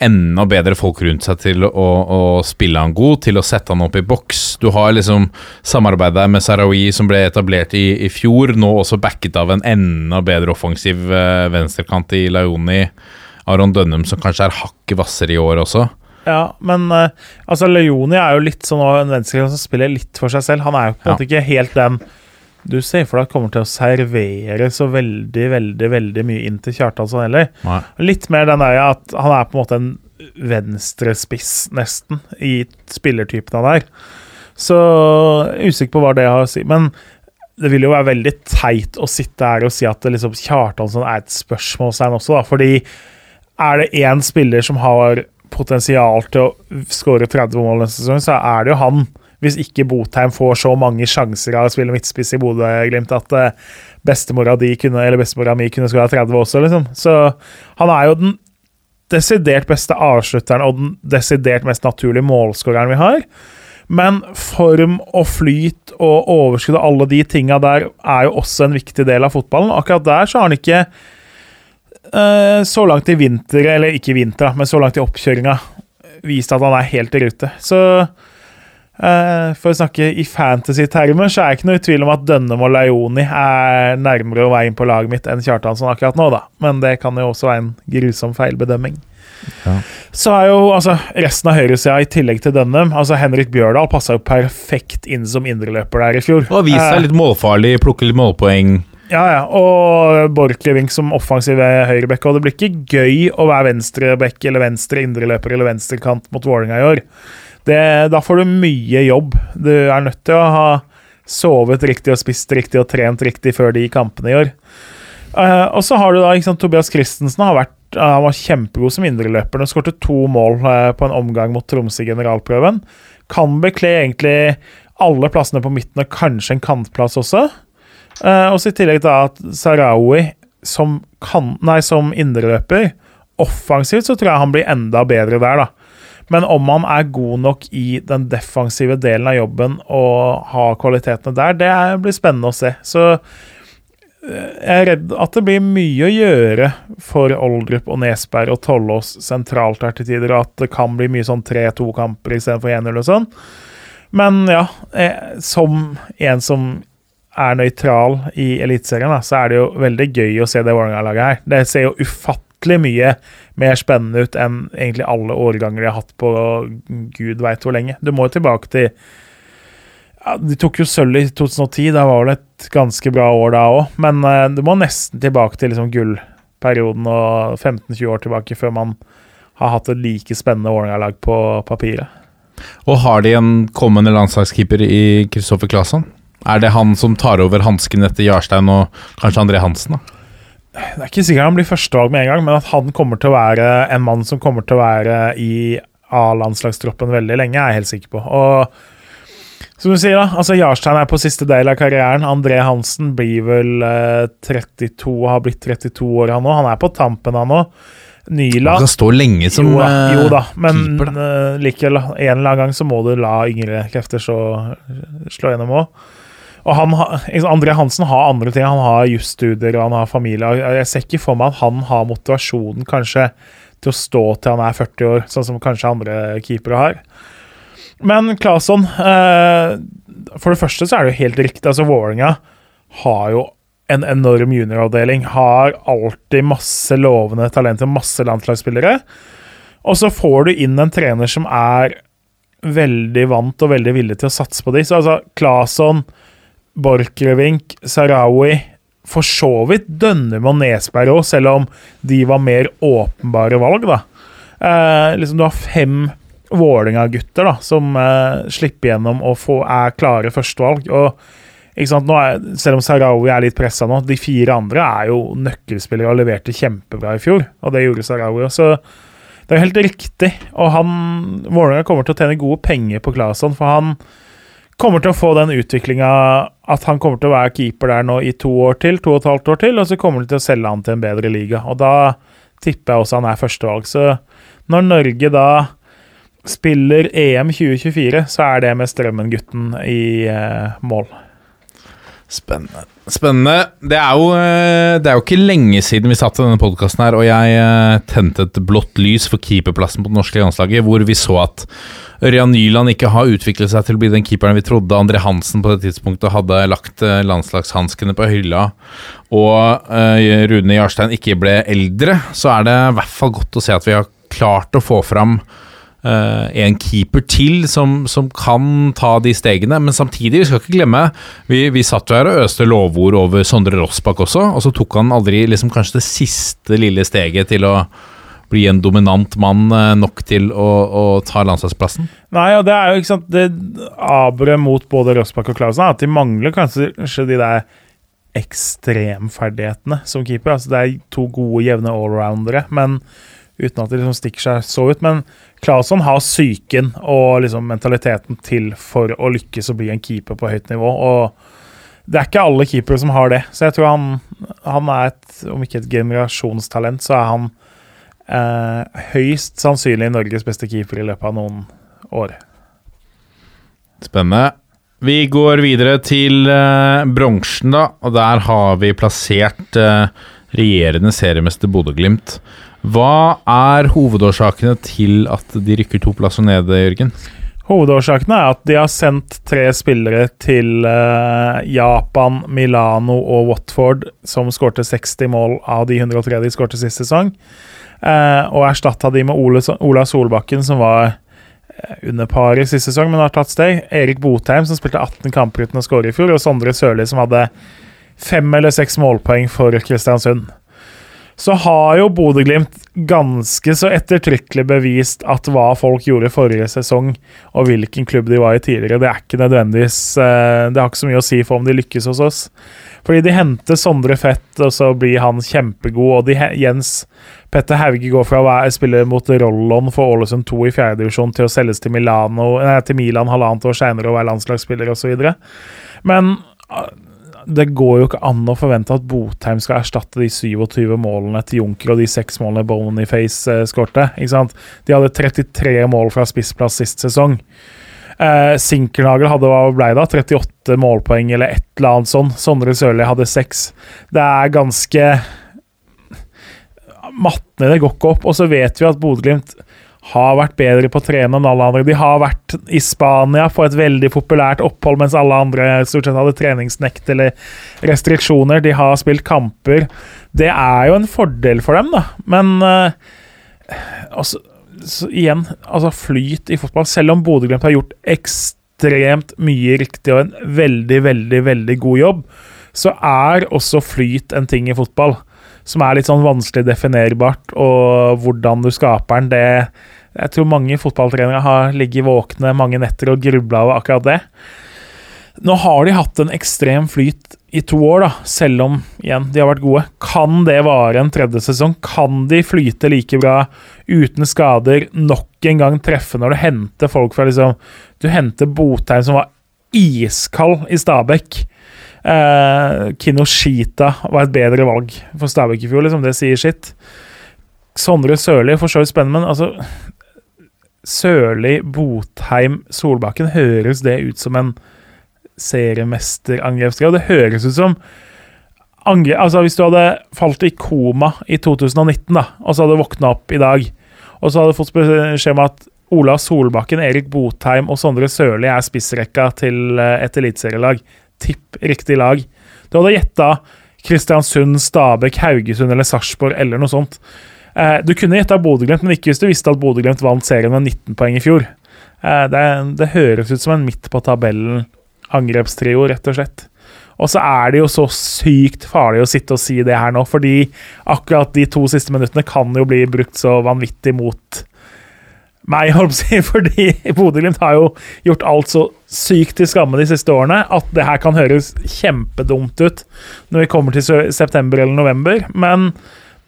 enda bedre folk rundt seg til å, å, spille han god, til å sette han opp i boks. Du har liksom samarbeidet med Sarawi som ble etablert i, i, fjor, nå også backet av en enda bedre offensiv uh, venstrekant i Laioni. Aron Dønnum som kanskje er hakket hvassere i år også. Ja, men uh, altså Leoni er jo litt sånn en venstrekant som spiller litt for seg selv. Han er jo på en ja. måte ikke helt den du ser for deg kommer til å servere så veldig, veldig veldig mye inn til Kjartansson heller. Nei. Litt mer den der at han er på en måte en venstrespiss, nesten, i spillertypen han er. Så usikker på hva det har å si. Men det vil jo være veldig teit å sitte her og si at liksom Kjartansson er et spørsmålstegn også, da. Fordi er det én spiller som har potensial til å skåre 30 mål neste sesong, så er det jo han. Hvis ikke Botheim får så mange sjanser av å spille midtspiss i Bodø-Glimt at uh, bestemora, kunne, eller bestemora mi kunne skåra 30 også, liksom. Så han er jo den desidert beste avslutteren og den desidert mest naturlige målskåreren vi har. Men form og flyt og overskudd og alle de tinga der er jo også en viktig del av fotballen. Akkurat der så har han ikke uh, så langt i vinter, eller ikke i vinter, men så langt i oppkjøringa, vist at han er helt i rute. Så for å snakke i fantasy-termer, så er jeg ikke noe i tvil om at Dønnem og Leoni er nærmere å være inn på laget mitt enn Kjartansson akkurat nå, da. Men det kan jo også være en grusom feilbedømming. Ja. Så er jo altså resten av høyresida, i tillegg til Dønnem altså Henrik Bjørdal passa jo perfekt inn som indreløper der i fjor. Og vist seg uh, litt målfarlig, plukke litt målpoeng. Ja, ja. Og Borchgrevink som offensiv høyrebekk. Og det blir ikke gøy å være venstrebekk eller venstre indreløper eller venstrekant mot Vålerenga i år. Det, da får du mye jobb. Du er nødt til å ha sovet riktig og spist riktig og trent riktig før de kampene i år. Uh, og så har du da sant, Tobias Christensen har vært uh, var kjempegod som indreløper. Han skåret to mål uh, på en omgang mot Tromsø i generalprøven. Kan bekle egentlig alle plassene på midten og kanskje en kantplass også. og så i tillegg da at Sarawi som, som indreløper offensivt så tror jeg han blir enda bedre der, da. Men om han er god nok i den defensive delen av jobben og har kvalitetene der, det blir spennende å se. Så eh, jeg er redd at det blir mye å gjøre for Oldrup og Nesberg og Tollås sentralt her til tider, og at det kan bli mye sånn 3-2-kamper istedenfor 1-0 og sånn. Men ja, eh, som en som er nøytral i Eliteserien, så er det jo veldig gøy å se det Vålerenga-laget her. Det ser jo ufattelig mye mer spennende ut enn egentlig alle årganger de har hatt på gud veit hvor lenge. Du må jo tilbake til ja, De tok jo sølv i 2010, da var det et ganske bra år da òg. Men uh, du må nesten tilbake til liksom gullperioden og 15-20 år tilbake før man har hatt et like spennende Vålerenga-lag på papiret. Og har de en kommende landslagskeeper i Kristoffer Claesson? Er det han som tar over hansken etter Jarstein og kanskje André Hansen? da? Det er ikke sikkert han blir førstevalg med en gang, men at han kommer til å være en mann som kommer til å være i A-landslagstroppen veldig lenge, er jeg helt sikker på. Og som du sier, da, altså Jarstein er på siste del av karrieren. André Hansen blir vel eh, 32, har blitt 32 år, han òg. Han er på tampen, han òg. Nyla Han kan stå lenge som jo, da, jo da, eh, men keeper, da. eh, likevel, en eller annen gang så må du la yngre krefter så, slå gjennom òg. Og han, André Hansen har andre ting. Han har jusstudier og han har familie. Jeg ser ikke for meg at han har motivasjonen kanskje til å stå til han er 40 år, sånn som kanskje andre keepere har. Men Claesson eh, For det første så er det jo helt riktig. altså Vålerenga har jo en enorm junioravdeling. Har alltid masse lovende talenter, masse landslagsspillere. Og så får du inn en trener som er veldig vant og veldig villig til å satse på de. Så altså Claesson, Borchgrevink, Sarawi For så vidt Dønnum og Nesberg òg, selv om de var mer åpenbare valg, da. Eh, liksom Du har fem Vålerenga-gutter da, som eh, slipper gjennom og får, er klare førstevalg. Og ikke sant, nå er, Selv om Sarawi er litt pressa nå, de fire andre er jo nøkkelspillere og leverte kjempebra i fjor. Og det gjorde Sarawi òg, Så det er jo helt riktig. Og han Vålerenga kommer til å tjene gode penger på Claesson, for han kommer til å få den utviklinga at han kommer til å være keeper der nå i to år til, to og et halvt år til, og så kommer de til å selge han til en bedre liga. Og da tipper jeg også han er førstevalg. Så når Norge da spiller EM 2024, så er det med Strømmen-gutten i eh, mål. Spennende. Spennende. Det er, jo, eh, det er jo ikke lenge siden vi satt i denne podkasten her, og jeg eh, tente et blått lys for keeperplassen på det norske landslaget, hvor vi så at Ørjan Nyland ikke har utviklet seg til å bli den keeperen vi trodde. André Hansen på det tidspunktet hadde lagt eh, landslagshanskene på hylla, og Rune Jarstein ikke ble eldre, så er det i hvert fall godt å se at vi har klart å få fram eh, en keeper til som, som kan ta de stegene, men samtidig, vi skal ikke glemme Vi, vi satt jo her og øste lovord over Sondre Rossbakk også, og så tok han aldri liksom kanskje det siste lille steget til å bli en dominant mann eh, nok til å, å ta landslagsplassen. Nei, og det er jo ikke sant Det aberet mot både Rossbakk og Clausen er at de mangler kanskje de der ekstremferdighetene som keeper. Altså Det er to gode, jevne allroundere, men uten at det liksom stikker seg så ut. Men Claesson har psyken og liksom mentaliteten til for å lykkes å bli en keeper på høyt nivå. Og det er ikke alle keepere som har det, så jeg tror han, han er et, om ikke et generasjonstalent, så er han eh, høyst sannsynlig Norges beste keeper i løpet av noen år. Spennende. Vi går videre til eh, bronsen, da, og der har vi plassert eh, regjerende seriemester Bodø-Glimt. Hva er hovedårsakene til at de rykker to plasser ned, Jørgen? Hovedårsakene er at de har sendt tre spillere til eh, Japan, Milano og Watford, som skårte 60 mål av de 103 de skårte sist sesong, eh, og erstatta de med Ole, Ola Solbakken, som var eh, under paret sist sesong, men har tatt steg. Erik Botheim, som spilte 18 kamper uten å skåre i fjor, og Sondre Sørli, som hadde fem eller seks målpoeng for Kristiansund. Så har jo Bodø-Glimt ganske så ettertrykkelig bevist at hva folk gjorde forrige sesong, og hvilken klubb de var i tidligere, det er ikke nødvendigvis eh, Det har ikke så mye å si for om de lykkes hos oss. Fordi de henter Sondre Fett, og så blir han kjempegod, og de, Jens Petter Hauge går fra å spille mot Rollon for Ålesund 2 i fjerdedivisjon til å selges til, Milano, nei, til Milan halvannet år seinere og være landslagsspiller osv. Men det går jo ikke an å forvente at Botheim skal erstatte de 27 målene til Junker og de seks målene Boniface uh, skårte. ikke sant? De hadde 33 mål fra spissplass sist sesong. Eh, Sinkernagel hadde hva ble da? 38 målpoeng eller et eller annet sånn. Sondre Sørli hadde seks. Det er ganske Mattene det går ikke opp. Og så vet vi at Bodø-Glimt har vært bedre på å trene enn alle andre. De har vært i Spania på et veldig populært opphold, mens alle andre stort sett hadde treningsnekt eller restriksjoner. De har spilt kamper. Det er jo en fordel for dem, da. Men uh, altså, igjen, altså flyt i fotball. Selv om Bodø-Glimt har gjort ekstremt mye riktig og en veldig, veldig, veldig god jobb, så er også flyt en ting i fotball som er litt sånn vanskelig definerbart, og hvordan du skaper den, det Jeg tror mange fotballtrenere har ligget våkne mange netter og grubla over akkurat det. Nå har de hatt en ekstrem flyt i to år, da, selv om igjen, de har vært gode. Kan det vare en tredje sesong? Kan de flyte like bra uten skader? Nok en gang treffe når du henter folk fra liksom Du henter Botheim, som var iskald i Stabæk. Uh, Kinoshita var et bedre valg for Stabæk i fjor, liksom. Det sier sitt. Sondre Sørli for så vidt spennende, men altså Sørli, Botheim, Solbakken Høres det ut som en seriemesterangrepsgreie? Det høres ut som angre, altså Hvis du hadde falt i koma i 2019, da, og så hadde våkna opp i dag, og så hadde fått beskjed om at Ola Solbakken, Erik Botheim og Sondre Sørli er spissrekka til eh, et eliteserielag tipp riktig lag. Du hadde gjetta Kristiansund, Stabæk, Haugesund eller Sarpsborg eller noe sånt. Eh, du kunne gjetta Bodø-Glimt, men ikke hvis du visste at Bodø-Glimt vant serien med 19 poeng i fjor. Eh, det, det, høres ut som en midt på tabellen angrepstrio, rett og slett. Og så er det jo så sykt farlig å sitte og si det her nå, fordi akkurat de to siste minuttene kan jo bli brukt så vanvittig mot meg, holdt på fordi Bodø-Glimt har jo gjort alt så sykt til skamme de siste årene at det her kan høres kjempedumt ut når vi kommer til september eller november, men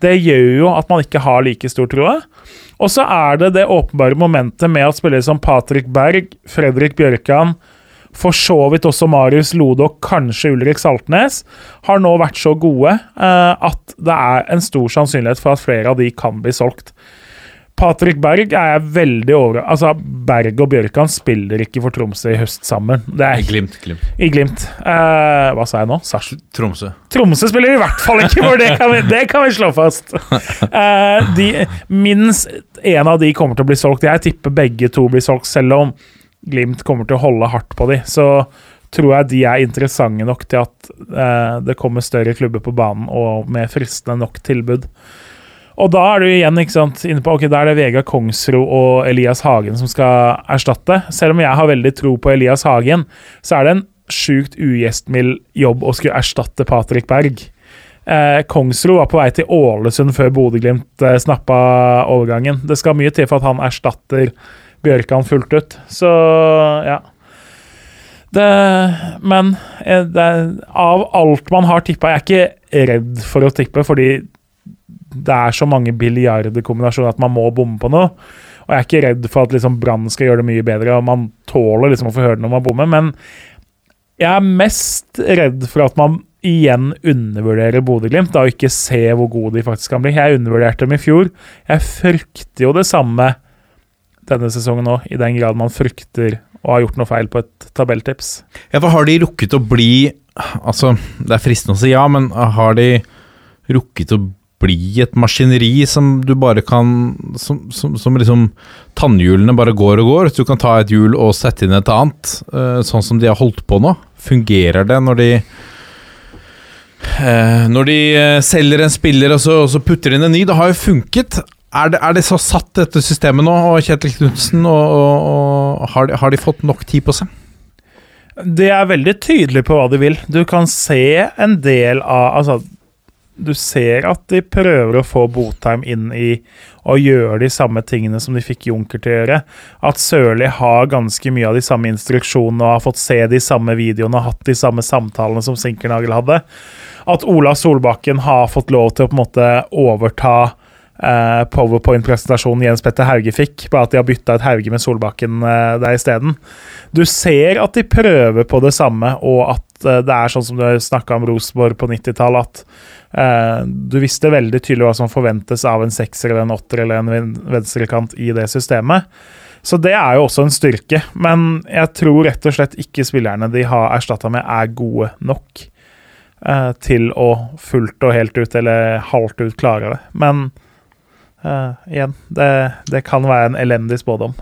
det gjør jo at man ikke har like stor tro. Og så er det det åpenbare momentet med at spillere som Patrick Berg, Fredrik Bjørkan, for så vidt også Marius Lode og kanskje Ulrik Saltnes, har nå vært så gode eh, at det er en stor sannsynlighet for at flere av de kan bli solgt. Patrick Berg er jeg veldig over... Altså, Berg og Bjørkan spiller ikke for Tromsø i høst sammen. Det er I Glimt. glimt. I Glimt. Uh, hva sa jeg nå? Sars Tromsø. Tromsø spiller i hvert fall ikke, for det kan vi, det kan vi slå fast. Uh, de, minst én av de kommer til å bli solgt. Jeg tipper begge to blir solgt, selv om Glimt kommer til å holde hardt på de. Så tror jeg de er interessante nok til at uh, det kommer større klubber på banen og med fristende nok tilbud. Og da er du igjen ikke sant, inne på ok, da er det Vegard Kongsro og Elias Hagen som skal erstatte. Selv om jeg har veldig tro på Elias Hagen, så er det en sjukt ugjestmild jobb å skulle erstatte Patrick Berg. Eh, Kongsro var på vei til Ålesund før Bodø-Glimt eh, snappa overgangen. Det skal mye til for at han erstatter Bjørkan fullt ut. Så ja. Det, men eh, det, av alt man har tippa Jeg er ikke redd for å tippe, fordi det er så mange billiardkombinasjoner at man må bomme på noe. Og jeg er ikke redd for at liksom Brann skal gjøre det mye bedre, og man tåler liksom å få høre det når man bommer, men jeg er mest redd for at man igjen undervurderer Bodø-Glimt og ikke ser hvor gode de faktisk kan bli. Jeg undervurderte dem i fjor. Jeg frykter jo det samme denne sesongen òg, i den grad man frykter å ha gjort noe feil på et tabelltips. Ja, for har de rukket å bli Altså, det er fristende å si ja, men har de rukket å bli et maskineri som du bare kan Som, som, som liksom Tannhjulene bare går og går. Du kan ta et hjul og sette inn et annet. Uh, sånn som de har holdt på nå. Fungerer det når de uh, Når de uh, selger en spiller og så, og så putter de inn en ny? Det har jo funket. Er det, er det så satt, dette systemet nå, og Kjetil Knutsen, og, og, og har, de, har de fått nok tid på seg? Det er veldig tydelig på hva de vil. Du kan se en del av Altså, du ser at de prøver å få Botheim inn i å gjøre de samme tingene som de fikk Junker til å gjøre. At Sørli har ganske mye av de samme instruksjonene og har fått se de samme videoene og hatt de samme samtalene som Sinkernagel hadde. At Ola Solbakken har fått lov til å på en måte overta eh, powerpoint-presentasjonen Jens Petter Hauge fikk, bare at de har bytta ut Hauge med Solbakken eh, der isteden. Du ser at de prøver på det samme, og at eh, det er sånn som du snakka om Rosenborg på 90-tallet, at eh, du visste veldig tydelig hva som forventes av en sekser eller en åtter eller en ven- venstrekant i det systemet. Så det er jo også en styrke, men jeg tror rett og slett ikke spillerne de har erstatta med, er gode nok eh, til å fullt og helt ut eller halvt ut klare det. Men eh, igjen, det, det kan være en elendig spådom.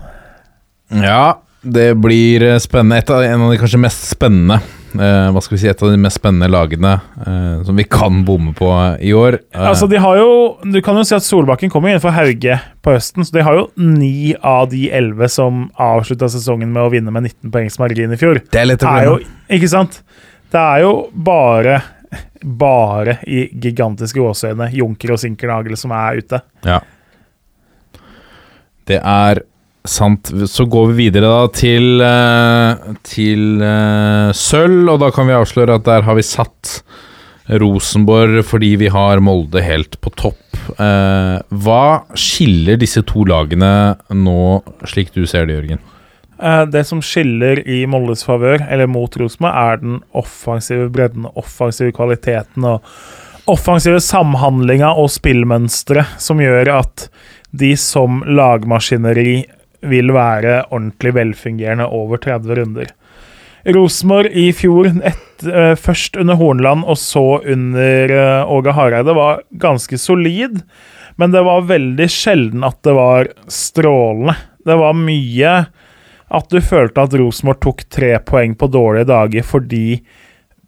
Ja, det blir eh, spennende. Et av, en av de kanskje mest spennende eh, Hva skal vi si, et av de mest spennende lagene eh, som vi kan bomme på i år. Eh, Altså, de har jo Du kan jo si at Solbakken kommer inn for Hauge på høsten, så de har jo ni av de elleve som avslutta sesongen med å vinne med 19 poengs margin i fjor. det er litt er jo, ikke sant? Det er jo bare bare i gigantiske gåseøyne Junker og Sinkernagel som er ute. Ja. Det er sant. Så går vi videre da til eh, Til uh, sølv, og da kan vi avsløre at der har vi satt Rosenborg fordi vi har Molde helt på topp. Uh, hva skiller disse to lagene nå, slik du ser det, Jørgen? Det som skiller i Moldes favør, eller mot Rosenborg, er den offensive bredden, offensive kvaliteten og offensive samhandlinga og spillmønstre som gjør at de som lagmaskineri vil være ordentlig velfungerende over 30 runder. Rosenborg i fjor, et, eh, først under Hornland og så under eh, Åge Hareide, var ganske solid. Men det var veldig sjelden at det var strålende. Det var mye at du følte at Rosenborg tok tre poeng på dårlige dager fordi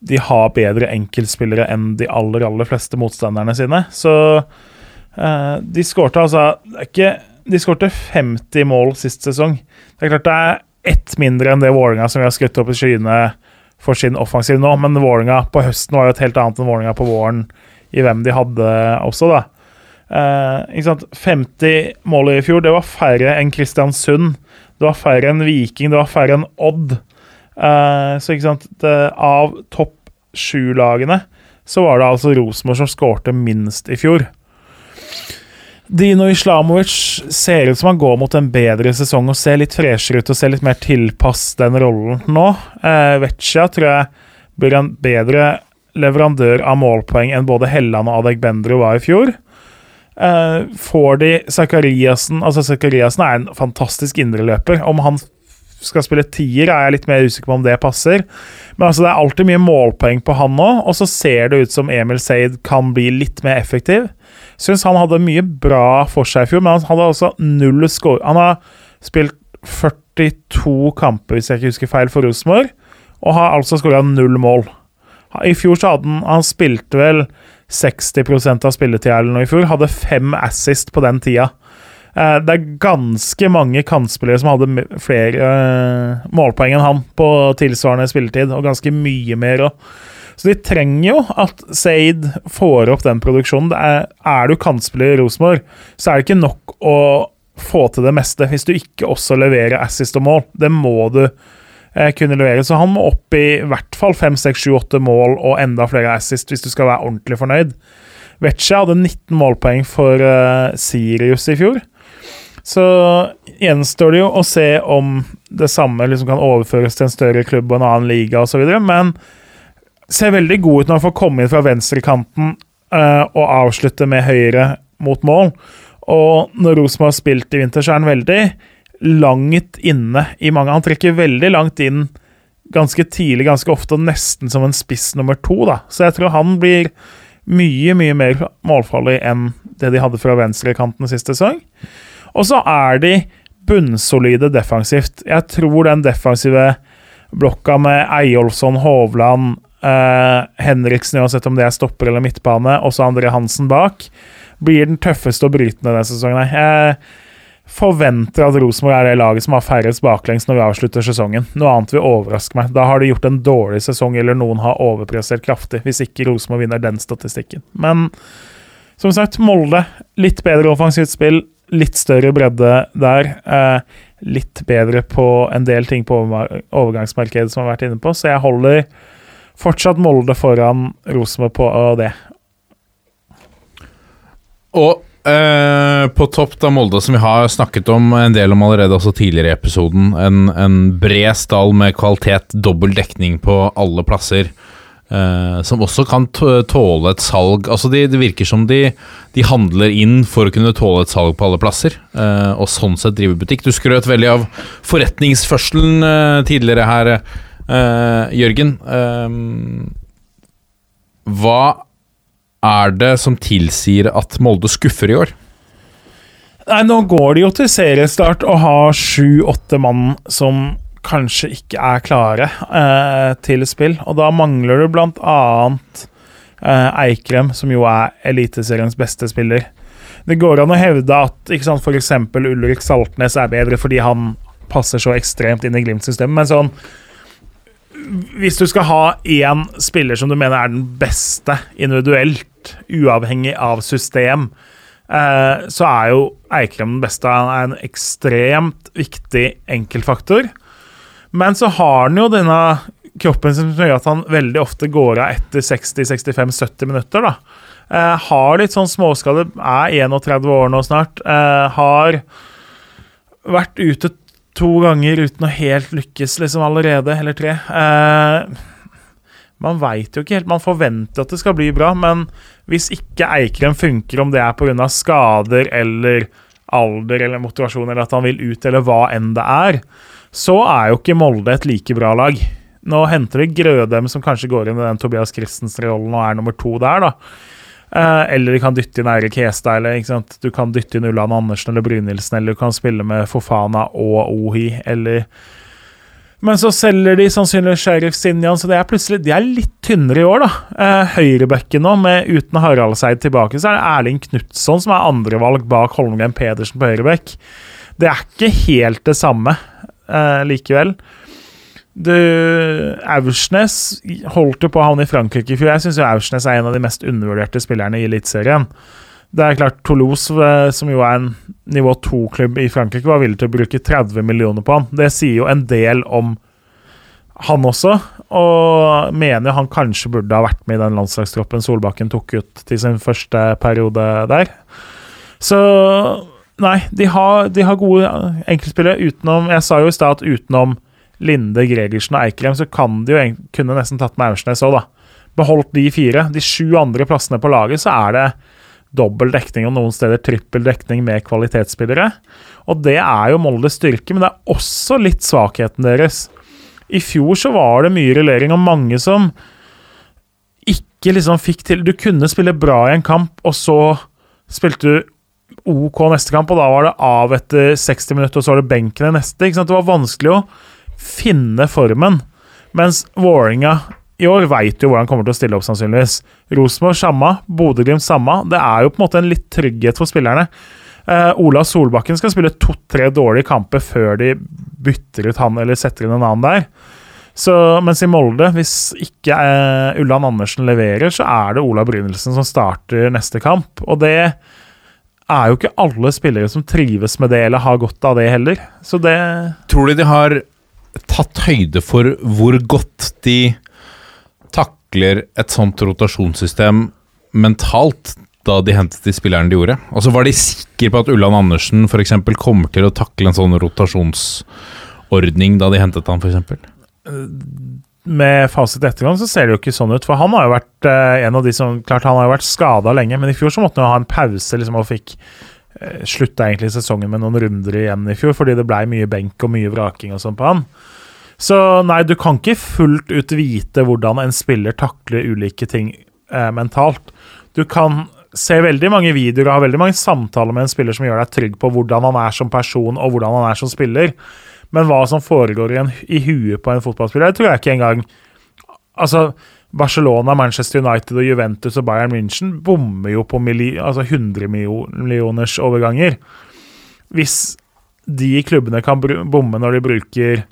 de har bedre enkeltspillere enn de aller, aller fleste motstanderne sine. Så eh, de skårte altså det er ikke, De skårte 50 mål sist sesong. Det er klart det er ett mindre enn det Vålerenga som vi har skutt opp i skyene for sin offensiv nå, men Vålerenga på høsten var jo et helt annet enn Vålerenga på våren i hvem de hadde også, da. Eh, ikke sant? 50 mål i fjor, det var færre enn Kristiansund. Det var færre enn Viking, det var færre enn Odd. Eh, så ikke sant det, Av topp sju-lagene så var det altså Rosenborg som skårte minst i fjor. Dino Islamovic ser ut som han går mot en bedre sesong og ser litt freshere ut og ser litt mer tilpass den rollen nå. Eh, Vecchia tror jeg blir en bedre leverandør av målpoeng enn både Helland og Adegbendro var i fjor. Eh, får de Zakariassen Altså, Zakariassen er en fantastisk indreløper. Om han skal spille tier, er jeg litt mer usikker på om det passer. Men altså, det er alltid mye målpoeng på han nå, og så ser det ut som Emil Seid kan bli litt mer effektiv. Syns han hadde mye bra for seg i fjor, men han hadde også null score. Han har spilt 42 kamper, hvis jeg ikke husker feil, for Rosenborg, og har altså skåra null mål. I fjor så hadde han Han spilte vel 60% av spilletida eller noe i fjor. Hadde fem assist på den tida. Eh, Det er ganske mange kantspillere som hadde flere eh, målpoeng enn han på tilsvarende spilletid, og ganske mye mer òg. Så de trenger jo at Zaid får opp den produksjonen. Er, er du kantspiller i Rosenborg, så er det ikke nok å få til det meste hvis du ikke også leverer assist og mål. Det må du eh, kunne levere. Så han må opp i hvert fall 5, 6, 7, 8 mål og enda flere assist hvis du skal være ordentlig fornøyd. Vecchia hadde 19 målpoeng for eh, Sirius i fjor. Så gjenstår det jo å se om det samme liksom kan overføres til en større klubb og en annen liga osv., men ser veldig god ut når han får komme inn fra venstrekanten uh, og avslutte med høyre mot mål. Og når Rosenborg har spilt i vinter, så er han veldig langt inne i mange. Han trekker veldig langt inn ganske tidlig, ganske ofte, og nesten som en spiss nummer to. da. Så jeg tror han blir mye, mye mer målfarlig enn det de hadde fra venstrekanten sist sesong. Og så er de bunnsolide defensivt. Jeg tror den defensive blokka med Eyolfsson, Hovland, eh, Henriksen, uansett om det er stopper eller midtbane, og så André Hansen bak, blir den tøffeste å bryte ned denne sesongen. Jeg forventer at Rosenborg er det laget som har færrest baklengs når vi avslutter sesongen. Noe annet vil overraske meg. Da har de gjort en dårlig sesong, eller noen har overprestert kraftig, hvis ikke Rosenborg vinner den statistikken. Men som sagt, Molde. Litt bedre offensivt spill, litt større bredde der. Eh, litt bedre på en del ting på overgangsmarkedet som jeg har vært inne på, så jeg holder fortsatt Molde foran Rosenborg på det. Og eh, på topp da Molde, som vi har snakket om en del om allerede også tidligere i episoden. En, en bred stall med kvalitet, dobbel dekning på alle plasser. Eh, som også kan tåle et salg. Altså de, Det virker som de, de handler inn for å kunne tåle et salg på alle plasser, eh, og sånn sett drive butikk. Du skrøt veldig av forretningsførselen eh, tidligere her, Jørgen. Hva er det som tilsier at Molde skuffer i år? Nei, nå går de jo til seriestart og har sju-åtte mann som kanskje ikke er klare eh, til spill. Og da mangler du blant annet eh, Eikrem, som jo er Eliteseriens beste spiller. Det går an å hevde at sant, f.eks. Ulrik Saltnes er bedre fordi han passer så ekstremt inn i Glimt-systemet, men sånn Hvis du skal ha én spiller som du mener er den beste individuelt, uavhengig av system, eh, så er jo Eikrem den beste. Han er en ekstremt viktig enkeltfaktor. Men så har han jo denne kroppen som gjør at han veldig ofte går av etter 60-65-70 minutter. da. Eh, har litt sånn småskade, er 31 år nå snart. Eh, har vært ute to ganger uten å helt lykkes liksom allerede, eller tre. Eh, man veit jo ikke helt. Man forventer at det skal bli bra, men hvis ikke Eikrem funker, om det er pga. skader eller alder eller motivasjon eller at han vil ut, eller hva enn det er, så er jo ikke Molde et like bra lag. Nå henter de Grødem, som kanskje går inn i den Tobias Christensen-rollen og er nummer to der, da. Eh, eller de kan dytte inn Eirik Hestad, eller du kan dytte inn Ulland Andersen eller Brynildsen, eller du kan spille med Fofana og Ohi, eller Men så selger de sannsynligvis Sheriff Sinjan, så det er plutselig De er litt tynnere i år, da. Eh, nå, med uten Haraldseid tilbake, så er det Erling Knutson som er andrevalg bak Holmgren Pedersen på høyrebekk. Det er ikke helt det samme eh, likevel. Du, Aursnes holdt jo på å havne i Frankrike i fjor. Jeg syns Aursnes er en av de mest undervurderte spillerne i Eliteserien. Det er klart Toulouse, eh, som jo er en nivå 2-klubb i Frankrike, var villig til å bruke 30 millioner på han. Det sier jo en del om han også, og mener han kanskje burde ha vært med i den landslagstroppen Solbakken tok ut til sin første periode der. Så nei, de har, de har gode enkeltspillere utenom Jeg sa jo i stad at utenom Linde, Gregersen og Eikrem, så kan de jo kunne nesten tatt med Aursnes òg, da. Beholdt de fire. De sju andre plassene på laget, så er det dobbel dekning og noen steder trippel dekning med kvalitetsspillere. Og det er jo Moldes styrke, men det er også litt svakheten deres. I fjor så var det mye rullering, og mange som ikke liksom fikk til Du kunne spille bra i en kamp, og så spilte du OK neste kamp, og da var det av etter 60 minutter, og så var det benken i neste. Det var vanskelig å finne formen. Mens Vålerenga i år veit jo hvordan kommer til å stille opp, sannsynligvis. Rosenborg samme, Bodø-Glimt samme. Det er jo på en måte en litt trygghet for spillerne. Uh, Ola Solbakken skal spille to-tre dårlige kamper før de bytter ut han eller setter inn en annen der. Så, mens i Molde, hvis ikke uh, Ulland Andersen leverer, så er det Ola Brynildsen som starter neste kamp. Og det er jo ikke alle spillere som trives med det, eller har godt av det heller. Så det Tror du de har tatt høyde for hvor godt de takler et sånt rotasjonssystem mentalt da de hentet de spillerne de gjorde? Altså Var de sikre på at Ulland Andersen for eksempel, kommer til å takle en sånn rotasjonsordning da de hentet han, f.eks.? Med fasit ettergang så ser det jo ikke sånn ut. For han har jo vært eh, en av de som Klart han har jo vært skada lenge, men i fjor så måtte han jo ha en pause liksom, og fikk eh, slutta egentlig sesongen med noen runder igjen i fjor, fordi det blei mye benk og mye vraking og sånn på han. Så nei, du kan ikke fullt ut vite hvordan en spiller takler ulike ting eh, mentalt. Du kan se veldig mange videoer og ha veldig mange samtaler med en spiller som gjør deg trygg på hvordan han er som person og hvordan han er som spiller. Men hva som foregår i, en, i huet på en fotballspiller, det tror jeg ikke engang Altså, Barcelona, Manchester United og Juventus og Bayern München bommer jo på milli, altså 100 millioners overganger. Hvis de klubbene kan bomme når de bruker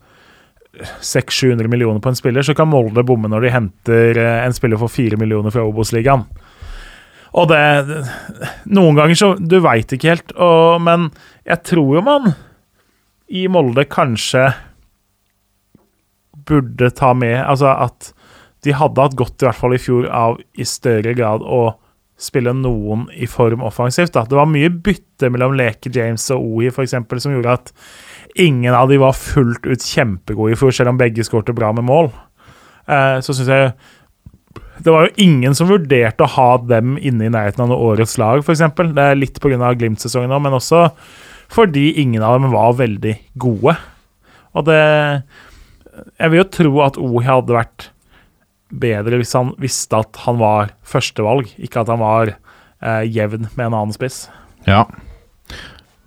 600-700 millioner på en spiller, så kan Molde bomme når de henter eh, en spiller for 4 millioner fra Obos-ligaen. Og det Noen ganger så Du veit ikke helt, og, men jeg tror jo man i Molde kanskje burde ta med Altså at de hadde hatt godt, i hvert fall i fjor, av i større grad å spille noen i form offensivt. Da. Det var mye bytte mellom Leke James og Ohi eksempel, som gjorde at ingen av de var fullt ut kjempegode i fjor, selv om begge skårte bra med mål. Eh, så syns jeg det var jo ingen som vurderte å ha dem inne i nærheten av årets lag, f.eks. Det er litt pga. Glimt-sesongen òg, men også fordi ingen av dem var veldig gode. Og det Jeg vil jo tro at Ohi hadde vært bedre hvis han visste at han var førstevalg, ikke at han var eh, jevn med en annen spiss. Ja.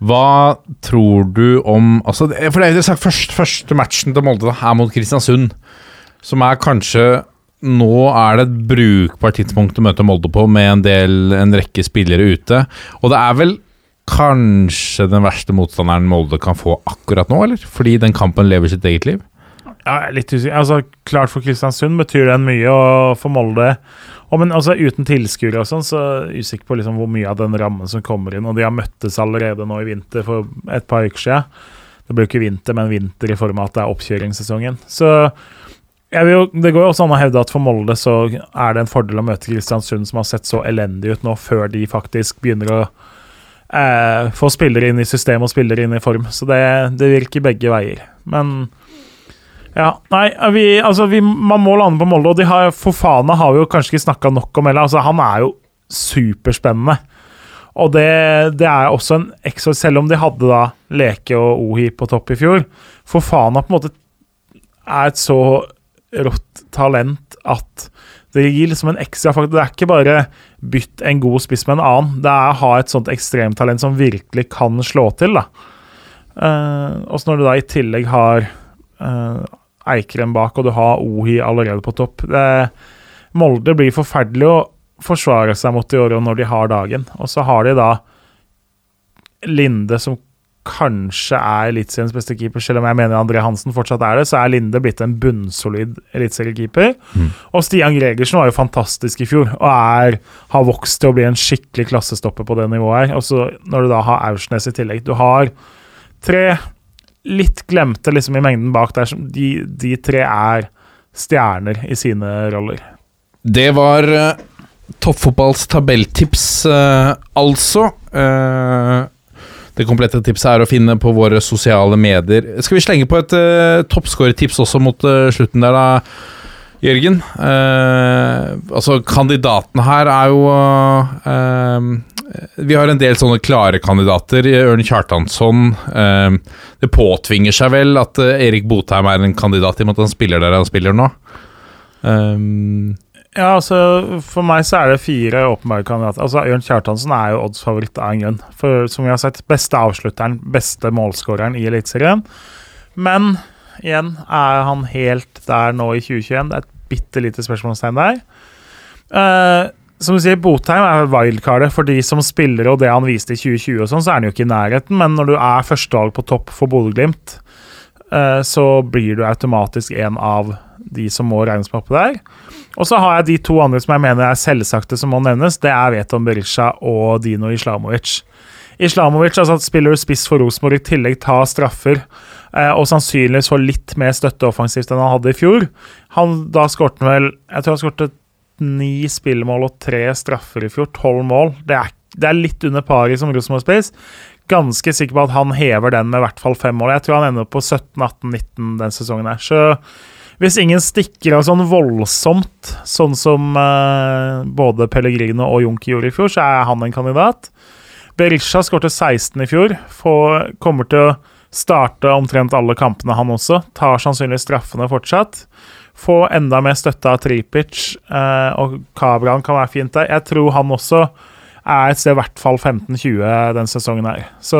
Hva tror du om altså, For det er jo sagt først, første matchen til Molde er mot Kristiansund, som er kanskje nå er det et brukbart tidspunkt å møte Molde på, med en, del, en rekke spillere ute. Og det er vel kanskje den verste motstanderen Molde kan få akkurat nå, eller? Fordi den kampen lever sitt eget liv? Ja, litt usikker. Altså, klart for Kristiansund betyr den mye, og for Molde og men altså Uten tilskuere og sånn, så er jeg usikker på liksom hvor mye av den rammen som kommer inn. Og de har møttes allerede nå i vinter for et par uker siden. Det blir jo ikke vinter, men vinter i form av at det er oppkjøringssesongen. Så jo, det går jo også an å hevde at for Molde så er det en fordel å møte Kristiansund, som har sett så elendig ut nå, før de faktisk begynner å eh, få spillere inn i system og spillere inn i form. Så det, det virker begge veier. Men ja, nei, vi, altså vi, Man må lande på Molde, og de har, Fofana har vi jo kanskje ikke snakka nok om heller. Altså, han er jo superspennende. Og det, det, er også en ekstra Selv om de hadde da Leke og Ohi på topp i fjor, Fofana på en måte er et så rått talent at det gir liksom en ekstra faktor. Det er ikke bare bytt en god spiss med en annen. Det er å ha et sånt ekstremtalent som virkelig kan slå til. da. Uh, og så når du da i tillegg har uh, Eikrem bak, og du har Ohi allerede på topp. Det, Molde blir forferdelig å forsvare seg mot i år når de har dagen. Og så har de da Linde, som kanskje er Eliteseriens beste keeper, selv om jeg mener André Hansen fortsatt er det, så er Linde blitt en bunnsolid eliteseriekeeper. Mm. Og Stian Gregersen var jo fantastisk i fjor, og er, har vokst til å bli en skikkelig klassestopper på det nivået her. Og så når du da har Aursnes i tillegg Du har tre litt glemte liksom i mengden bak der. De, de tre er stjerner i sine roller. Det var uh, toppfotballs tabelltips, uh, altså. Uh, det komplette tipset er å finne på våre sosiale medier. Skal vi slenge på et uh, toppskårertips også mot uh, slutten der, da? Jørgen. Uh, altså, kandidatene her er jo Vi har en del sånne klare kandidater. Ørn Kjartansson. Det påtvinger seg vel at Erik Botheim er en kandidat i og med at han spiller der han spiller nå. Ja, altså For meg så er det fire åpenbare kandidater. Altså Jørn Kjartansen er jo odds favoritt av en grunn. For som vi har sett, beste avslutteren, beste målskåreren i Eliteserien. Men igjen, er han helt der nå i 2021? Det er et bitte lite spørsmålstegn der. Uh, som du sier, Botheim er wildcardet for de som spiller, og det han viste i 2020, og sånn, så er han jo ikke i nærheten. Men når du er førstevalg på topp for Bodø-Glimt, uh, så blir du automatisk en av de som må regnes med oppe der. Og så har jeg de to andre som jeg mener er selvsagte som må nevnes. Det er Veton Berisha og Dino Islamovic. Islamovic altså, spiller spiss for Rosenborg, i tillegg tar straffer. Eh, og sannsynligvis får litt mer støtte offensivt enn han hadde i fjor. Han, da skåret vel Jeg tror han skåret ni spillemål og tre straffer i fjor. Tolv mål. Det er, det er, litt under pari som Rosenborg-spiss. Ganske sikker på at han hever den med i hvert fall fem mål. Jeg tror han ender på 17, 18, 19 den sesongen her. Så hvis ingen stikker av sånn voldsomt, sånn som eh, både Pellegrino og Junki gjorde i fjor, så er han en kandidat. Berisha skårte 16 i fjor. Får, kommer til å Starte omtrent alle kampene, han også. Tar sannsynligvis straffene fortsatt. Få enda mer støtte av Tripic, eh, og Kabran kan være fint der. Jeg tror han også er et sted i hvert fall 15-20 den sesongen her. Så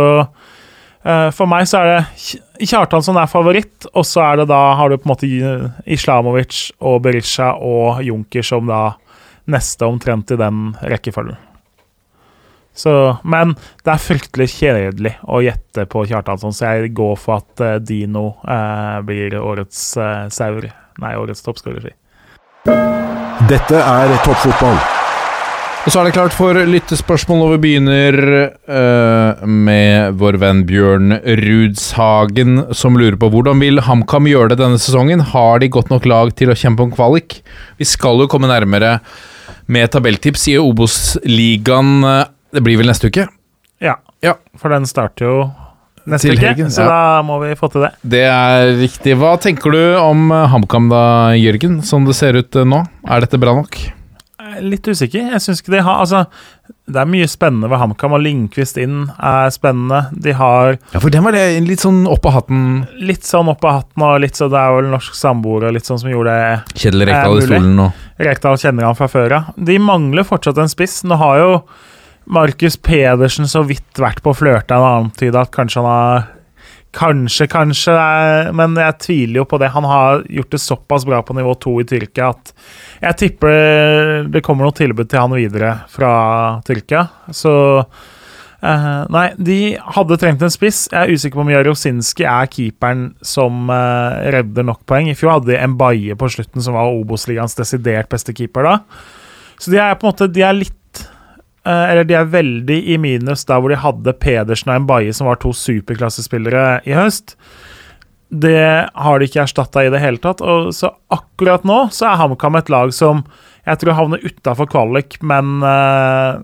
for meg så er det Kjartan som er favoritt, og så er det da har du på en måte Islamovic og Berisha og Junker som da neste omtrent i den rekkefølgen. Så, men det er fryktelig kjedelig å gjette på Kjartansson, så jeg går for at uh, Dino uh, blir årets uh, sauer. Nei, årets toppskårer. Dette er toppfotball. Og så er det klart for lyttespørsmål, og vi begynner uh, med vår venn Bjørn Rudshagen, som lurer på hvordan vil HamKam gjøre det denne sesongen? Har de godt nok lag til å kjempe om kvalik? Vi skal jo komme nærmere med tabelltips i Obos-ligaen. eh, Det blir vel neste uke? Ja, Ja. for den starter jo neste uke, helgen, så ja. da må vi få til det. Det er riktig. Hva tenker du om HamKam da, Jørgen, som det ser ut eh, nå? Er dette bra nok? Er Litt usikker. Jeg synes ikke de har Altså, det er mye spennende ved HamKam, og Lindqvist inn er spennende. De har Ja, for den var det litt sånn opp av hatten. litt sånn opp av hatten, og litt så det er vel norsk samboer og litt sånn som gjorde det Kjedel Er Rekdal i stolen og Rekdal kjenner han fra før av. De mangler fortsatt en spiss. Nå har jo Markus Pedersen så vidt vært på Flørte en annen tid at kanskje han har Kanskje, kanskje, men jeg tviler jo på det. Han har gjort det såpass bra på nivå to i Tyrkia at jeg tipper det kommer noe tilbud til han videre fra Tyrkia. Så eh, Nei, de hadde trengt en spiss. Jeg er usikker på om Jarosinski er keeperen som eh, redder nok poeng. I fjor hadde de Mbaye på slutten, som var Obos-ligaens desidert beste keeper da. Så de er på en måte De er litt Eller de er veldig i minus der hvor de hadde Pedersen og Mbaye, som var to superklassespillere i høst. Det har de ikke erstatta i det hele tatt. Og så akkurat nå så er HamKam et lag som jeg tror havner utafor kvalik, men uh,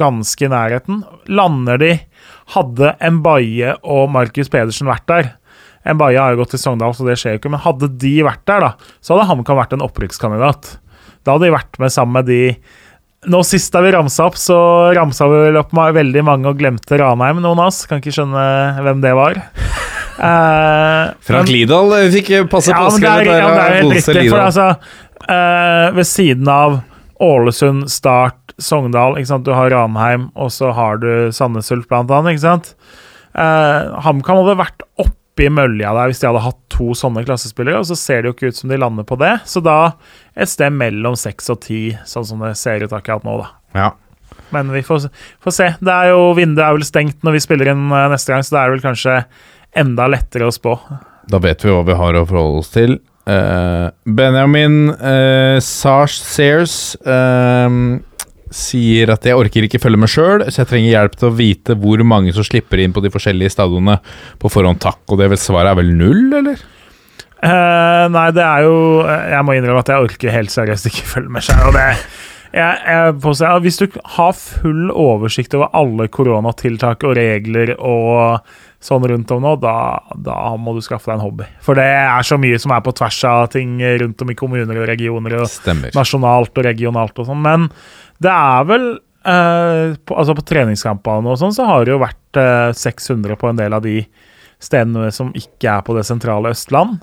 ganske i nærheten. Lander de Hadde Mbaye og Markus Pedersen vært der Mbaye har jo gått til Sogndal, så det skjer jo ikke. Men hadde de vært der, da, så hadde HamKam vært en opprykkskandidat. Da hadde de vært med sammen med de Nå sist da vi ramsa opp, så ramsa vi vel opp med veldig mange og glemte Ranheim, noen av oss. Kan ikke skjønne hvem det var. uh, Frank Lidahl eh, fikk passe ja, men det er, ja, det er helt riktig. For altså, uh, ved siden av Ålesund, Start, Sogndal ikke sant? Du har Ranheim, og så har du Sandnes Ulf, blant annet. Ikke sant? Eh, HamKam hadde vært oppi mølja der hvis de hadde hatt to sånne klassespillere, og så ser det jo ikke ut som de lander på det. Så da et sted mellom seks og ti, sånn som det ser ut akkurat nå, da. Ja. Men vi får, får se. Det er jo, Vinduet er vel stengt når vi spiller inn eh, neste gang, så det er vel kanskje enda lettere å spå. Da vet vi hva vi har å forholde oss til. Uh, Benjamin uh, Sars Sears eh, sier at jeg orker ikke følge med sjøl, så jeg trenger hjelp til å vite hvor mange som slipper inn på de forskjellige stadionene på forhånd. Takk. Og det svaret er vel null, eller? Uh, nei, det er jo Jeg må innrømme at jeg orker helt seriøst ikke følge med sjøl. Hvis du har full oversikt over alle koronatiltak og regler og sånn rundt om nå, da, da må du skaffe deg en hobby. For det er så mye som er på tvers av ting rundt om i kommuner og regioner. og Stemmer. nasjonalt og regionalt og sånn. Men det er vel eh, på, Altså på treningskampene og sånn, så har det jo vært eh, 600 på en del av de stedene som ikke er på det sentrale Østland.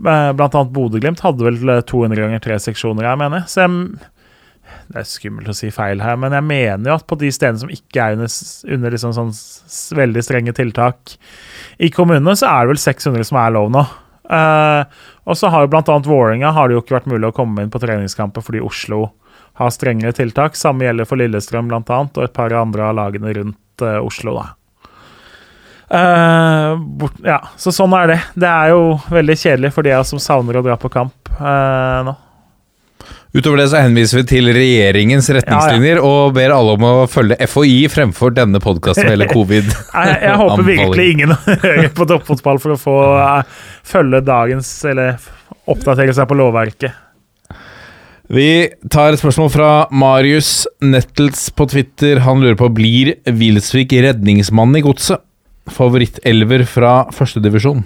Eh, Blant annet Bodø-Glimt hadde vel eh, 200 ganger tre seksjoner, jeg mener. Så jeg, det er skummelt å si feil her, men jeg mener jo at på de stedene som ikke er under, under liksom sånn veldig strenge tiltak i kommunene, så er det vel 600 som er lov nå. Uh, og så har jo annet Vålerenga har det jo ikke vært mulig å komme inn på treningskamper fordi Oslo har strengere tiltak. Samme gjelder for Lillestrøm blant annet, og et par andre av lagene rundt uh, Oslo. da. Uh, bort, ja, så sånn er det. Det er jo veldig kjedelig for de som savner å dra på kamp nå. Utover det så henviser vi til regjeringens retningslinjer og ber alle om å følge FHI fremfor denne podkasten eller covid. Jeg, jeg håper virkelig ingen hører på toppfotball for å få uh, følge dagens Eller oppdatere på lovverket. Vi tar et spørsmål fra Marius Nettles på Twitter. Han lurer på blir Wilsvik redningsmann i godset. Favorittelver fra førstedivisjon.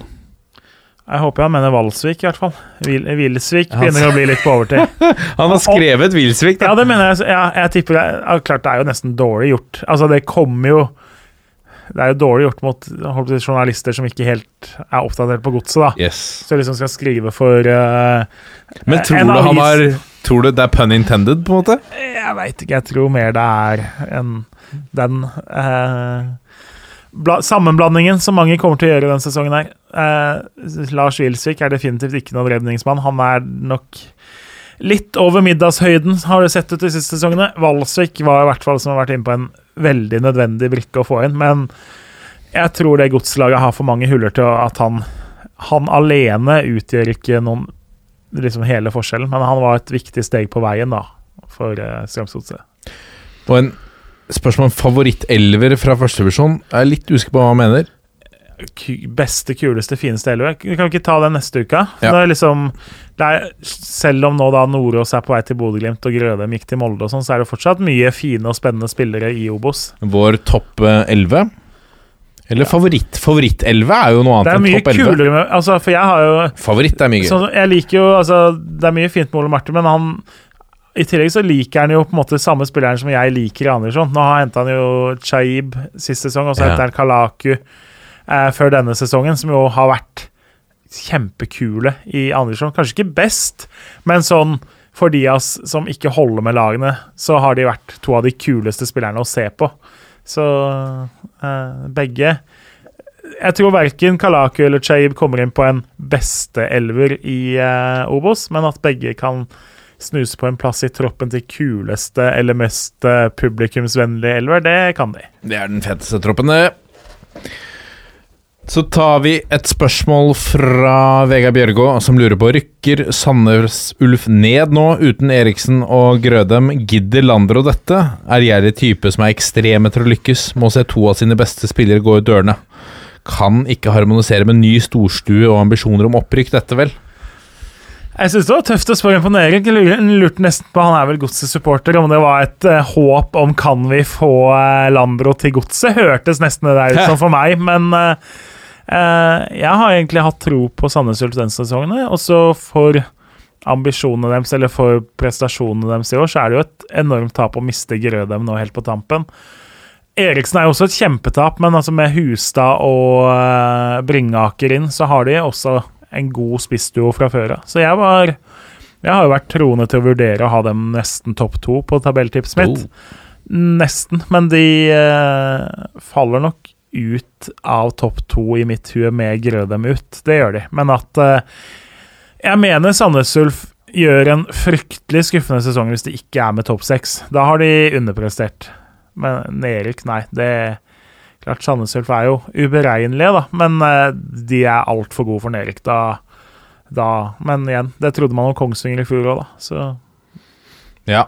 Jeg håper han mener Valsvik, i hvert fall. Vil, Vilsvik begynner å bli litt på overtid. Han har skrevet Wilsvik, Ja, det mener jeg. Ja, jeg tipper det, ja, Klart det er jo nesten dårlig gjort. Altså, det kommer jo Det er jo dårlig gjort mot si, journalister som ikke helt er oppdatert på godset, da. Yes. Så liksom skal skrive for uh, Men tror En du han har Tror du det er pun intended, på en måte? Jeg veit ikke. Jeg tror mer det er enn den eh, bla, sammenblandingen som mange kommer til å gjøre denne sesongen her. Eh, Lars Wilsvik er definitivt ikke noen redningsmann. Han er nok litt over middagshøyden, har det sett ut de siste sesongene. Valsvik var i hvert fall som har vært inne på en veldig nødvendig brikke å få inn, men jeg tror det godslaget har for mange huller til at han Han alene utgjør ikke noen liksom hele forskjellen, men han var et viktig steg på veien da, for eh, Strømsgodset. En spørsmål om favorittelver fra førstevisjon. Jeg er litt usikker på hva han mener. beste, kuleste, fineste elver. Vi kan ikke ta den neste uka. Ja. Det er liksom, det er, selv om nå da Nordås er på vei til Bodø-Glimt og Grødem gikk til Molde, og sånn, så er det fortsatt mye fine og spennende spillere i Obos. Vår topp eh, 11. Eller favoritt. Favoritt-11 er jo noe annet er enn mye topp 11. kulere med altså, For jeg har jo Favoritt er mye gøy. sånn, Jeg liker jo altså, Det er mye fint med Ole Martin, men han i tillegg så liker han jo på en måte samme spilleren som jeg liker i Andersson. Nå henta han jo Chaib sist sesong, og så Ja. henter han Kalaku eh, før denne sesongen, som jo har vært kjempekule i Andersson. Kanskje ikke best, men sånn for de av oss som ikke holder med lagene, så har de vært to av de kuleste spillerne å se på. Så eh, begge Jeg tror verken Kalaku eller Chaib kommer inn på en besteelver i eh, Obos, men at begge kan snuse på en plass i troppen til kuleste eller mest eh, publikumsvennlige elver, det kan de. Det er den feteste troppen, det. Så tar vi et spørsmål fra Vegard Bjørgå, som lurer på Rykker Sandnes Ulf ned nå, uten Eriksen og Grødem? Gidder Landro dette? Er gjerrig type som er ekstreme til å lykkes, må se to av sine beste spillere gå ut dørene. Kan ikke harmonisere med ny storstue og ambisjoner om opprykk, dette vel? Jeg synes det var tøft å spørre. Jeg lurer- lurte nesten på, Han er vel godset supporter, om det var et uh, håp om kan vi få uh, Landro til godset. Hørtes nesten det der ut som for meg, men uh, eh, jeg har egentlig hatt tro på Sandnes Ulf denne sesongen. Også for ambisjonene deres, eller for prestasjonene deres i år, så er det jo et enormt tap å miste Grødem nå helt på tampen. Eriksen er jo også et kjempetap, men altså med Hustad og Bringaker inn, så har de også en god spissduo fra før av. Så jeg var Jeg har jo vært troende til å vurdere å ha dem nesten topp to på tabelltipset mitt. Nesten, men de eh, faller nok ut av topp to i mitt hue med Grødem ut. Det gjør de. Men at eh, Jeg mener Sandnes Ulf gjør en fryktelig skuffende sesong hvis de ikke er med topp seks. Da har de underprestert. Men Erik, nei. Det Klart Sandnes Ulf er jo uberegnelige, da, men eh, de er altfor gode for Nerik Da, da Men igjen, det trodde man om Kongsvinger i fjor òg, da. Så Ja.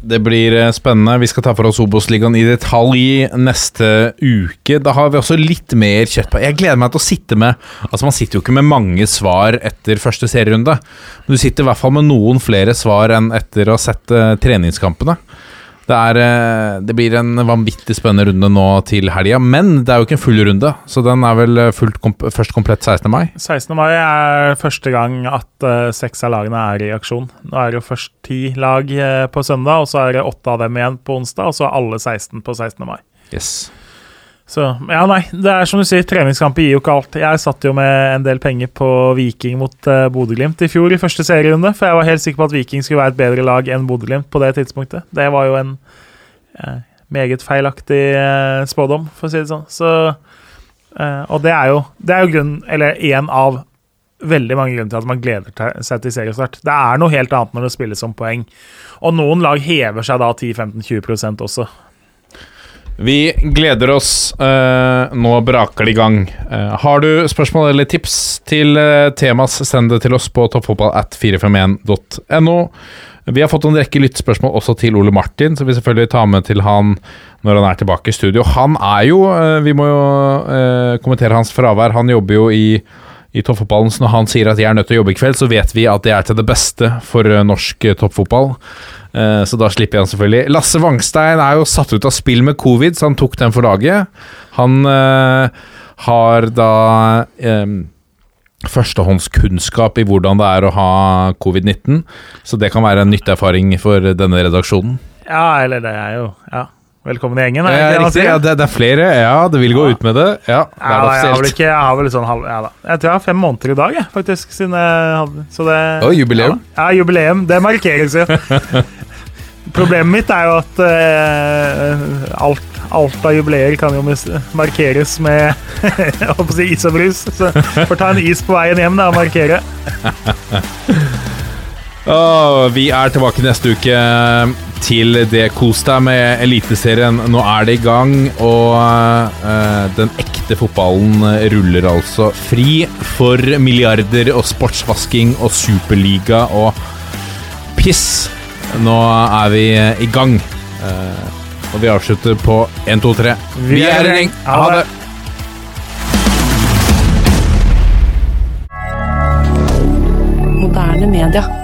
Det blir eh, spennende. Vi skal ta for oss Obos-ligaen i detalj neste uke. Da har vi også litt mer kjøtt på. Jeg gleder meg til å sitte med Altså Man sitter jo ikke med mange svar etter første serierunde. Men du sitter i hvert fall med noen flere svar enn etter å ha sett eh, treningskampene. Det, er, eh, det blir en vanvittig spennende runde nå til helga, men det er jo ikke en full runde. Så den er vel eh, fullt komp først komplett 16. mai. 16. mai er første gang at uh, seks av lagene er i aksjon. Nå er det jo først ti lag uh, på søndag, og så er det åtte av dem igjen på onsdag, og så alle 16 på 16. mai. Yes. Så ja, nei, det er som du sier, treningskamper gir jo ikke alt. Jeg satt jo med en del penger på Viking mot uh, Bodø-Glimt i fjor i første serierunde, for jeg var helt sikker på at Viking skulle være et bedre lag enn Bodø-Glimt på det tidspunktet. Det var jo en uh, meget feilaktig uh, spådom, for å si det sånn. Så, uh, og det er jo Det er jo grunnen, eller én av veldig mange grunner til at man gleder seg til seriestart. Det er noe helt annet når det spilles om poeng. Og noen lag hever seg da 10-15-20% også. Vi gleder oss. Uh, nå braker det i gang. Uh, har du spørsmål eller tips til uh, temas, send det til oss på toppfotball at 451.no. Vi har fått en rekke lyttespørsmål også til Ole Martin, som vi selvfølgelig tar med til han når han er tilbake i studio. Han er jo Vi må jo kommentere hans fravær. Han jobber jo i i toppfotballen, så når han sier at jeg er nødt til å jobbe i kveld, så vet vi at det er til det beste for eh, norsk eh, toppfotball. Eh, Så da slipper jeg han selvfølgelig. Lasse Wangstein er jo satt ut av spill med covid, så han tok den for laget. Han har da eh, førstehåndskunnskap i hvordan det er å ha covid-19, så det kan være en nyttig erfaring for denne redaksjonen. Ja, eller det er jo Ja. Velkommen i gjengen. er det det ja, det, det er flere. Ja, det vil gå Ja. ut med det. Ja, det er Ja, jeg, har ikke, jeg har vel sånn halv... Ja da. Jeg tror jeg har fem måneder i dag, jeg, faktisk. Siden jeg hadde Så det Å, jubileum. Ja, jubileum. Det markeres jo. Problemet mitt er jo at uh, alt, alt av jubileer kan jo markeres med jeg holdt å si is og brus. Så får ta en is på veien hjem da, og markere. oh, vi er tilbake neste uke til det. Kos deg med Eliteserien. Nå er det i gang, og uh, den ekte fotballen ruller altså fri for milliarder og sportsvasking og superliga og piss. Nå er vi i gang. Uh, og vi avslutter på 1, 2, 3. Vi er i gjeng! Ha det! Moderne media.